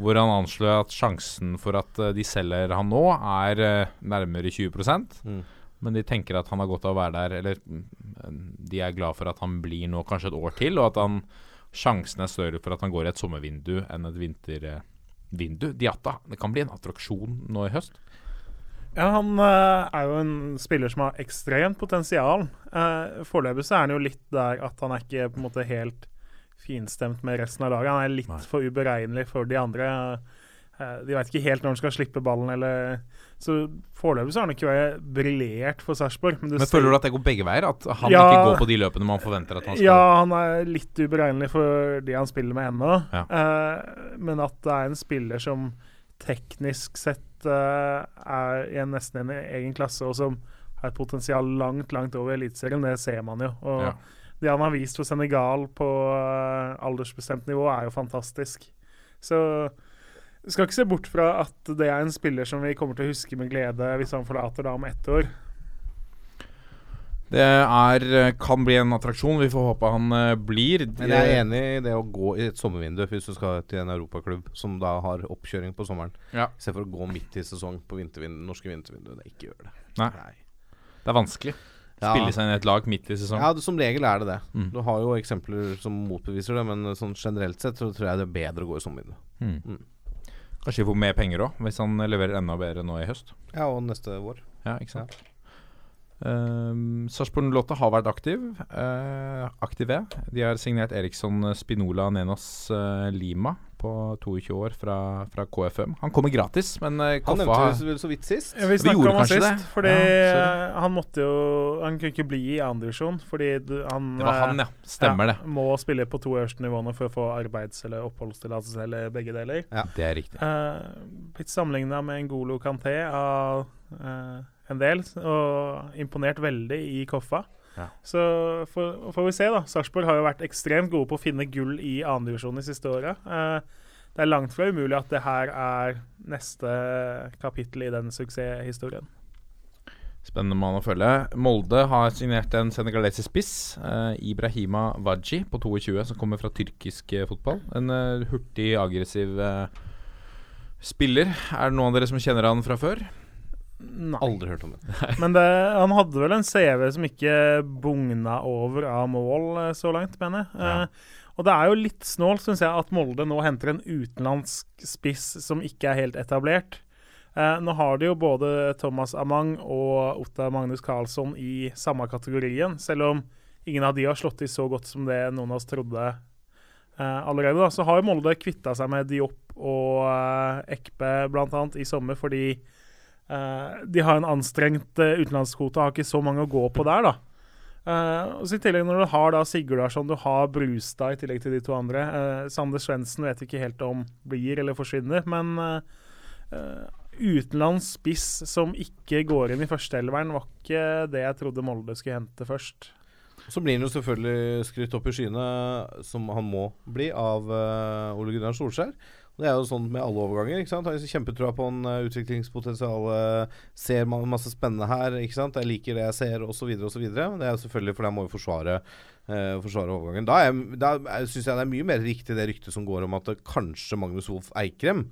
Speaker 1: Hvor han anslår at sjansen for at eh, de selger han nå, er eh, nærmere 20
Speaker 3: Mm.
Speaker 1: Men de tenker at han har godt av å være der, eller mm, de er glad for at han blir nå kanskje et år til, og at han, sjansen er større for at han går i et sommervindu enn et vintervindu. Diatta, det kan bli en attraksjon nå i høst.
Speaker 4: Ja, han eh, er jo en spiller som har ekstremt potensial. Uh, Foreløpig så er han jo litt der at han er ikke på en måte helt finstemt med resten av laget. Han er litt
Speaker 1: Nei.
Speaker 4: for uberegnelig for de andre. Eh, de veit ikke helt når han skal slippe ballen, eller Så foreløpig så har han ikke vært briljert for Sarpsborg. Men,
Speaker 1: Men føler du at det går begge veier? At han
Speaker 4: Ja.
Speaker 1: ikke går på de løpene man forventer at han skal?
Speaker 4: Ja, han er litt uberegnelig for de han spiller med ennå.
Speaker 1: Ja.
Speaker 4: Uh, men at det er en spiller som teknisk sett er i en nesten en egen klasse, og som har et potensial langt, langt over Eliteserien, det ser man jo. Og
Speaker 1: Ja.
Speaker 4: det han har vist for Senegal på eh, aldersbestemt nivå, er jo fantastisk. Så vi skal ikke se bort fra at det er en spiller som vi kommer til å huske med glede hvis han forlater da om ett år.
Speaker 1: Det er, eh, kan bli en attraksjon. Vi får håpe han eh, blir.
Speaker 3: Men jeg er enig i det å gå i et sommervindu hvis du skal til en europaklubb som da har oppkjøring på sommeren.
Speaker 1: Ja.
Speaker 3: Istedenfor å gå midt i sesong på vintervindu, norske vintervinduet. Det ikke gjør det.
Speaker 1: Nei. Det er vanskelig.
Speaker 3: Ja.
Speaker 1: Spille seg inn i et lag midt i sesong.
Speaker 3: Ja, det, som regel er det det.
Speaker 1: Mm.
Speaker 3: Du har jo eksempler som motbeviser det, men sånn generelt sett så tror jeg det er bedre å gå i sommervindu.
Speaker 1: Mm.
Speaker 3: Mm.
Speaker 1: Kanskje vi får mer penger òg, hvis han leverer enda bedre nå i høst.
Speaker 3: Ja, og neste vår.
Speaker 1: Ja, ikke sant. Um, Sarpsborg 08 har vært aktiv. uh, aktive. De har signert Eriksson Spinola Nenos uh, Lima på 22 år fra, fra KFM. Han kommer gratis, men uh,
Speaker 3: Han nevnte vel så vidt sist.
Speaker 4: Ja, vi snakka om han sist,
Speaker 1: det.
Speaker 4: fordi
Speaker 1: Ja,
Speaker 4: eh, han måtte jo Han kunne ikke bli i andredivisjon, fordi du- han,
Speaker 1: Det var
Speaker 4: eh,
Speaker 1: han, ja. Stemmer
Speaker 4: ja,
Speaker 1: det.
Speaker 4: må spille på to øverste nivåene for å få arbeids- eller oppholdstillatelse, eller begge deler.
Speaker 1: Det er riktig.
Speaker 4: Uh, blitt sammenligna med Ngolo Kanté av eh, en del, og imponert veldig i Koffa.
Speaker 1: Ja.
Speaker 4: Så får, får vi se, da. Sarpsborg har jo vært ekstremt gode på å finne gull i andredivisjon de siste åra. det er langt fra umulig at det her er neste kapittel i den suksesshistorien.
Speaker 1: Spennende mann å følge. Molde har signert en senegalesisk spiss, eh, Ibrahima Waji, på 22, som kommer fra tyrkisk eh, fotball. En eh, hurtig, aggressiv eh, spiller. Er det noen av dere som kjenner han fra før?
Speaker 4: Nei.
Speaker 3: Aldri hørt om det.
Speaker 4: Men det, han hadde vel en CV som ikke bugna over av mål eh, så langt, mener jeg.
Speaker 1: Ja.
Speaker 4: Eh, og det er jo litt snålt, syns jeg, at Molde nå henter en utenlandsk spiss som ikke er helt etablert. Eh, nå har de jo både Thomas Amang og Otta Magnus Carlsson i samme kategorien, selv om ingen av de har slått i så godt som det noen av oss trodde eh, allerede. Da. Så har Molde kvitta seg med Diop og eh, Ekpe bl.a. i sommer fordi de har en anstrengt uh, utenlandskvote, har ikke så mange å gå på der, da. Uh, og så I tillegg når du har da Sigurdarsson, du har Brustad i tillegg til de to andre. Uh, Sander Svendsen vet vi ikke helt om blir eller forsvinner, men uh, utenlands spiss som ikke går inn i førsteelveren, var ikke det jeg trodde Molde skulle hente først.
Speaker 3: Så blir han jo selvfølgelig skrytt opp i skyene, som han må bli, av eh, Ole Gunnar Solskjær. Det er jo sånn med alle overganger. ikke sant? Har kjempetroa på en uh, utviklingspotensial. eh, ser man masse spennende her. ikke sant? Jeg liker det jeg ser, osv. osv. Det er selvfølgelig fordi jeg må jo forsvare, uh, forsvare overgangen. Da, er, da syns jeg det er mye mer riktig det ryktet som går om at kanskje Magnus Wolff Eikrem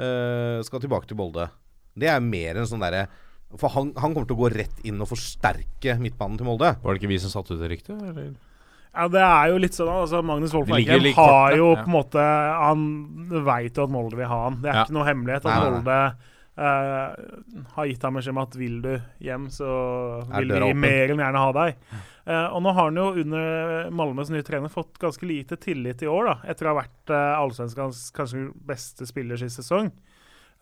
Speaker 3: uh, skal tilbake til Molde. Det er mer en sånn derre For han, han kommer til å gå rett inn og forsterke midtbanen til Molde.
Speaker 1: Var det ikke vi som satte ut det ryktet? Eller?
Speaker 4: Ja, det er jo litt sånn altså Magnus Wolff Eikrem har jo på en måte Han veit jo at Molde vil ha han. Det er
Speaker 1: Ja.
Speaker 4: ikke noe hemmelighet at. Molde uh, har gitt ham beskjed om at vil du hjem, så vil vi
Speaker 3: åpen?
Speaker 4: mer enn gjerne ha deg. Uh, og nå har han jo under Malmøs nye trener fått ganske lite tillit i år, da, etter å ha vært uh, Allsvenskans kanskje beste spiller sist sesong.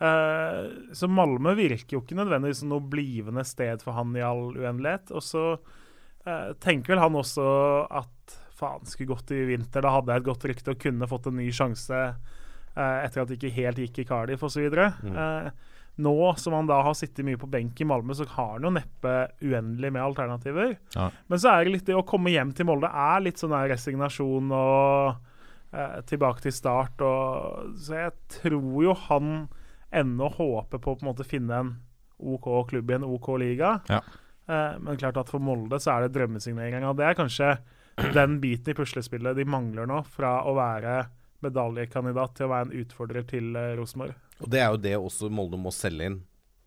Speaker 4: Uh, så Malmö virker jo ikke nødvendigvis som noe blivende sted for han i all uendelighet. Og så uh, tenker vel han også at faen, skulle gått i vinter, da hadde jeg et godt rykte og kunne fått en ny sjanse eh, etter at det ikke helt gikk i Cardiff osv.
Speaker 3: Mm.
Speaker 4: Eh, nå som han da har sittet mye på benk i Malmö, så har han jo neppe uendelig med alternativer.
Speaker 1: Ja.
Speaker 4: Men så er det litt det å komme hjem til Molde er litt sånn resignasjon og eh, tilbake til start. Og, så jeg tror jo han ennå håper på å på en måte finne en OK klubb i en OK liga.
Speaker 1: Ja.
Speaker 4: Eh, men klart at for Molde så er det drømmesignering. Og det er kanskje den biten i puslespillet de mangler nå, fra å være medaljekandidat til å være en utfordrer til uh, Rosenborg.
Speaker 3: Og det er jo det også Molde må selge inn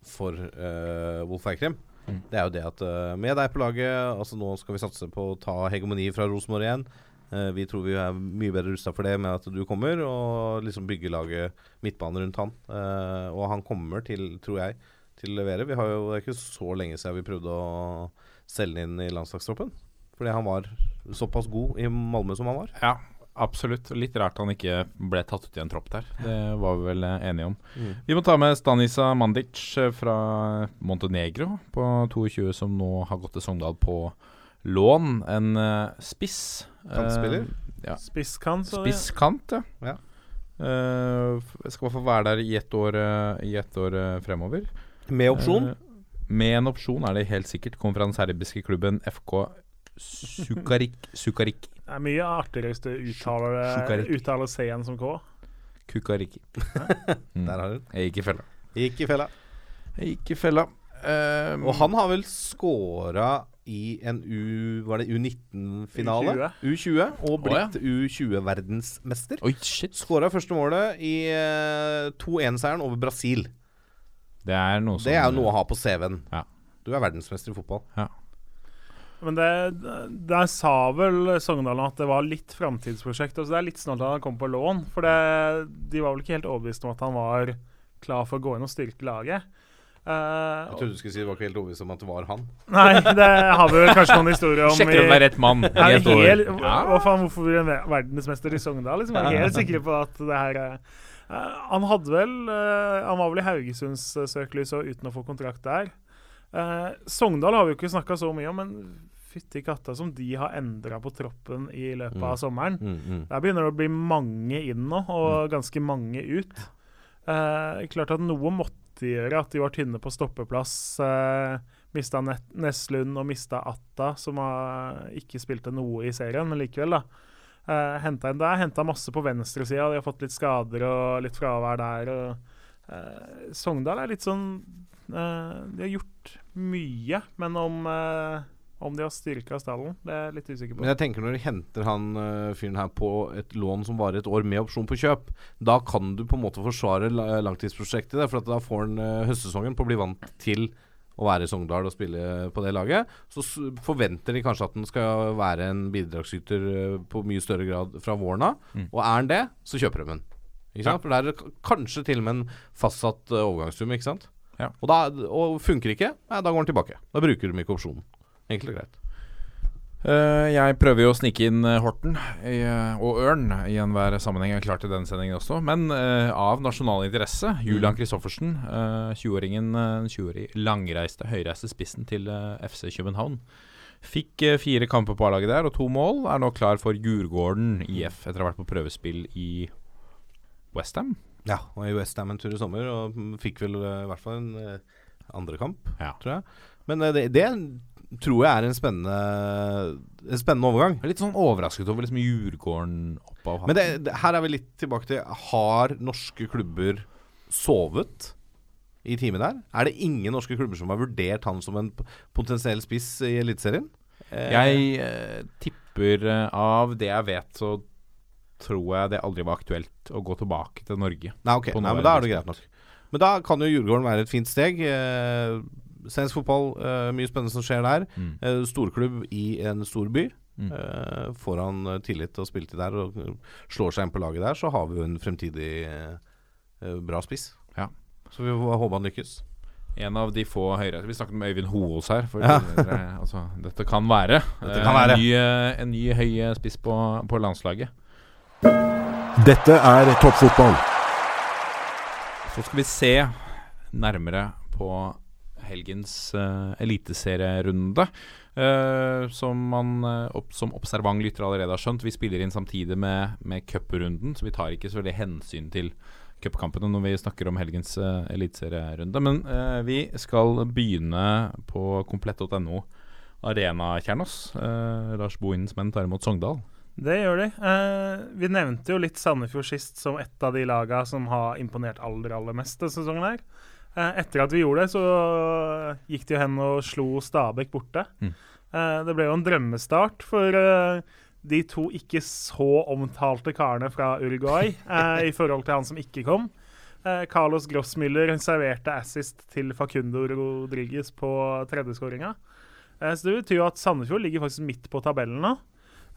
Speaker 3: for uh, Wolf Eikrem.
Speaker 1: Mm.
Speaker 3: Det er jo det at uh, med deg på laget Altså Nå skal vi satse på å ta hegemoni fra Rosenborg igjen. Uh, vi tror vi er mye bedre rusta for det med at du kommer, og liksom bygge laget midtbane rundt han. Uh, og han kommer til, tror jeg, til å levere. Vi har jo, det er ikke så lenge siden vi prøvde å selge inn i landslagstroppen. Fordi han var såpass god i Malmö som han var.
Speaker 1: Ja, absolutt. Litt rart han ikke ble tatt ut i en tropp der. Det var vi vel eh, enige om.
Speaker 3: Mm.
Speaker 1: Vi må ta med Stanisa Mandic eh, fra Montenegro på 22, som nå har gått til Sogndal på lån. En uh, spiss.
Speaker 3: Kantspiller?
Speaker 1: Uh, ja.
Speaker 4: Spisskant.
Speaker 1: Spisskant, ja.
Speaker 3: Ja.
Speaker 1: Uh, skal i hvert fall være der i ett år, uh, i ett år uh, fremover.
Speaker 3: Med opsjon.
Speaker 1: Med en opsjon er det helt sikkert. Kommer fra den serbiske klubben FK Sukarik Sukarik.
Speaker 4: Det er mye artigere hvis du uttaler, uttaler C-en som K.
Speaker 1: Kukariki. Mm.
Speaker 3: Der har hun.
Speaker 1: Jeg gikk i fella.
Speaker 3: Gikk i fella.
Speaker 1: Jeg gikk i fella. Um,
Speaker 3: Og han har vel scora i en U... Var det U19-finale? U20. Og blitt U20-verdensmester.
Speaker 1: Oi, shit.
Speaker 3: Skåra første målet i eh, 2-1-seieren over Brasil.
Speaker 1: Det er noe som
Speaker 3: Det er jo noe å ha på CV-en.
Speaker 1: Ja.
Speaker 3: Du er verdensmester i fotball.
Speaker 4: Men det, der sa vel Sogndalen at det var litt framtidsprosjekt. Så det er litt snart at han kom på lån. For det, de var vel ikke helt overbevist om at han var klar for å gå inn og styrke laget. Uh,
Speaker 3: Jeg trodde du skulle si det var ikke helt overbevist om at det var han.
Speaker 4: Nei, det har vi vel kanskje noen historier om.
Speaker 1: Sjekker om det er rett mann i
Speaker 4: Er
Speaker 1: et år.
Speaker 4: Hel,
Speaker 1: Ja.
Speaker 4: faen, Hvorfor blir han verdensmester i Sogndal? Liksom, jeg er helt sikker på at det her er Eh, Han hadde vel uh, Han var vel i Haugesunds uh, søkelys og uten å få kontrakt der. Eh, Sogndal har vi jo ikke snakka så mye om, men fytti katta som de har endra på troppen i løpet
Speaker 3: Mm.
Speaker 4: av sommeren.
Speaker 3: Mm, mm.
Speaker 4: Der begynner det å bli mange inn nå, og ganske mange ut. Eh, klart at noe måtte gjøre at de var tynne på stoppeplass. Eh, mista Neslund og mista Atta, som har ikke spilte noe i serien, men likevel, da. Uh, henta inn der. Henta masse på venstresida. De har fått litt skader og litt fravær der. Og, eh, Sogndal er litt sånn eh, De har gjort mye, men om, eh, om de har styrka stallen, det er jeg litt usikker på.
Speaker 3: Men jeg tenker når de henter han øh, fyren her på et lån som varer et år med opsjon på kjøp, da kan du på en måte forsvare langtidsprosjektet. For at da får han høstsesongen på å bli vant til å være i Sogndal og spille på det laget. Så forventer de kanskje at han skal være en bidragsyter på mye større grad fra våren av.
Speaker 1: Mm.
Speaker 3: Og er han det, så kjøper de den Ikke sant? For det er kanskje til og med en fastsatt overgangssum, ikke sant?
Speaker 1: Ja.
Speaker 3: Og, da, og funker ikke, nei, da går den tilbake. Da bruker de ikke opsjonen. Enkelt og greit.
Speaker 1: Uh, jeg prøver jo å snike inn uh, Horten i, uh, og Ørn i enhver sammenheng. Jeg er klar til denne sendingen også. Men av nasjonal interesse, Julian Kristoffersen, eh, 20-åringen, eh, 20-årig langreiste, høyreiste spissen til FC København. Fikk fire kamper på A-laget der og to mål. Er nå klar for Djurgården IF etter å ha vært på prøvespill i Westham.
Speaker 3: Ja, og i Westham en tur i sommer, og fikk vel eh, i hvert fall en eh, andre kamp,
Speaker 1: Ja.
Speaker 3: tror jeg. Men eh, det, det tror jeg er en spennende, en spennende overgang.
Speaker 1: Jeg er litt sånn overrasket over liksom Djurgården opp av
Speaker 3: Men det, det, her er vi litt tilbake til Har norske klubber sovet i timen der? Er det ingen norske klubber som har vurdert han som en potensiell spiss i Eliteserien?
Speaker 1: Jeg eh, tipper av det jeg vet, så tror jeg det aldri var aktuelt å gå tilbake til Norge.
Speaker 3: Nei, ok, nei, men da er det greit nok. Men da kan jo Djurgården være et fint steg. Eh, Svensk fotball, eh, mye spennende som skjer der.
Speaker 1: Mm.
Speaker 3: Eh, storklubb i en stor by.
Speaker 1: Mm.
Speaker 3: Eh, får han eh, tillit og spilletid der og eh, slår seg inn på laget der, så har vi jo en fremtidig eh, bra spiss.
Speaker 1: Ja.
Speaker 3: Så vi får håpe han lykkes.
Speaker 1: En av de få høyre Vi snakket med Øyvind Hoås her.
Speaker 3: Ja.
Speaker 1: altså, dette kan være
Speaker 3: Dette kan være.
Speaker 1: En, ny, en ny høy spiss på, på landslaget.
Speaker 5: Dette er toppfotball.
Speaker 1: Så skal vi se nærmere på helgens uh, eliteserierunde. Uh, som man uh, opp, som observant lytter allerede har skjønt, vi spiller inn samtidig med, med cuprunden, så vi tar ikke så veldig hensyn til cupkampene når vi snakker om helgens uh, eliteserierunde. Men uh, vi skal begynne på komplett.no Arena Kjernås. Eh, Lars Bohinens menn tar imot Sogndal.
Speaker 4: Det gjør de. Eh, vi nevnte jo litt Sandefjord sist som et av de laga som har imponert aller, aller mest denne sesongen her. Eh, etter at vi gjorde det, så gikk de jo hen og slo Stabæk borte.
Speaker 1: Mm.
Speaker 4: Eh, det ble jo en drømmestart for eh, de to ikke så omtalte karene fra Uruguay eh, i forhold til han som ikke kom. Eh, Carlos Grossmüller serverte assist til Facundo Rodriguez på tredjeskåringa. Eh, så det betyr jo at Sandefjord ligger faktisk midt på tabellen nå.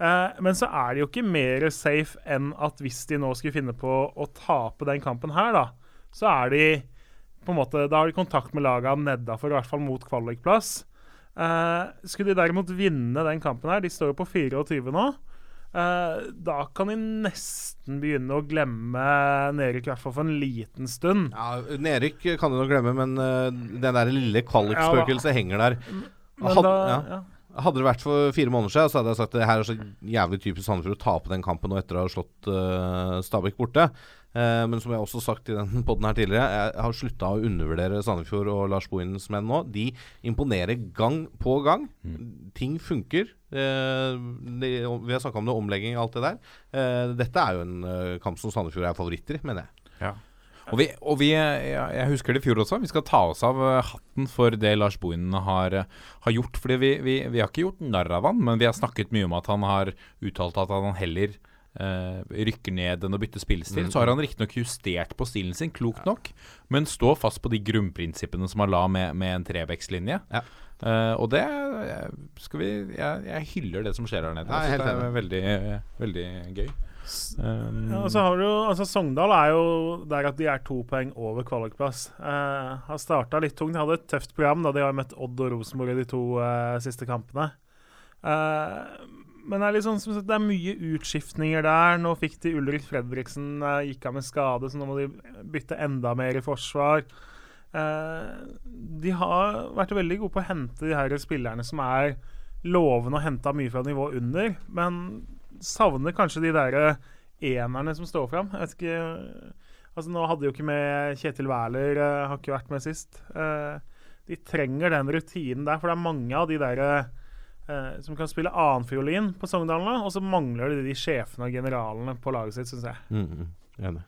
Speaker 4: Eh, men så er det jo ikke mer safe enn at hvis de nå skulle finne på å tape den kampen her, da, så er de på en måte, Da har de kontakt med laga nedafor, i hvert fall mot kvalikplass. Eh, skulle de derimot vinne den kampen her, de står jo på 24 nå, eh, da kan de nesten begynne å glemme nedrykk, i hvert fall for en liten stund.
Speaker 3: Ja, Nedrykk kan du nok glemme, men uh, det der lille kvalikspøkelset henger der.
Speaker 4: Men
Speaker 3: Had-
Speaker 4: da,
Speaker 3: ja.
Speaker 4: Ja.
Speaker 3: Hadde det vært for fire måneder siden, så hadde jeg sagt at det her er så jævlig typisk Sandefjord å tape den kampen nå etter å ha slått uh, Stabæk borte. Uh, men som jeg også har sagt i den podden her tidligere, jeg har slutta å undervurdere Sandefjord og Lars Bohinens menn nå. De imponerer gang på gang. Ting funker. Uh, de, vi har snakka om det, omlegging og alt det der. Eh, dette er jo en kamp som Sandefjord er favoritter i, mener jeg.
Speaker 1: Og, vi, og vi, jeg, jeg husker det i fjor også, vi skal ta oss av eh, hatten for det Lars Bohinen har, eh, har gjort. Fordi vi, vi, vi har ikke gjort narr av han, men vi har snakket mye om at han har uttalt at han heller eh, rykker ned enn å bytte spillestil.
Speaker 3: Mm.
Speaker 1: Så har han riktignok justert på stilen sin, klokt nok, men står fast på de grunnprinsippene som han la med, med en trebekslinje.
Speaker 3: Ja.
Speaker 1: Uh, og det eh, skal vi jeg, jeg hyller det som skjer her nede.
Speaker 3: Ja, jeg
Speaker 1: det er veldig, veldig gøy. Um,
Speaker 4: Ja, og så har du altså Sogndal er jo der at de er to poeng over kvalikplass. Uh, har starta litt tungt. De hadde et tøft program da de har møtt Odd og Rosenborg i de to uh, siste kampene. Uh, men det er, sånn, det er mye utskiftninger der. Nå fikk de Ulrik Fredriksen gikk av med skade, så nå må de bytte enda mer i forsvar. De har vært veldig gode på å hente de her spillerne som er lovende og henta mye fra nivået under, men savner kanskje de der enerne som står fram. Jeg vet ikke Altså Nå hadde jo ikke med Kjetil Wæler, eh, har ikke vært med sist. Eh, de trenger den rutinen der, for det er mange av de der eh, som kan spille annenfiolin på Sogndalen. og så mangler de de sjefene og generalene på laget sitt, syns jeg.
Speaker 3: Mm, enig.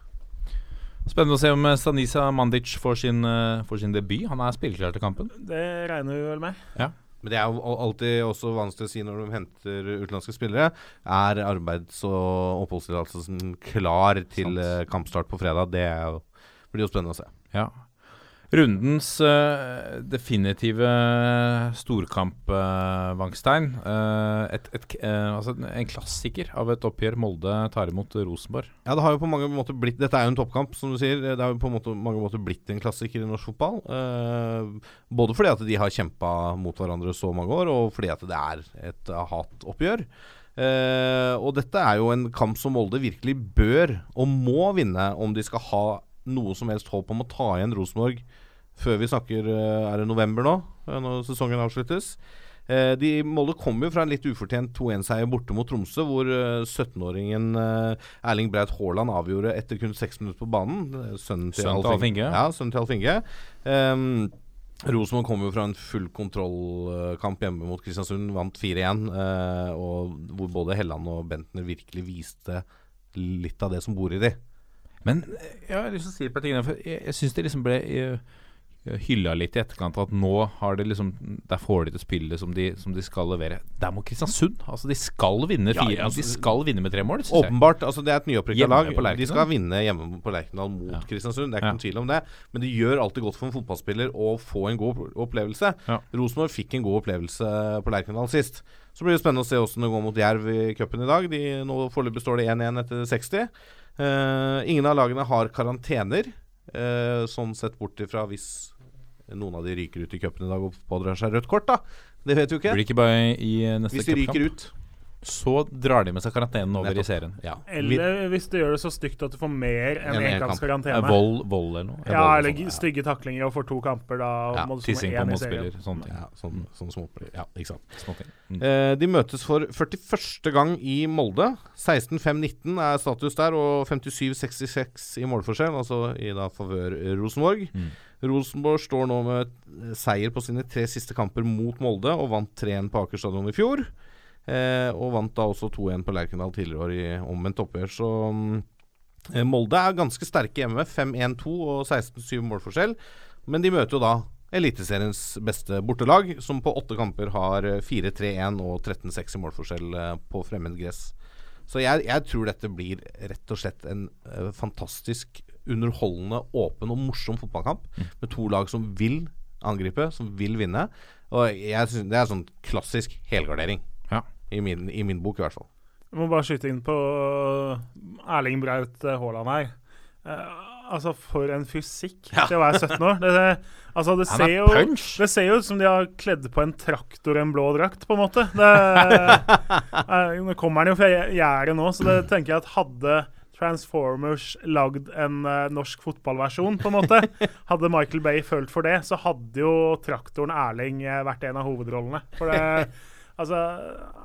Speaker 1: Spennende å se om eh, Stanisa Mandic får sin, eh, får sin debut. Han er spilleklar til kampen.
Speaker 4: Det regner vi vel med.
Speaker 3: Men det er jo alltid også vanskelig å si når de henter utenlandske spillere. Er arbeids- og oppholdstillatelsen klar til
Speaker 1: Sant.
Speaker 3: eh, kampstart på fredag? Det jo, blir jo spennende å se.
Speaker 1: Ja. Rundens uh, definitive storkamp, uh, Wangstein. Uh, et, et, eh, altså en klassiker av et oppgjør. Molde tar imot Rosenborg.
Speaker 3: Ja, det har jo på mange måter blitt Dette er jo en toppkamp, som du sier. Det har jo på måte, mange måter blitt en klassiker i norsk fotball. Eh, både fordi at de har kjempa mot hverandre så mange år, og fordi at det er et hatoppgjør. Eh, og dette er jo en kamp som Molde virkelig bør og må vinne om de skal ha noe som helst håp om å ta igjen Rosenborg før vi snakker eh, Er det november nå, eh, når sesongen avsluttes? Eh, de, Molde kommer jo fra en litt ufortjent 2-1-seier borte mot Tromsø, hvor eh, 17-åringen eh, Erling Braut Haaland avgjorde etter kun seks minutter på banen. Sønnen til
Speaker 1: Sønnen til
Speaker 3: Alf
Speaker 1: Alf Inge.
Speaker 3: Ja, sønnen til Alf Inge. Um, Rosenborg kom jo fra en full kontrollkamp hjemme mot Kristiansund, vant 4-1. Uh, og hvor både Helland og Bentner virkelig viste litt av det som bor i de.
Speaker 1: Men jeg har lyst til å si et par ting. jeg, jeg syns det liksom ble eh, hylla litt i etterkant at nå har det liksom Der får de til spillet som de, som de skal levere. Der må Kristiansund Altså, de skal vinne fire
Speaker 3: ja, altså,
Speaker 1: De skal vinne med tre mål.
Speaker 3: Åpenbart. altså Det er et nyopprykka lag. De skal vinne hjemme på Lerkendal mot
Speaker 1: Ja.
Speaker 3: Kristiansund. Det er ikke noen tvil om det. Men det gjør alltid godt for en fotballspiller å få en god opplevelse.
Speaker 1: Ja.
Speaker 3: Rosenborg fikk en god opplevelse på Lerkendal sist. Så blir det spennende å se åssen det går mot Jerv i cupen i dag. De, nå Foreløpig står det 1-1 etter 60. Uh, ingen av lagene har karantener, uh, sånn sett bort ifra hvis noen av de ryker ut i cupen i dag og pådrar seg rødt kort, da. Det vet du ikke.
Speaker 1: Blir ikke bare i eh, neste
Speaker 3: Hvis de ryker ut.
Speaker 1: Så drar de med seg karantenen over i serien.
Speaker 3: Ja.
Speaker 4: Eller hvis du gjør det så stygt at du får mer enn
Speaker 3: En
Speaker 4: én
Speaker 3: en kamp.
Speaker 4: kamps
Speaker 1: Eh,
Speaker 4: karantene.
Speaker 1: Vold, vold eller noe?
Speaker 4: Ja, eller
Speaker 1: sånn,
Speaker 4: stygge taklinger og får to kamper, da
Speaker 3: Ja,
Speaker 4: må du
Speaker 1: Tissing på
Speaker 4: én i serien.
Speaker 1: motspiller, sånne ting.
Speaker 3: Ja, sånn, sånn småpli. Ja, ikke sant.
Speaker 1: Småting. Mm.
Speaker 3: Eh, de møtes for 41. gang i Molde. 16-5-19 er status der, og 57-66 i målforskjell, altså i da favør eh, Rosenborg.
Speaker 1: Mm.
Speaker 3: Rosenborg står nå med eh, seier på sine tre siste kamper mot Molde, og vant 3-1 på Aker stadion i fjor. Eh, og vant da også 2-1 på Lerkendal tidligere år i omvendt oppgjør. Så mm, eh, Molde er ganske sterke hjemme. 5-1-2 og 16-7 målforskjell. Men de møter jo da Eliteseriens beste bortelag, som på åtte kamper har eh, 4-3-1 og 13-6 i målforskjell eh, på fremmed gress. Så jeg, jeg tror dette blir rett og slett en eh, fantastisk underholdende, åpen og morsom fotballkamp med to lag som vil angripe, som vil vinne. Og jeg synes Det er sånn klassisk helgardering.
Speaker 1: Ja.
Speaker 3: I, min, I min bok, i hvert fall.
Speaker 4: Jeg må bare skyte inn på Erling Braut eh, Haaland her. Uh, altså, for en fysikk til å være 17 år. Det, det, altså, det ser
Speaker 1: er
Speaker 4: jo. Det ser jo ut som de har kledd på en traktor en blå drakt, på en måte. Det, uh, nå kommer han jo fra gjerdet nå, så det tenker jeg at hadde Transformers lagd en uh, norsk fotballversjon, på en måte. Hadde Michael Bay følt for det, så hadde jo traktoren Erling eh, vært en av hovedrollene. For det Altså,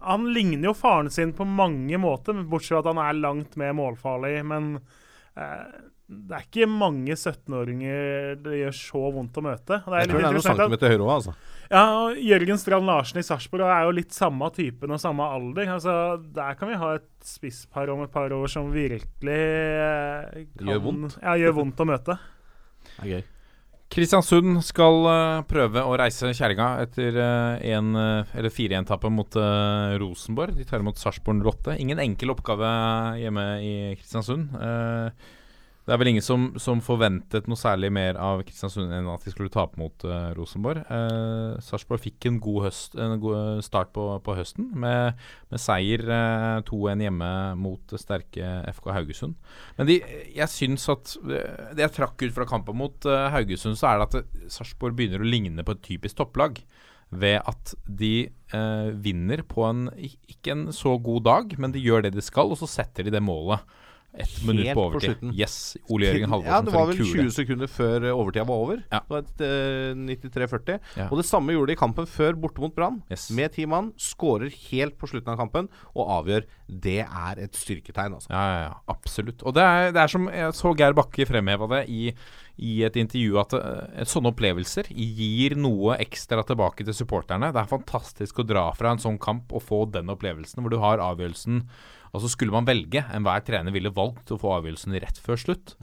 Speaker 4: han ligner jo faren sin på mange måter, bortsett fra at han er langt mer målfarlig. Men uh, det er ikke mange 17-åringer det gjør så vondt å møte. Det er
Speaker 3: Jeg tror det er noen centimeter høyere òg, altså.
Speaker 4: Ja, og Jørgen Strand Larsen i Sarpsborg er jo litt samme typen og samme alder. Altså, der kan vi ha et spisspar om et par år som virkelig eh, kan,
Speaker 3: Gjør vondt.
Speaker 4: Ja, gjør vondt å møte.
Speaker 3: Det er gøy.
Speaker 1: Kristiansund skal eh, prøve å reise kjerringa etter uh, en, eh, eller 4-1-tapet mot Rosenborg. De tar imot Sarpsborg 08. Ingen enkel oppgave hjemme i Kristiansund. Eh, det er vel ingen som, som forventet noe særlig mer av Kristiansund enn at de skulle tape mot uh, Rosenborg. Uh, Sarpsborg fikk en god, høst, en god start på, på høsten med, med seier uh, 2-1 hjemme mot sterke FK Haugesund. Men de, jeg syns at eh, Det jeg trakk ut fra kampen mot uh, Haugesund, så er det at Sarpsborg begynner å ligne på et typisk topplag. Ved at de eh, vinner på en ikke en så god dag, men de gjør det de skal, og så setter de det målet. Ett minutt på overtid. yes, Ole Jørgen Halvorsen
Speaker 3: Ja, det var vel 20 sekunder før eh, overtida var over.
Speaker 1: Ja.
Speaker 3: Det var et uh, 93-40.
Speaker 1: Ja.
Speaker 3: Og det samme gjorde de i kampen før, borte mot Brann.
Speaker 1: Yes.
Speaker 3: Med ti mann. Skårer helt på slutten av kampen og avgjør. Det er et styrketegn, altså.
Speaker 1: Ja, ja, ja, absolutt. Og det er, det er som jeg så Geir Bakke fremheva det i, i et intervju, at uh, sånne opplevelser gir noe ekstra tilbake til supporterne. Det er fantastisk å dra fra en sånn kamp og få den opplevelsen hvor du har avgjørelsen Altså Skulle man velge, enhver trener ville valgt å få avgjørelsen rett før slutt.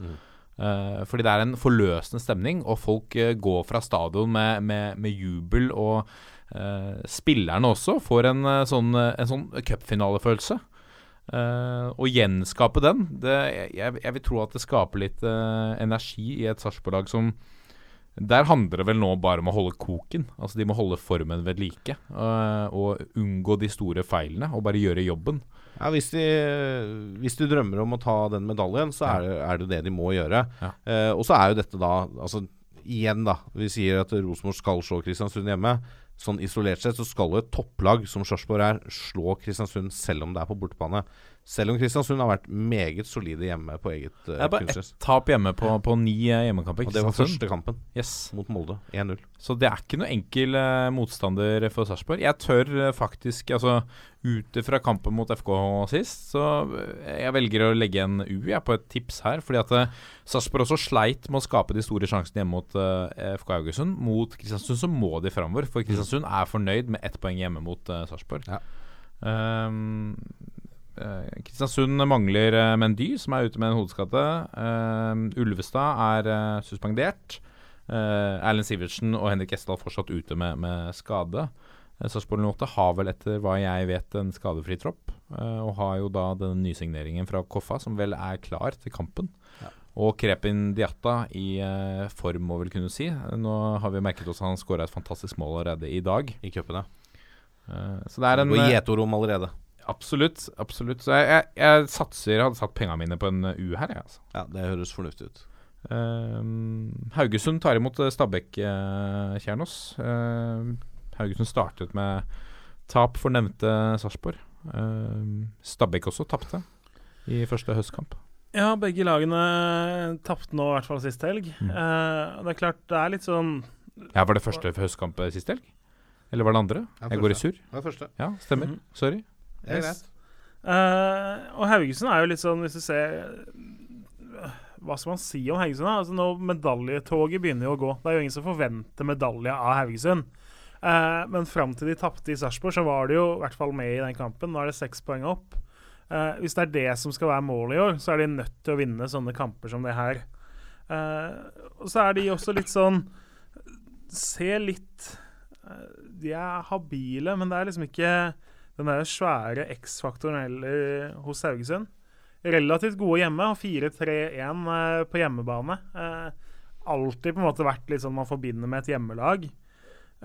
Speaker 1: Eh, fordi det er en forløsende stemning, og folk uh, går fra stadion med, med, med jubel. Og uh, spillerne også får en sånn, en sånn cupfinalefølelse. Å gjenskape den det, jeg, jeg vil tro at det skaper litt energi i et Sarpsborg-lag som Der handler det vel nå bare om å holde koken. Altså De må holde formen ved like. Uh, og unngå de store feilene, og bare gjøre jobben.
Speaker 3: Ja, hvis de, hvis de drømmer om å ta den medaljen, så er det, er det det de må gjøre.
Speaker 1: Ja.
Speaker 3: Uh, og så er jo dette da Altså igjen, da. Vi sier at Rosenborg skal slå Kristiansund hjemme. Sånn isolert sett så skal jo et topplag som Sarpsborg er, slå Kristiansund selv om det er på bortebane. Selv om Kristiansund har vært meget solide hjemme på eget uh,
Speaker 1: Det er bare
Speaker 3: kunstgress.
Speaker 1: ett tap hjemme på, på ni eh, hjemmekamper.
Speaker 3: Og det var første kampen
Speaker 1: Yes.
Speaker 3: mot Molde. 1-0.
Speaker 1: Så det er ikke noe enkel uh, motstander for Sarpsborg. Jeg tør faktisk, altså ut fra kampen mot FK sist, så jeg velger å legge en U jeg, på et tips her. Fordi at Sarpsborg også sleit med å skape de store sjansene hjemme mot FK Haugesund. Mot Kristiansund så må de framover, for Kristiansund er fornøyd med ett poeng hjemme mot Sarpsborg.
Speaker 3: Ja.
Speaker 1: Eh, Kristiansund mangler eh, Mendy, som er ute med en hodeskade. Ehm, Ulvestad er eh, suspendert. Erlend Sivertsen og Henrik Gjesdal fortsatt ute med, med skade. Sarpsborg 08 har vel etter hva jeg vet en skadefri tropp, eh, og har jo da den nysigneringen fra Koffa som vel er klar til kampen. Og Krepin Diatta i eh, form, må vel kunne si. Nå har vi merket oss at han skåra et fantastisk mål allerede i dag.
Speaker 3: I cupen, ja.
Speaker 1: Eh, så det er en
Speaker 3: Og
Speaker 1: eh,
Speaker 3: gjetorm allerede.
Speaker 1: Absolutt. absolutt Så jeg, jeg, jeg satser Jeg hadde satt pengene mine på en eh, U her, jeg, altså.
Speaker 3: Ja, det høres fornuftig ut.
Speaker 1: Ehm, Haugesund tar imot eh, Stabæk, eh, uh, Haugesund startet med tap for nevnte Sarpsborg. Ehm, Stabæk også tapte i første høstkamp.
Speaker 4: Ja, begge lagene tapte nå, i hvert fall sist helg.
Speaker 1: Mm.
Speaker 4: Eh, det er klart, det er litt sånn
Speaker 1: Ja, Var det første høstkamp sist helg? Eller var det andre?
Speaker 3: Ja,
Speaker 1: jeg går i surr.
Speaker 3: Det første.
Speaker 1: Ja, stemmer.
Speaker 4: Mhm.
Speaker 1: Sorry.
Speaker 3: Det er greit.
Speaker 4: Eh, og Haugesund er jo litt sånn, hvis du ser Hva skal man si om Haugesund? da? Altså Nå Medaljetoget begynner jo å gå. Det er jo ingen som forventer medalje av Haugesund. Uh, men fram til de tapte i Sarpsborg, så var de jo i hvert fall med i den kampen. Nå er det seks poeng opp. Eh, hvis det er det som skal være målet i år, så er de nødt til å vinne sånne kamper som det her. Og så er de også litt sånn Se litt De er habile, men det er liksom ikke den der svære X-faktoren heller hos Haugesund. Relativt gode hjemme, har 4-3-1 eh, på hjemmebane. Eh, alltid på en måte vært litt sånn man forbinder med et hjemmelag.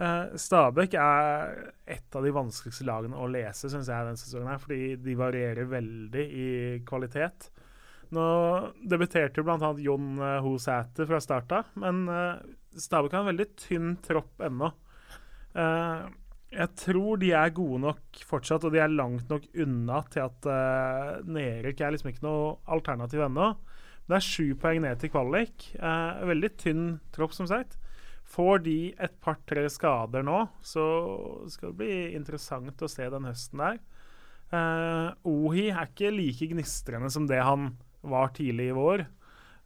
Speaker 4: Eh, Stabæk er et av de vanskeligste lagene å lese, syns jeg, denne sesongen. her, Fordi de varierer veldig i kvalitet. Nå debuterte jo bl.a. Jon eh, Hosæter fra starta, men eh, Stabæk har en veldig tynn tropp ennå. Eh, jeg tror de er gode nok fortsatt, og de er langt nok unna til at uh, nedrykk er liksom ikke noe alternativ ennå. Det er sju poeng ned til kvalik. Uh, veldig tynn tropp, som sagt. Får de et par-tre skader nå, så skal det bli interessant å se den høsten der. Uh, Ohi er ikke like gnistrende som det han var tidlig i vår.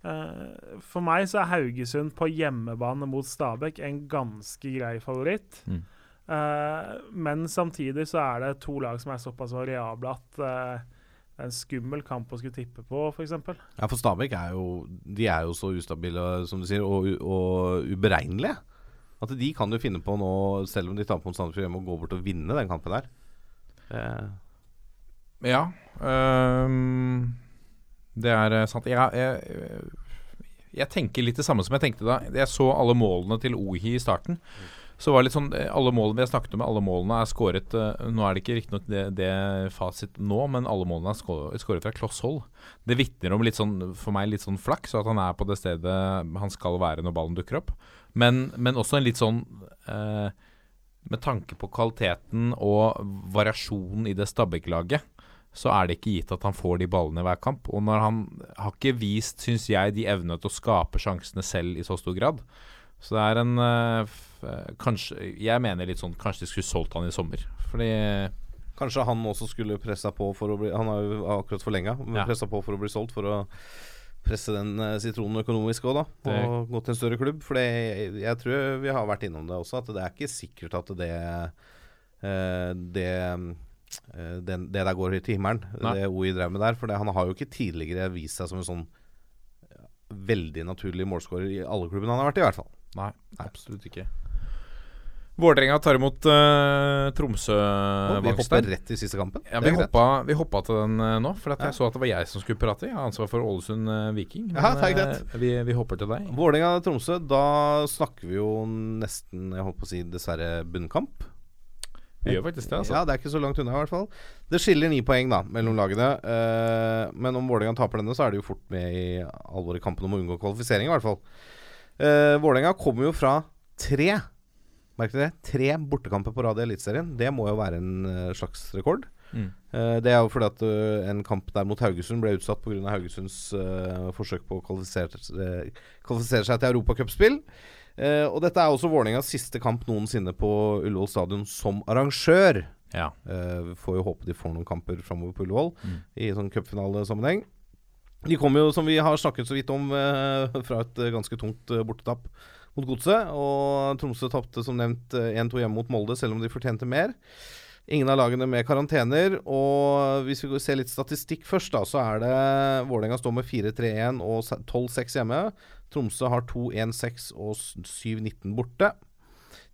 Speaker 4: Uh, for meg så er Haugesund på hjemmebane mot Stabæk en ganske grei favoritt.
Speaker 1: Mm.
Speaker 4: Eh, men samtidig så er det to lag som er såpass variable at eh, det er en skummel kamp å skulle tippe på, f.eks.
Speaker 3: Ja, for Stabæk er jo De er jo så ustabile, som du sier, og, og uberegnelige. At de kan jo finne på nå, selv om de taper mot Sandefjord hjemme, å gå bort og vinne den kampen der. Eh,
Speaker 1: Ja. Um, det er eh, sant. Jeg, jeg, jeg tenker litt det samme som jeg tenkte da jeg så alle målene til Ohi i starten. Så var det litt sånn eh, Alle målene vi har snakket om, alle målene er skåret eh, Nå er det ikke riktignok det, det fasit nå, men alle målene er skåret fra kloss hold. Det vitner om litt sånn, for meg litt sånn flaks, at han er på det stedet han skal være når ballen dukker opp. Men, men også en litt sånn eh, Med tanke på kvaliteten og variasjonen i det Stabæk-laget, så er det ikke gitt at han får de ballene i hver kamp. Og når han har ikke vist, syns jeg, de evnene til å skape sjansene selv i så stor grad. Så det er en eh, Kanskje Jeg mener litt sånn Kanskje de skulle solgt han i sommer. Fordi
Speaker 3: kanskje han også skulle pressa på for å bli Han har jo akkurat forlenga, men
Speaker 1: Ja.
Speaker 3: pressa på for å bli solgt for å presse den eh, sitronen økonomisk òg, da.
Speaker 1: Det-
Speaker 3: Og gå til en større klubb. For jeg, jeg tror vi har vært innom det også, at det er ikke sikkert at det eh, det den, det der går til himmelen,
Speaker 1: Nei.
Speaker 3: det OI drev med der. For det, han har jo ikke tidligere vist seg som en sånn veldig naturlig målskårer i alle klubbene han har vært i, i hvert fall.
Speaker 1: Nei, absolutt ikke. Vålerenga tar imot uh, Tromsø.
Speaker 3: Og vi hopper rett til siste kampen.
Speaker 1: Ja, vi hoppa, vi hoppa til den uh, nå, for at
Speaker 3: Ja.
Speaker 1: jeg så at det var jeg som skulle prate. Jeg har ansvar for Ålesund uh, Viking.
Speaker 3: Ja, det er
Speaker 1: vi, vi hopper til deg.
Speaker 3: Vålerenga-Tromsø, da snakker vi jo nesten, jeg holdt på å si, dessverre bunnkamp.
Speaker 1: Vi gjør faktisk det, altså.
Speaker 3: Ja, det er ikke så langt unna, i hvert fall. Det skiller ni poeng da mellom lagene. men om Vålerenga taper denne, så er det jo fort med i alvoret i kampen om å unngå kvalifisering, i hvert fall. Uh, Vålerenga kommer jo fra tre Merk dere det? Tre bortekamper på rad i Eliteserien. Det må jo være en eh, slags rekord.
Speaker 1: Mm.
Speaker 3: Uh, det er jo fordi at uh, en kamp der mot Haugesund ble utsatt pga. Haugesunds uh, forsøk på å kvalifisere, kvalifisere seg til europacupspill. Uh, og dette er også Vålerengas siste kamp noensinne på Ullevål stadion som arrangør.
Speaker 1: Ja.
Speaker 3: Vi får jo håpe de får noen kamper framover på Ullevål
Speaker 1: Mm.
Speaker 3: i sånn cupfinalesammenheng. De kom jo, som vi har snakket så vidt om, eh, fra et eh, ganske tungt eh, bortetap mot Godset. Og Tromsø tapte som nevnt eh, 1-2 hjemme mot Molde, selv om de fortjente mer. Ingen av lagene med karantener. Og hvis vi ser litt statistikk først, da, så er det Vålerenga står med 4-3-1 og 12-6 hjemme. Tromsø har 2-1-6 og 7-19 borte.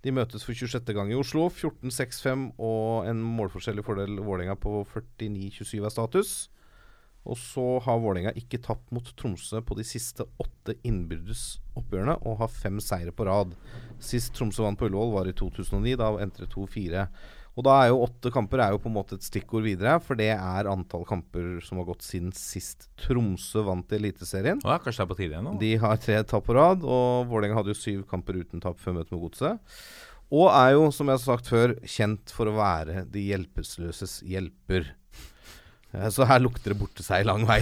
Speaker 3: De møtes for 26. gang i Oslo. 14-6-5 og en målforskjellig fordel Vålerenga på 49-27 er status. Og så har Vålerenga ikke tapt mot Tromsø på de siste åtte innbyrdes oppgjørene, og har fem seire på rad. Sist Tromsø vant på Ullevål var i 2009, da endte det 2-4. Og da er jo åtte kamper er jo på en måte et stikkord videre, for det er antall kamper som har gått siden sist Tromsø vant i Eliteserien.
Speaker 1: Ja, kanskje det er på tide igjen nå?
Speaker 3: De har tre tap på rad, og Vålerenga hadde jo syv kamper uten tap før møtet med Godset. Og er jo, som jeg har sagt før, kjent for å være de hjelpeløses hjelper. Eh, Så her lukter det borte seg lang vei.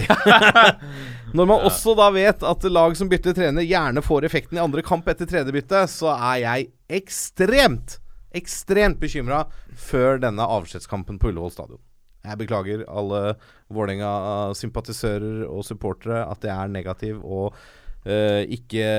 Speaker 3: Når man også da vet at lag som bytter trener, gjerne får effekten i andre kamp etter tredje bytte, så er jeg ekstremt, ekstremt bekymra før denne avskjedskampen på Ullevål stadion. Jeg beklager alle Vålerenga-sympatisører og supportere at jeg er negativ og eh, ikke,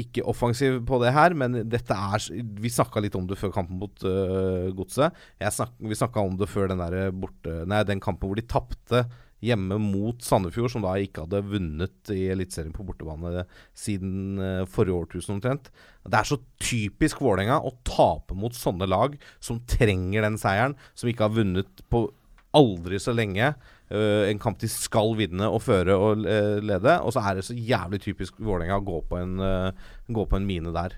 Speaker 3: ikke offensiv på det her, men dette er Vi snakka litt om det før kampen mot uh, Godset. Vi snakka om det før den, der borte, nei, den kampen hvor de tapte hjemme mot Sandefjord, som da ikke hadde vunnet i Eliteserien på bortebane siden uh, forrige årtusen omtrent. Det er så typisk Vålerenga å tape mot sånne lag som trenger den seieren, som ikke har vunnet på aldri så lenge. Eh, en kamp de skal vinne og føre og uh, lede. Og så er det så jævlig typisk Vålerenga å gå på en, uh, gå på en mine der.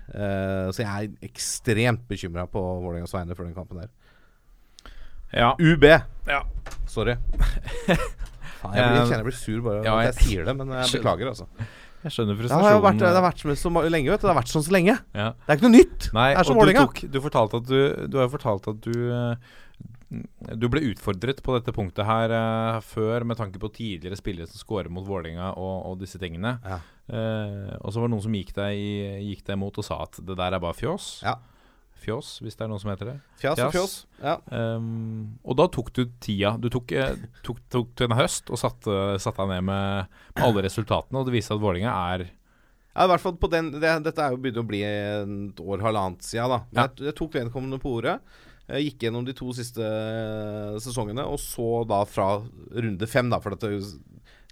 Speaker 3: Så jeg er ekstremt bekymra på Vålerengas vegne for den kampen der.
Speaker 1: Ja.
Speaker 3: UB!
Speaker 1: Ja.
Speaker 3: Sorry. Faen, jeg, blir, jeg kjenner jeg blir sur bare
Speaker 1: Ja, jeg-
Speaker 3: jeg sier det, men jeg beklager, altså.
Speaker 1: Jeg skjønner
Speaker 3: Det har, vært, det har vært så lenge, vet du. Det har vært sånn så lenge.
Speaker 1: Ja.
Speaker 3: Det er ikke noe nytt.
Speaker 1: Nei,
Speaker 3: det er som
Speaker 1: Vålerenga. du, tok, du at du Du har jo fortalt at du Du ble utfordret på dette punktet her uh, før med tanke på tidligere spillere som scorer mot Vålerenga og, og disse tingene.
Speaker 3: Ja.
Speaker 1: Uh, og så var det noen som gikk deg, gikk deg imot og sa at det der er bare fjås.
Speaker 3: Ja.
Speaker 1: Fjås, hvis det er noen som heter det.
Speaker 3: Fjas og fjås. Ja.
Speaker 1: Um, og da tok du tida. Du tok, eh, tok, tok en høst og satte, satte deg ned med, med alle resultatene, og det viste at Vålerenga er
Speaker 3: Ja, i hvert fall på den det, Dette er jo begynt å bli et år, halvannet siden. da
Speaker 1: Ja.
Speaker 3: jeg, jeg tok vedkommende på ordet. Jeg gikk gjennom de to siste eh, sesongene, og så da fra runde fem, da, for at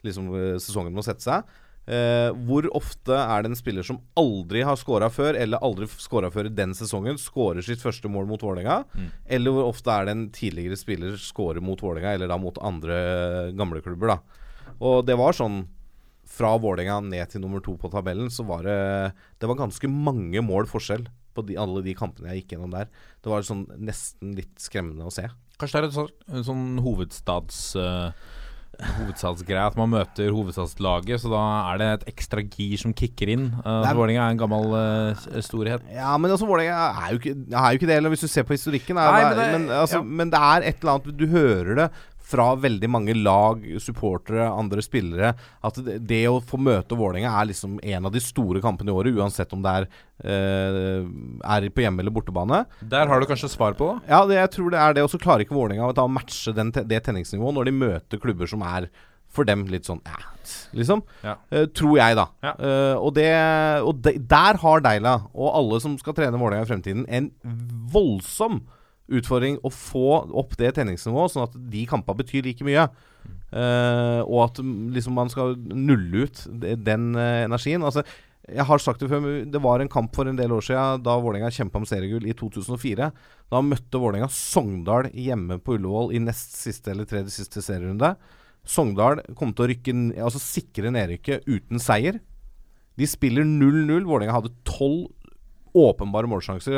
Speaker 3: liksom, eh, sesongen må sette seg. Eh, hvor ofte er det en spiller som aldri har scora før, eller aldri scora før i den sesongen, scorer sitt første mål mot Vålerenga?
Speaker 1: Mm.
Speaker 3: Eller hvor ofte er det en tidligere spiller scorer mot Vålerenga, eller da mot andre gamle klubber? da Og det var sånn fra Vålerenga ned til nummer to på tabellen, så var det Det var ganske mange mål forskjell på de, alle de kampene jeg gikk gjennom der. Det var sånn nesten litt skremmende å se.
Speaker 1: Kanskje det er sånn, en sånn hovedstads... Uh, hovedstadsgreie at man møter hovedstadslaget, så da er det et ekstra gir som kicker inn. Uh,
Speaker 3: er-
Speaker 1: Vålerenga er en gammel uh, storhet.
Speaker 3: Ja, men altså Vålerenga er er jo ikke det, eller hvis du ser på historikken. Er,
Speaker 1: Nei,
Speaker 3: men,
Speaker 1: det,
Speaker 3: men, altså,
Speaker 1: ja.
Speaker 3: men det er et eller annet Du hører det fra veldig mange lag, supportere, andre spillere, at det, det å få møte Vålerenga er liksom en av de store kampene i året, uansett om det er, eh, er på hjemme- eller bortebane.
Speaker 1: Der har du kanskje svar på?
Speaker 3: Ja, det, jeg tror det er det. Og så klarer ikke Vålerenga å matche den, det tenningsnivået når de møter klubber som er for dem litt sånn ja, liksom.
Speaker 1: Ja.
Speaker 3: Uh, tror jeg, da.
Speaker 1: Ja.
Speaker 3: Uh, og det, og de, der har Deila og alle som skal trene Vålerenga i fremtiden, en voldsom utfordring å få opp det treningsnivået, sånn at de kampene betyr like mye. Uh, og at mm, liksom man skal nulle ut den uh, energien. Altså, jeg har sagt det før, det var en kamp for en del år siden da Vålerenga kjempa om seriegull i 2004. Da møtte Vålerenga Sogndal hjemme på Ullevål i nest siste eller tredje siste serierunde. Sogndal kom til å rykke, altså sikre nedrykket uten seier. De spiller 0-0. Vålerenga hadde tolv åpenbare målsjanser.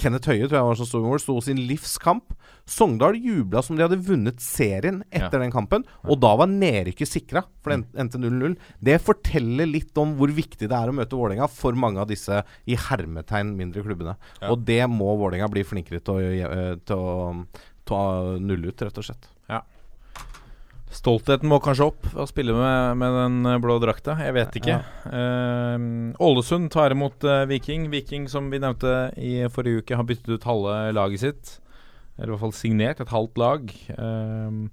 Speaker 3: Kenneth Høie tror jeg var som sto i mål, sto sin livskamp. Sogndal jubla som de hadde vunnet serien etter den kampen, og da var nedrykket sikra, for det endte 0-0. Det forteller litt om hvor viktig det er å møte Vålerenga for mange av disse i hermetegn mindre klubbene.
Speaker 1: Ja.
Speaker 3: Og det må Vålerenga bli flinkere til å, eh, til å, ta null ut, rett og slett.
Speaker 1: Stoltheten må kanskje opp ved å spille med, med den blå drakta. Jeg vet ikke. Eh, Ålesund tar imot uh, Viking. Viking, som vi nevnte i forrige uke, har byttet ut halve laget sitt. Eller i hvert fall signert et halvt lag. Uh,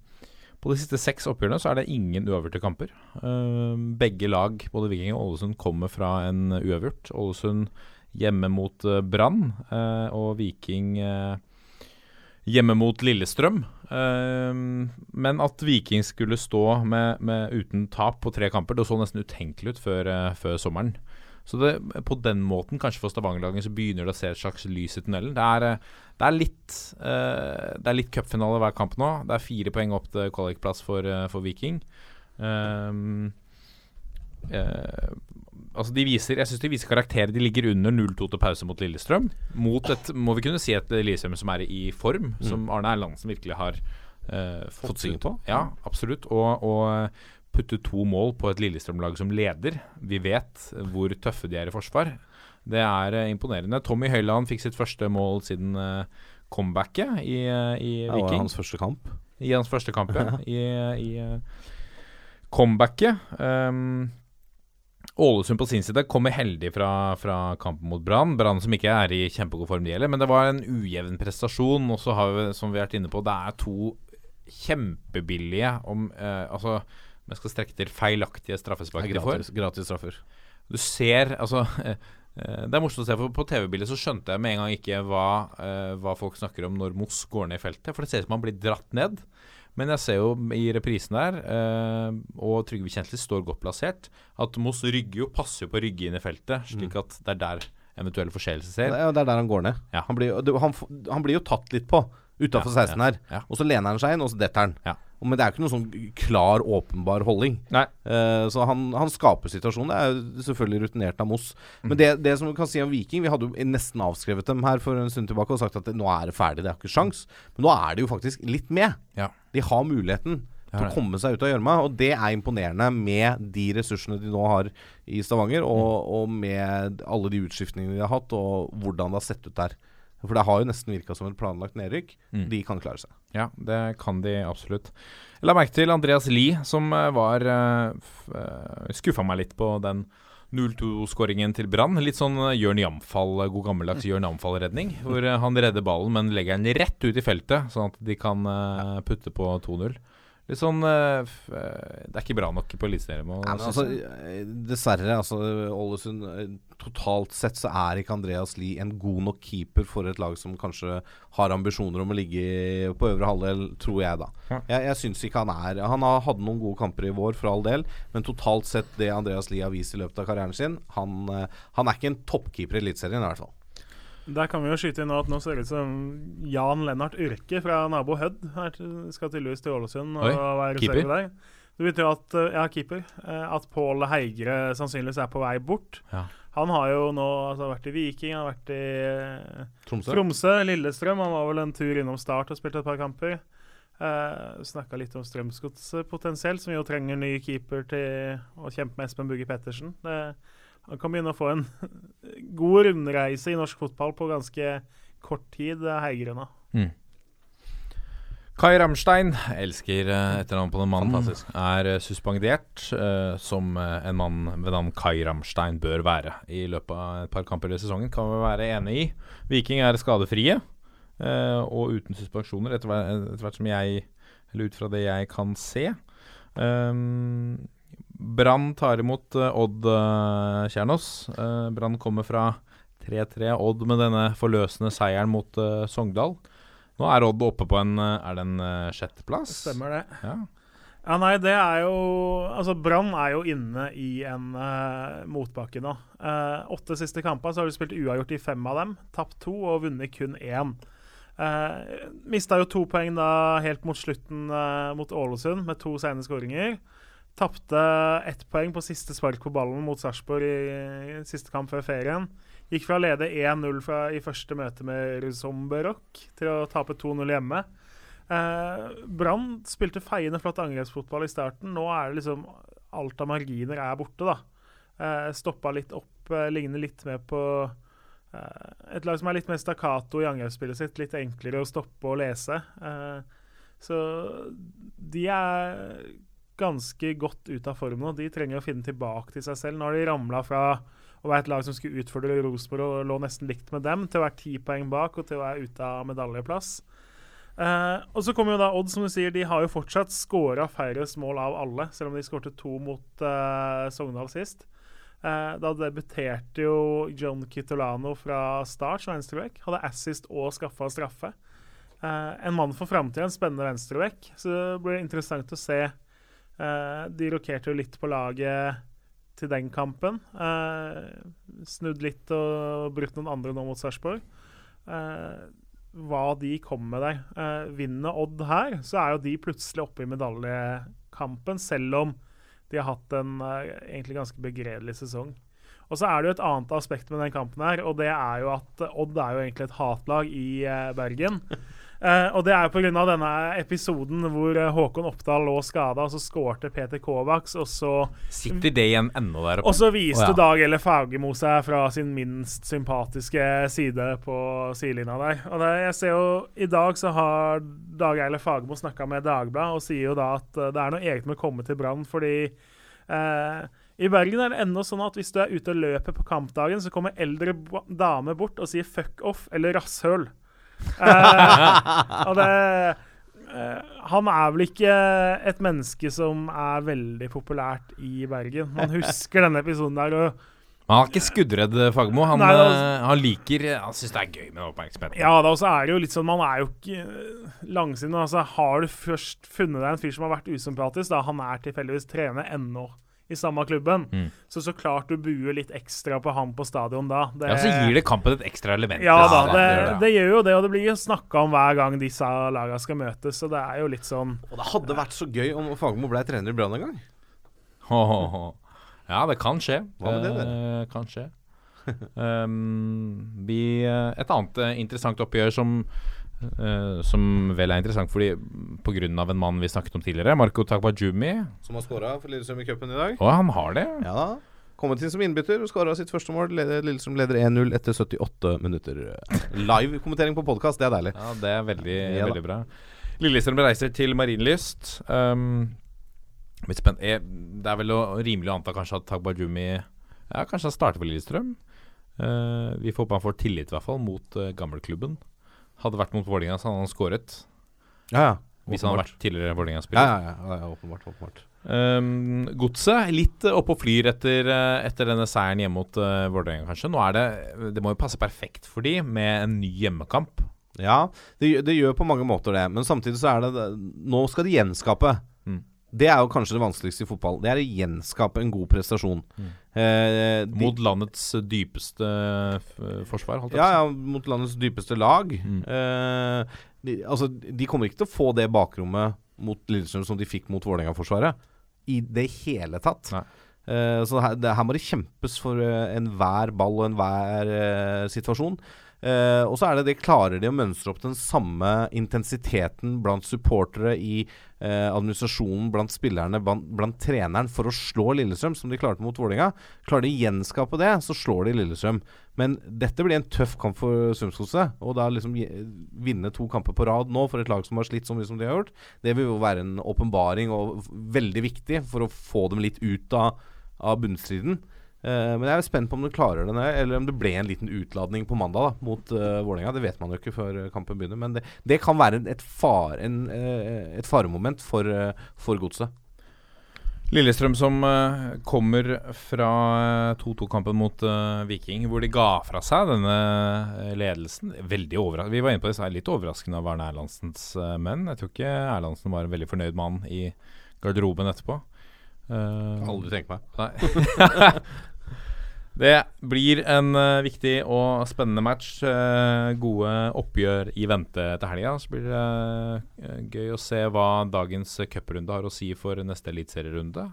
Speaker 1: på de siste seks oppgjørene så er det ingen uavgjorte kamper. Eh, begge lag, både Viking og Ålesund, kommer fra en uavgjort. Ålesund hjemme mot eh, Brann, eh, og Viking eh, hjemme mot Lillestrøm. Eh, men at Viking skulle stå med, med uten tap på tre kamper, det så nesten utenkelig ut før, eh, før sommeren. Så det, på den måten, kanskje for Stavanger-laget, så begynner det å se et slags lys i tunnelen. Det er, eh, det er litt uh, Det er litt cupfinale hver kamp nå. Det er fire poeng opp til kvalikplass for, for Viking. Um, uh, altså de viser, jeg syns de viser karakterer. De ligger under 0-2 til pause mot Lillestrøm. Mot et, må vi kunne si, et Lillestrøm som er i form, mm. som Arne Erlandsen virkelig har fått,
Speaker 3: fått syn på.
Speaker 1: Ja, absolutt. Og, og putte to mål på et Lillestrøm-lag som leder. Vi vet hvor tøffe de er i forsvar. Det er uh, imponerende. Tommy Høiland fikk sitt første mål siden uh, comebacket i, uh, i Viking.
Speaker 3: Var hans første kamp.
Speaker 1: I hans første kamp, ja. I, i comebacket. Um, Ålesund på sin side kommer heldig fra, fra kampen mot Brann. Brann som ikke er i kjempegod form, de heller. Men det var en ujevn prestasjon. Og så har vi, som vi har vært inne på, det er to kjempebillige om Altså om jeg skal strekke til feilaktige straffespark de får.
Speaker 3: Gratis straffer.
Speaker 1: Du ser Altså eh, eh, det er morsomt å se, for På TV-bildet så skjønte jeg med en gang ikke hva, eh, hva folk snakker om når Moss går ned i feltet. For det ser ut som han blir dratt ned. Men jeg ser jo i reprisen der, eh, og Trygve Kjensli står godt plassert, at Moss rygger jo, passer jo på å rygge inn i feltet, slik mm. at det er der eventuelle forseelser ser.
Speaker 3: Er, det er der han går ned. Ja. Han, blir, han, han, blir, jo tatt litt på utafor ja, 16 her. Ja, og så lener han seg inn, og så detter han. Men det er ikke noen sånn klar, åpenbar holdning. Uh, så han, han, skaper situasjonen. Det er selvfølgelig rutinert av Moss. Mm. Men det, det, som vi kan si om Viking Vi hadde jo nesten avskrevet dem her for en stund tilbake og sagt at nå er det ferdig, det er ikke sjans. Men nå er det jo faktisk litt med. Ja. De har muligheten til å komme seg ut av gjørma, og det er imponerende med de ressursene de nå har i Stavanger, og, mm. og med alle de utskiftningene de har hatt, og hvordan det har sett ut der. For det har jo nesten virka som et planlagt nedrykk. Mm. De kan klare seg.
Speaker 1: Ja, det kan de absolutt. Jeg la merke til Andreas Lie, som eh, var uh, eh, eh, Skuffa meg litt på den 0-2-skåringen til Brann. Litt sånn Jørn Jamfall, god gammeldags Jørn Jamfall-redning. Hvor han redder ballen, men legger den rett ut i feltet, sånn at de kan putte på 2-0. Litt sånn uh, Det er ikke bra nok på Eliteserien.
Speaker 3: Altså, dessverre, altså Ålesund Totalt sett så er ikke Andreas Lie en god nok keeper for et lag som kanskje har ambisjoner om å ligge på øvre halvdel, tror jeg, da. Jeg, jeg syns ikke han er Han har, hadde noen gode kamper i vår, for all del, men totalt sett det Andreas Lie har vist i løpet av karrieren sin, han, han er ikke en toppkeeper i Eliteserien, i hvert fall.
Speaker 4: Der kan vi jo skyte inn at nå ser det ut som Jan Lennart Urke fra nabo Hødd skal tydeligvis til Ålesund og være keeper. Der. Det betyr at ja, keeper, eh, at Pål Heigre sannsynligvis er på vei bort. Ja. Han har jo nå altså, vært i Viking, han har vært i eh,
Speaker 3: Tromsø.
Speaker 4: Tromsø, Lillestrøm. Han var vel en tur innom Start og spilte et par kamper. Uh, Snakka litt om Strømsgodset potensielt, som jo trenger ny keeper til å kjempe med Espen Bugge Pettersen. Det, han kan begynne å få en god rundreise i norsk fotball på ganske kort tid, Heigrena. Mm.
Speaker 1: Kai Ramstein, elsker uh, etternavnet på den mannen, er uh, suspendert uh, som uh, en mann ved navn Kai Ramstein bør være i løpet av et par kamper i sesongen. Kan vi være enig i. Viking er skadefrie og uten suspensjoner, etter, etter, hvert som jeg Eller ut fra det jeg kan se. Um, Brann tar imot Odd Kjernås. Brann kommer fra 3-3. Odd med denne forløsende seieren mot Sogndal. Nå er Odd oppe på en eh, Er det en sjetteplass?
Speaker 4: Stemmer det. Ja. ja. nei, det er jo Altså, Brann er jo inne i en uh, motbakke nå. Uh, åtte siste kamper så har de spilt uavgjort i fem av dem. Tapt to og vunnet kun én. Uh, Mista jo to poeng da helt mot slutten uh, mot Ålesund med to sene skåringer. Tapte ett poeng på siste spark på ballen mot Sarpsborg i, siste kamp før ferien. Gikk fra å lede 1-0 i første møte med Ruzomberok til å tape 2-0 hjemme. Eh, Brann spilte feiende flott angrepsfotball i starten. Nå er det liksom Alt av marginer er borte, da. Eh, stoppa litt opp, eh, ligner litt mer på eh, et lag som er litt mer stakkato i angrepsspillet sitt. Litt enklere å stoppe og lese. Eh, så de er ganske godt ut av form nå. De trenger å finne tilbake til seg selv. Nå har de ramla fra å være et lag som skulle utfordre Rosenborg og lå nesten likt med dem, til å være ti poeng bak og til å være ute av medaljeplass. Eh, og så kommer jo da Odd, som du sier, de har jo fortsatt skåra færrest mål av alle, selv om de skårte to mot eh, Sogndal sist. Eh, da debuterte jo John Kitolano fra start som venstreback. Hadde assist og skaffa straffe. eh, en mann for framtida, en spennende venstreback. Så det blir interessant å se. Eh, de rokerte jo litt på laget til den kampen. Eh, snudd litt og brukt noen andre nå mot Sarpsborg. Eh, hva de kom med der. Eh, vinner Odd her, så er jo de plutselig oppe i medaljekampen, selv om de har hatt en egentlig ganske begredelig sesong. Og så er det jo et annet aspekt med den kampen her, og det er jo at Odd er jo egentlig et hatlag i Bergen. Eh, og det er jo pga. denne episoden hvor eh, Håkon Oppdal lå skada, og så skårte Peter Kovacs, og så
Speaker 1: Sitter det igjen ennå der oppe?
Speaker 4: og så viste
Speaker 1: oh, ja.
Speaker 4: Dag Elle Fagermo seg fra sin minst sympatiske side på sidelinja der. Og det, jeg ser jo I dag så har Dag Elle Fagermo snakka med Dagbladet og sier jo da at eh, det er noe eget med å komme til Brann, fordi uh, i Bergen er det ennå sånn at hvis du er ute og løper på kampdagen, så kommer eldre damer bort og sier 'fuck off' eller 'rasshøl'. Eh, og det eh, Han er vel ikke et menneske som er veldig populært i Bergen. Man husker denne episoden der. og
Speaker 1: han er ikke skuddredd, Fagermo. Han,
Speaker 4: Nei, det
Speaker 1: eh, han liker Han syns det er gøy med oppmerksomhet.
Speaker 4: Ja, da også er det jo litt sånn Man er jo ikke langsiden. Altså, har du først funnet deg en fyr som har vært usympatisk, da han er tilfeldigvis trener ennå i samme klubben,
Speaker 1: Mm.
Speaker 4: så så klart du buer litt ekstra på ham på stadion da. Det,
Speaker 1: Ja, så gir det kampen et ekstra element.
Speaker 4: Ja da, det,
Speaker 1: gjør
Speaker 4: det gjør jo det, og det blir jo snakka om hver gang disse lagene skal møtes, så det er jo litt sånn
Speaker 3: Og det hadde vært så gøy om Fagermo ble trener i Brann en gang.
Speaker 1: Oh, oh, oh. Ja, det kan skje.
Speaker 3: Hva med det,
Speaker 1: Eh, kan skje. um, vi, eh, et annet eh, interessant oppgjør som eh, Som vel er interessant fordi pga. en mann vi snakket om tidligere, Marco Takbajumi.
Speaker 3: Som har skåra for Lillestrøm i cupen i dag.
Speaker 1: Og han har det.
Speaker 3: Ja da. Kommet inn som innbytter og skåra sitt første mål. Lillestrøm leder 1-0 etter 78 minutter. Live kommentering på podkast, det er deilig.
Speaker 1: Ja, det er veldig,
Speaker 3: Ja
Speaker 1: veldig bra. Lillestrøm reiser til Marienlyst. Um. Eh, Det er vel å, rimelig å anta kanskje at Tagbajumi Ja, kanskje han starter for Lillestrøm. Uh, vi får håpe han får tillit, i hvert fall, mot uh, gammelklubben. Hadde vært mot Vålerenga, så hadde han skåret.
Speaker 3: Ja, ja.
Speaker 1: Hvis han hadde vært tidligere Vålerenga-spiller.
Speaker 3: ja, ja, ja, ja, åpenbart. åpenbart.
Speaker 1: Um, Godset litt uh, oppe og flyr etter, eh, etter denne seieren hjemme mot uh, Vålerenga, kanskje. Nå er det Det må jo passe perfekt for de med en ny hjemmekamp.
Speaker 3: Ja, det, det gjør på mange måter det. Men samtidig så er det det Nå skal de gjenskape.
Speaker 1: Mm.
Speaker 3: Det er jo kanskje det vanskeligste i fotball. Det er å gjenskape en god prestasjon.
Speaker 1: Mm.
Speaker 3: Eh, de,
Speaker 1: Mot landets dypeste f forsvar,
Speaker 3: ja, ja, mot landets dypeste lag.
Speaker 1: Mm.
Speaker 3: Eh, de, altså, de kommer ikke til å få det bakrommet mot Lillestrøm som de fikk mot Vålerenga-forsvaret. I det hele tatt. Eh, så her, det, her må det kjempes for uh, enhver ball og enhver uh, situasjon. Eh, og så er det det klarer de å mønstre opp den samme intensiteten blant supportere i uh, administrasjonen, blant spillerne, blant, blant treneren for å slå Lillestrøm, som de klarte mot Vålerenga. Klarer de å gjenskape det, så slår de Lillestrøm. Men dette blir en tøff kamp for Strømsgodset. Og da liksom vinne to kamper på rad nå for et lag som har slitt så mye som de har gjort, det vil jo være en åpenbaring og veldig viktig for å få dem litt ut av, av bunnstriden. Eh, men jeg er spent på om du klarer det, eller om det ble en liten utladning på mandag da, mot uh, Vålerenga. Det vet man jo ikke før eh, kampen begynner, men det, det kan være et, far, en, uh, et faremoment for, uh, for godset.
Speaker 1: Lillestrøm som uh, kommer fra eh, 2-2-kampen mot uh, Viking, hvor de ga fra seg denne ledelsen. Veldig Vi var inne på det, så er litt overraskende av Arne Erlandsens uh, menn. Jeg tror ikke Erlandsen var en veldig fornøyd mann i garderoben etterpå. Uh,
Speaker 3: Aldri tenkt meg.
Speaker 1: Nei. det blir en uh, viktig og spennende match. Uh, gode oppgjør i vente til helga. Så blir det uh, gøy å se hva dagens cuprunde har å si for neste eliteserierunde.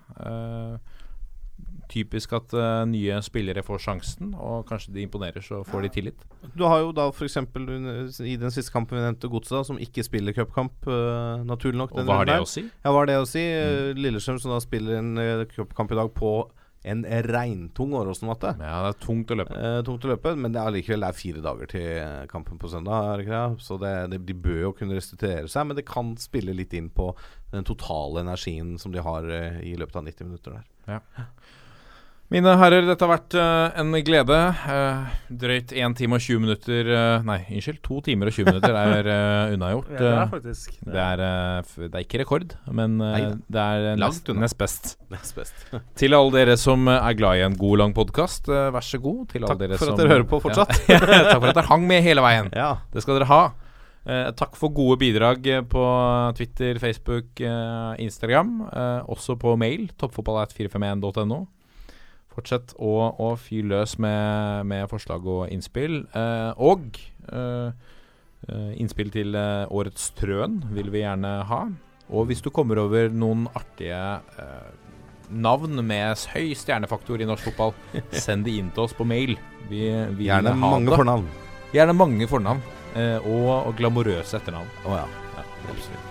Speaker 1: Typisk at nye spillere får sjansen, og kanskje de imponerer, så får de tillit.
Speaker 3: Du har jo da f.eks. i den siste kampen vi nevnte, Godset, som ikke spiller cupkamp, naturlig nok.
Speaker 1: Og hva har det å si?
Speaker 3: Ja, hva har det å si? Mm. Lillestrøm som da spiller en cupkamp i dag på en regntung Åråsen-matte.
Speaker 1: Ja, det er tungt å løpe.
Speaker 3: Eh, tungt å løpe, men det er allikevel det fire dager til kampen på søndag. Så det, det, de bør jo kunne restituere seg, men det kan spille litt inn på den totale energien som de har eh, i løpet av 90 minutter der.
Speaker 1: Mine herrer, dette har vært uh, en glede. Uh, drøyt 1 time og 20 minutter uh, Nei, unnskyld. 2 timer og 20 minutter er unnagjort.
Speaker 4: Ja, det er faktisk det.
Speaker 1: det, er, det er ikke rekord, men det er nest, nest best.
Speaker 3: Nest best.
Speaker 1: Til alle dere som er glad i en god, lang podkast, vær så god. Til alle
Speaker 3: Takk
Speaker 1: dere
Speaker 3: for at dere hører på fortsatt.
Speaker 1: Ja. Takk for at dere hang med hele veien.
Speaker 3: Ja.
Speaker 1: Det skal dere ha. Eh, takk for gode bidrag på Twitter, Facebook, eh, Instagram. Eh, også på mail. Toppfotball.451.no. Fortsett å, å fyre løs med, med forslag og innspill. Eh, og eh, eh, innspill til eh, årets Trøen vil vi gjerne ha. Og hvis du kommer over noen artige eh, navn med høy stjernefaktor i norsk fotball, send de inn til oss på mail. Vi, vi vil
Speaker 3: Gjerne
Speaker 1: ha
Speaker 3: mange
Speaker 1: det.
Speaker 3: fornavn.
Speaker 1: Gjerne mange fornavn. Eh, og, og glamorøse etternavn.
Speaker 3: Oh, ja.
Speaker 1: Ja, absolutt.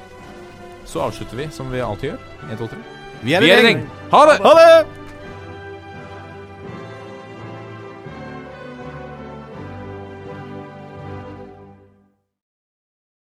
Speaker 1: Så avslutter vi som vi alltid gjør. 1, 2, 3.
Speaker 3: Vi er i
Speaker 1: gjeng! Ha det!
Speaker 3: Ha det!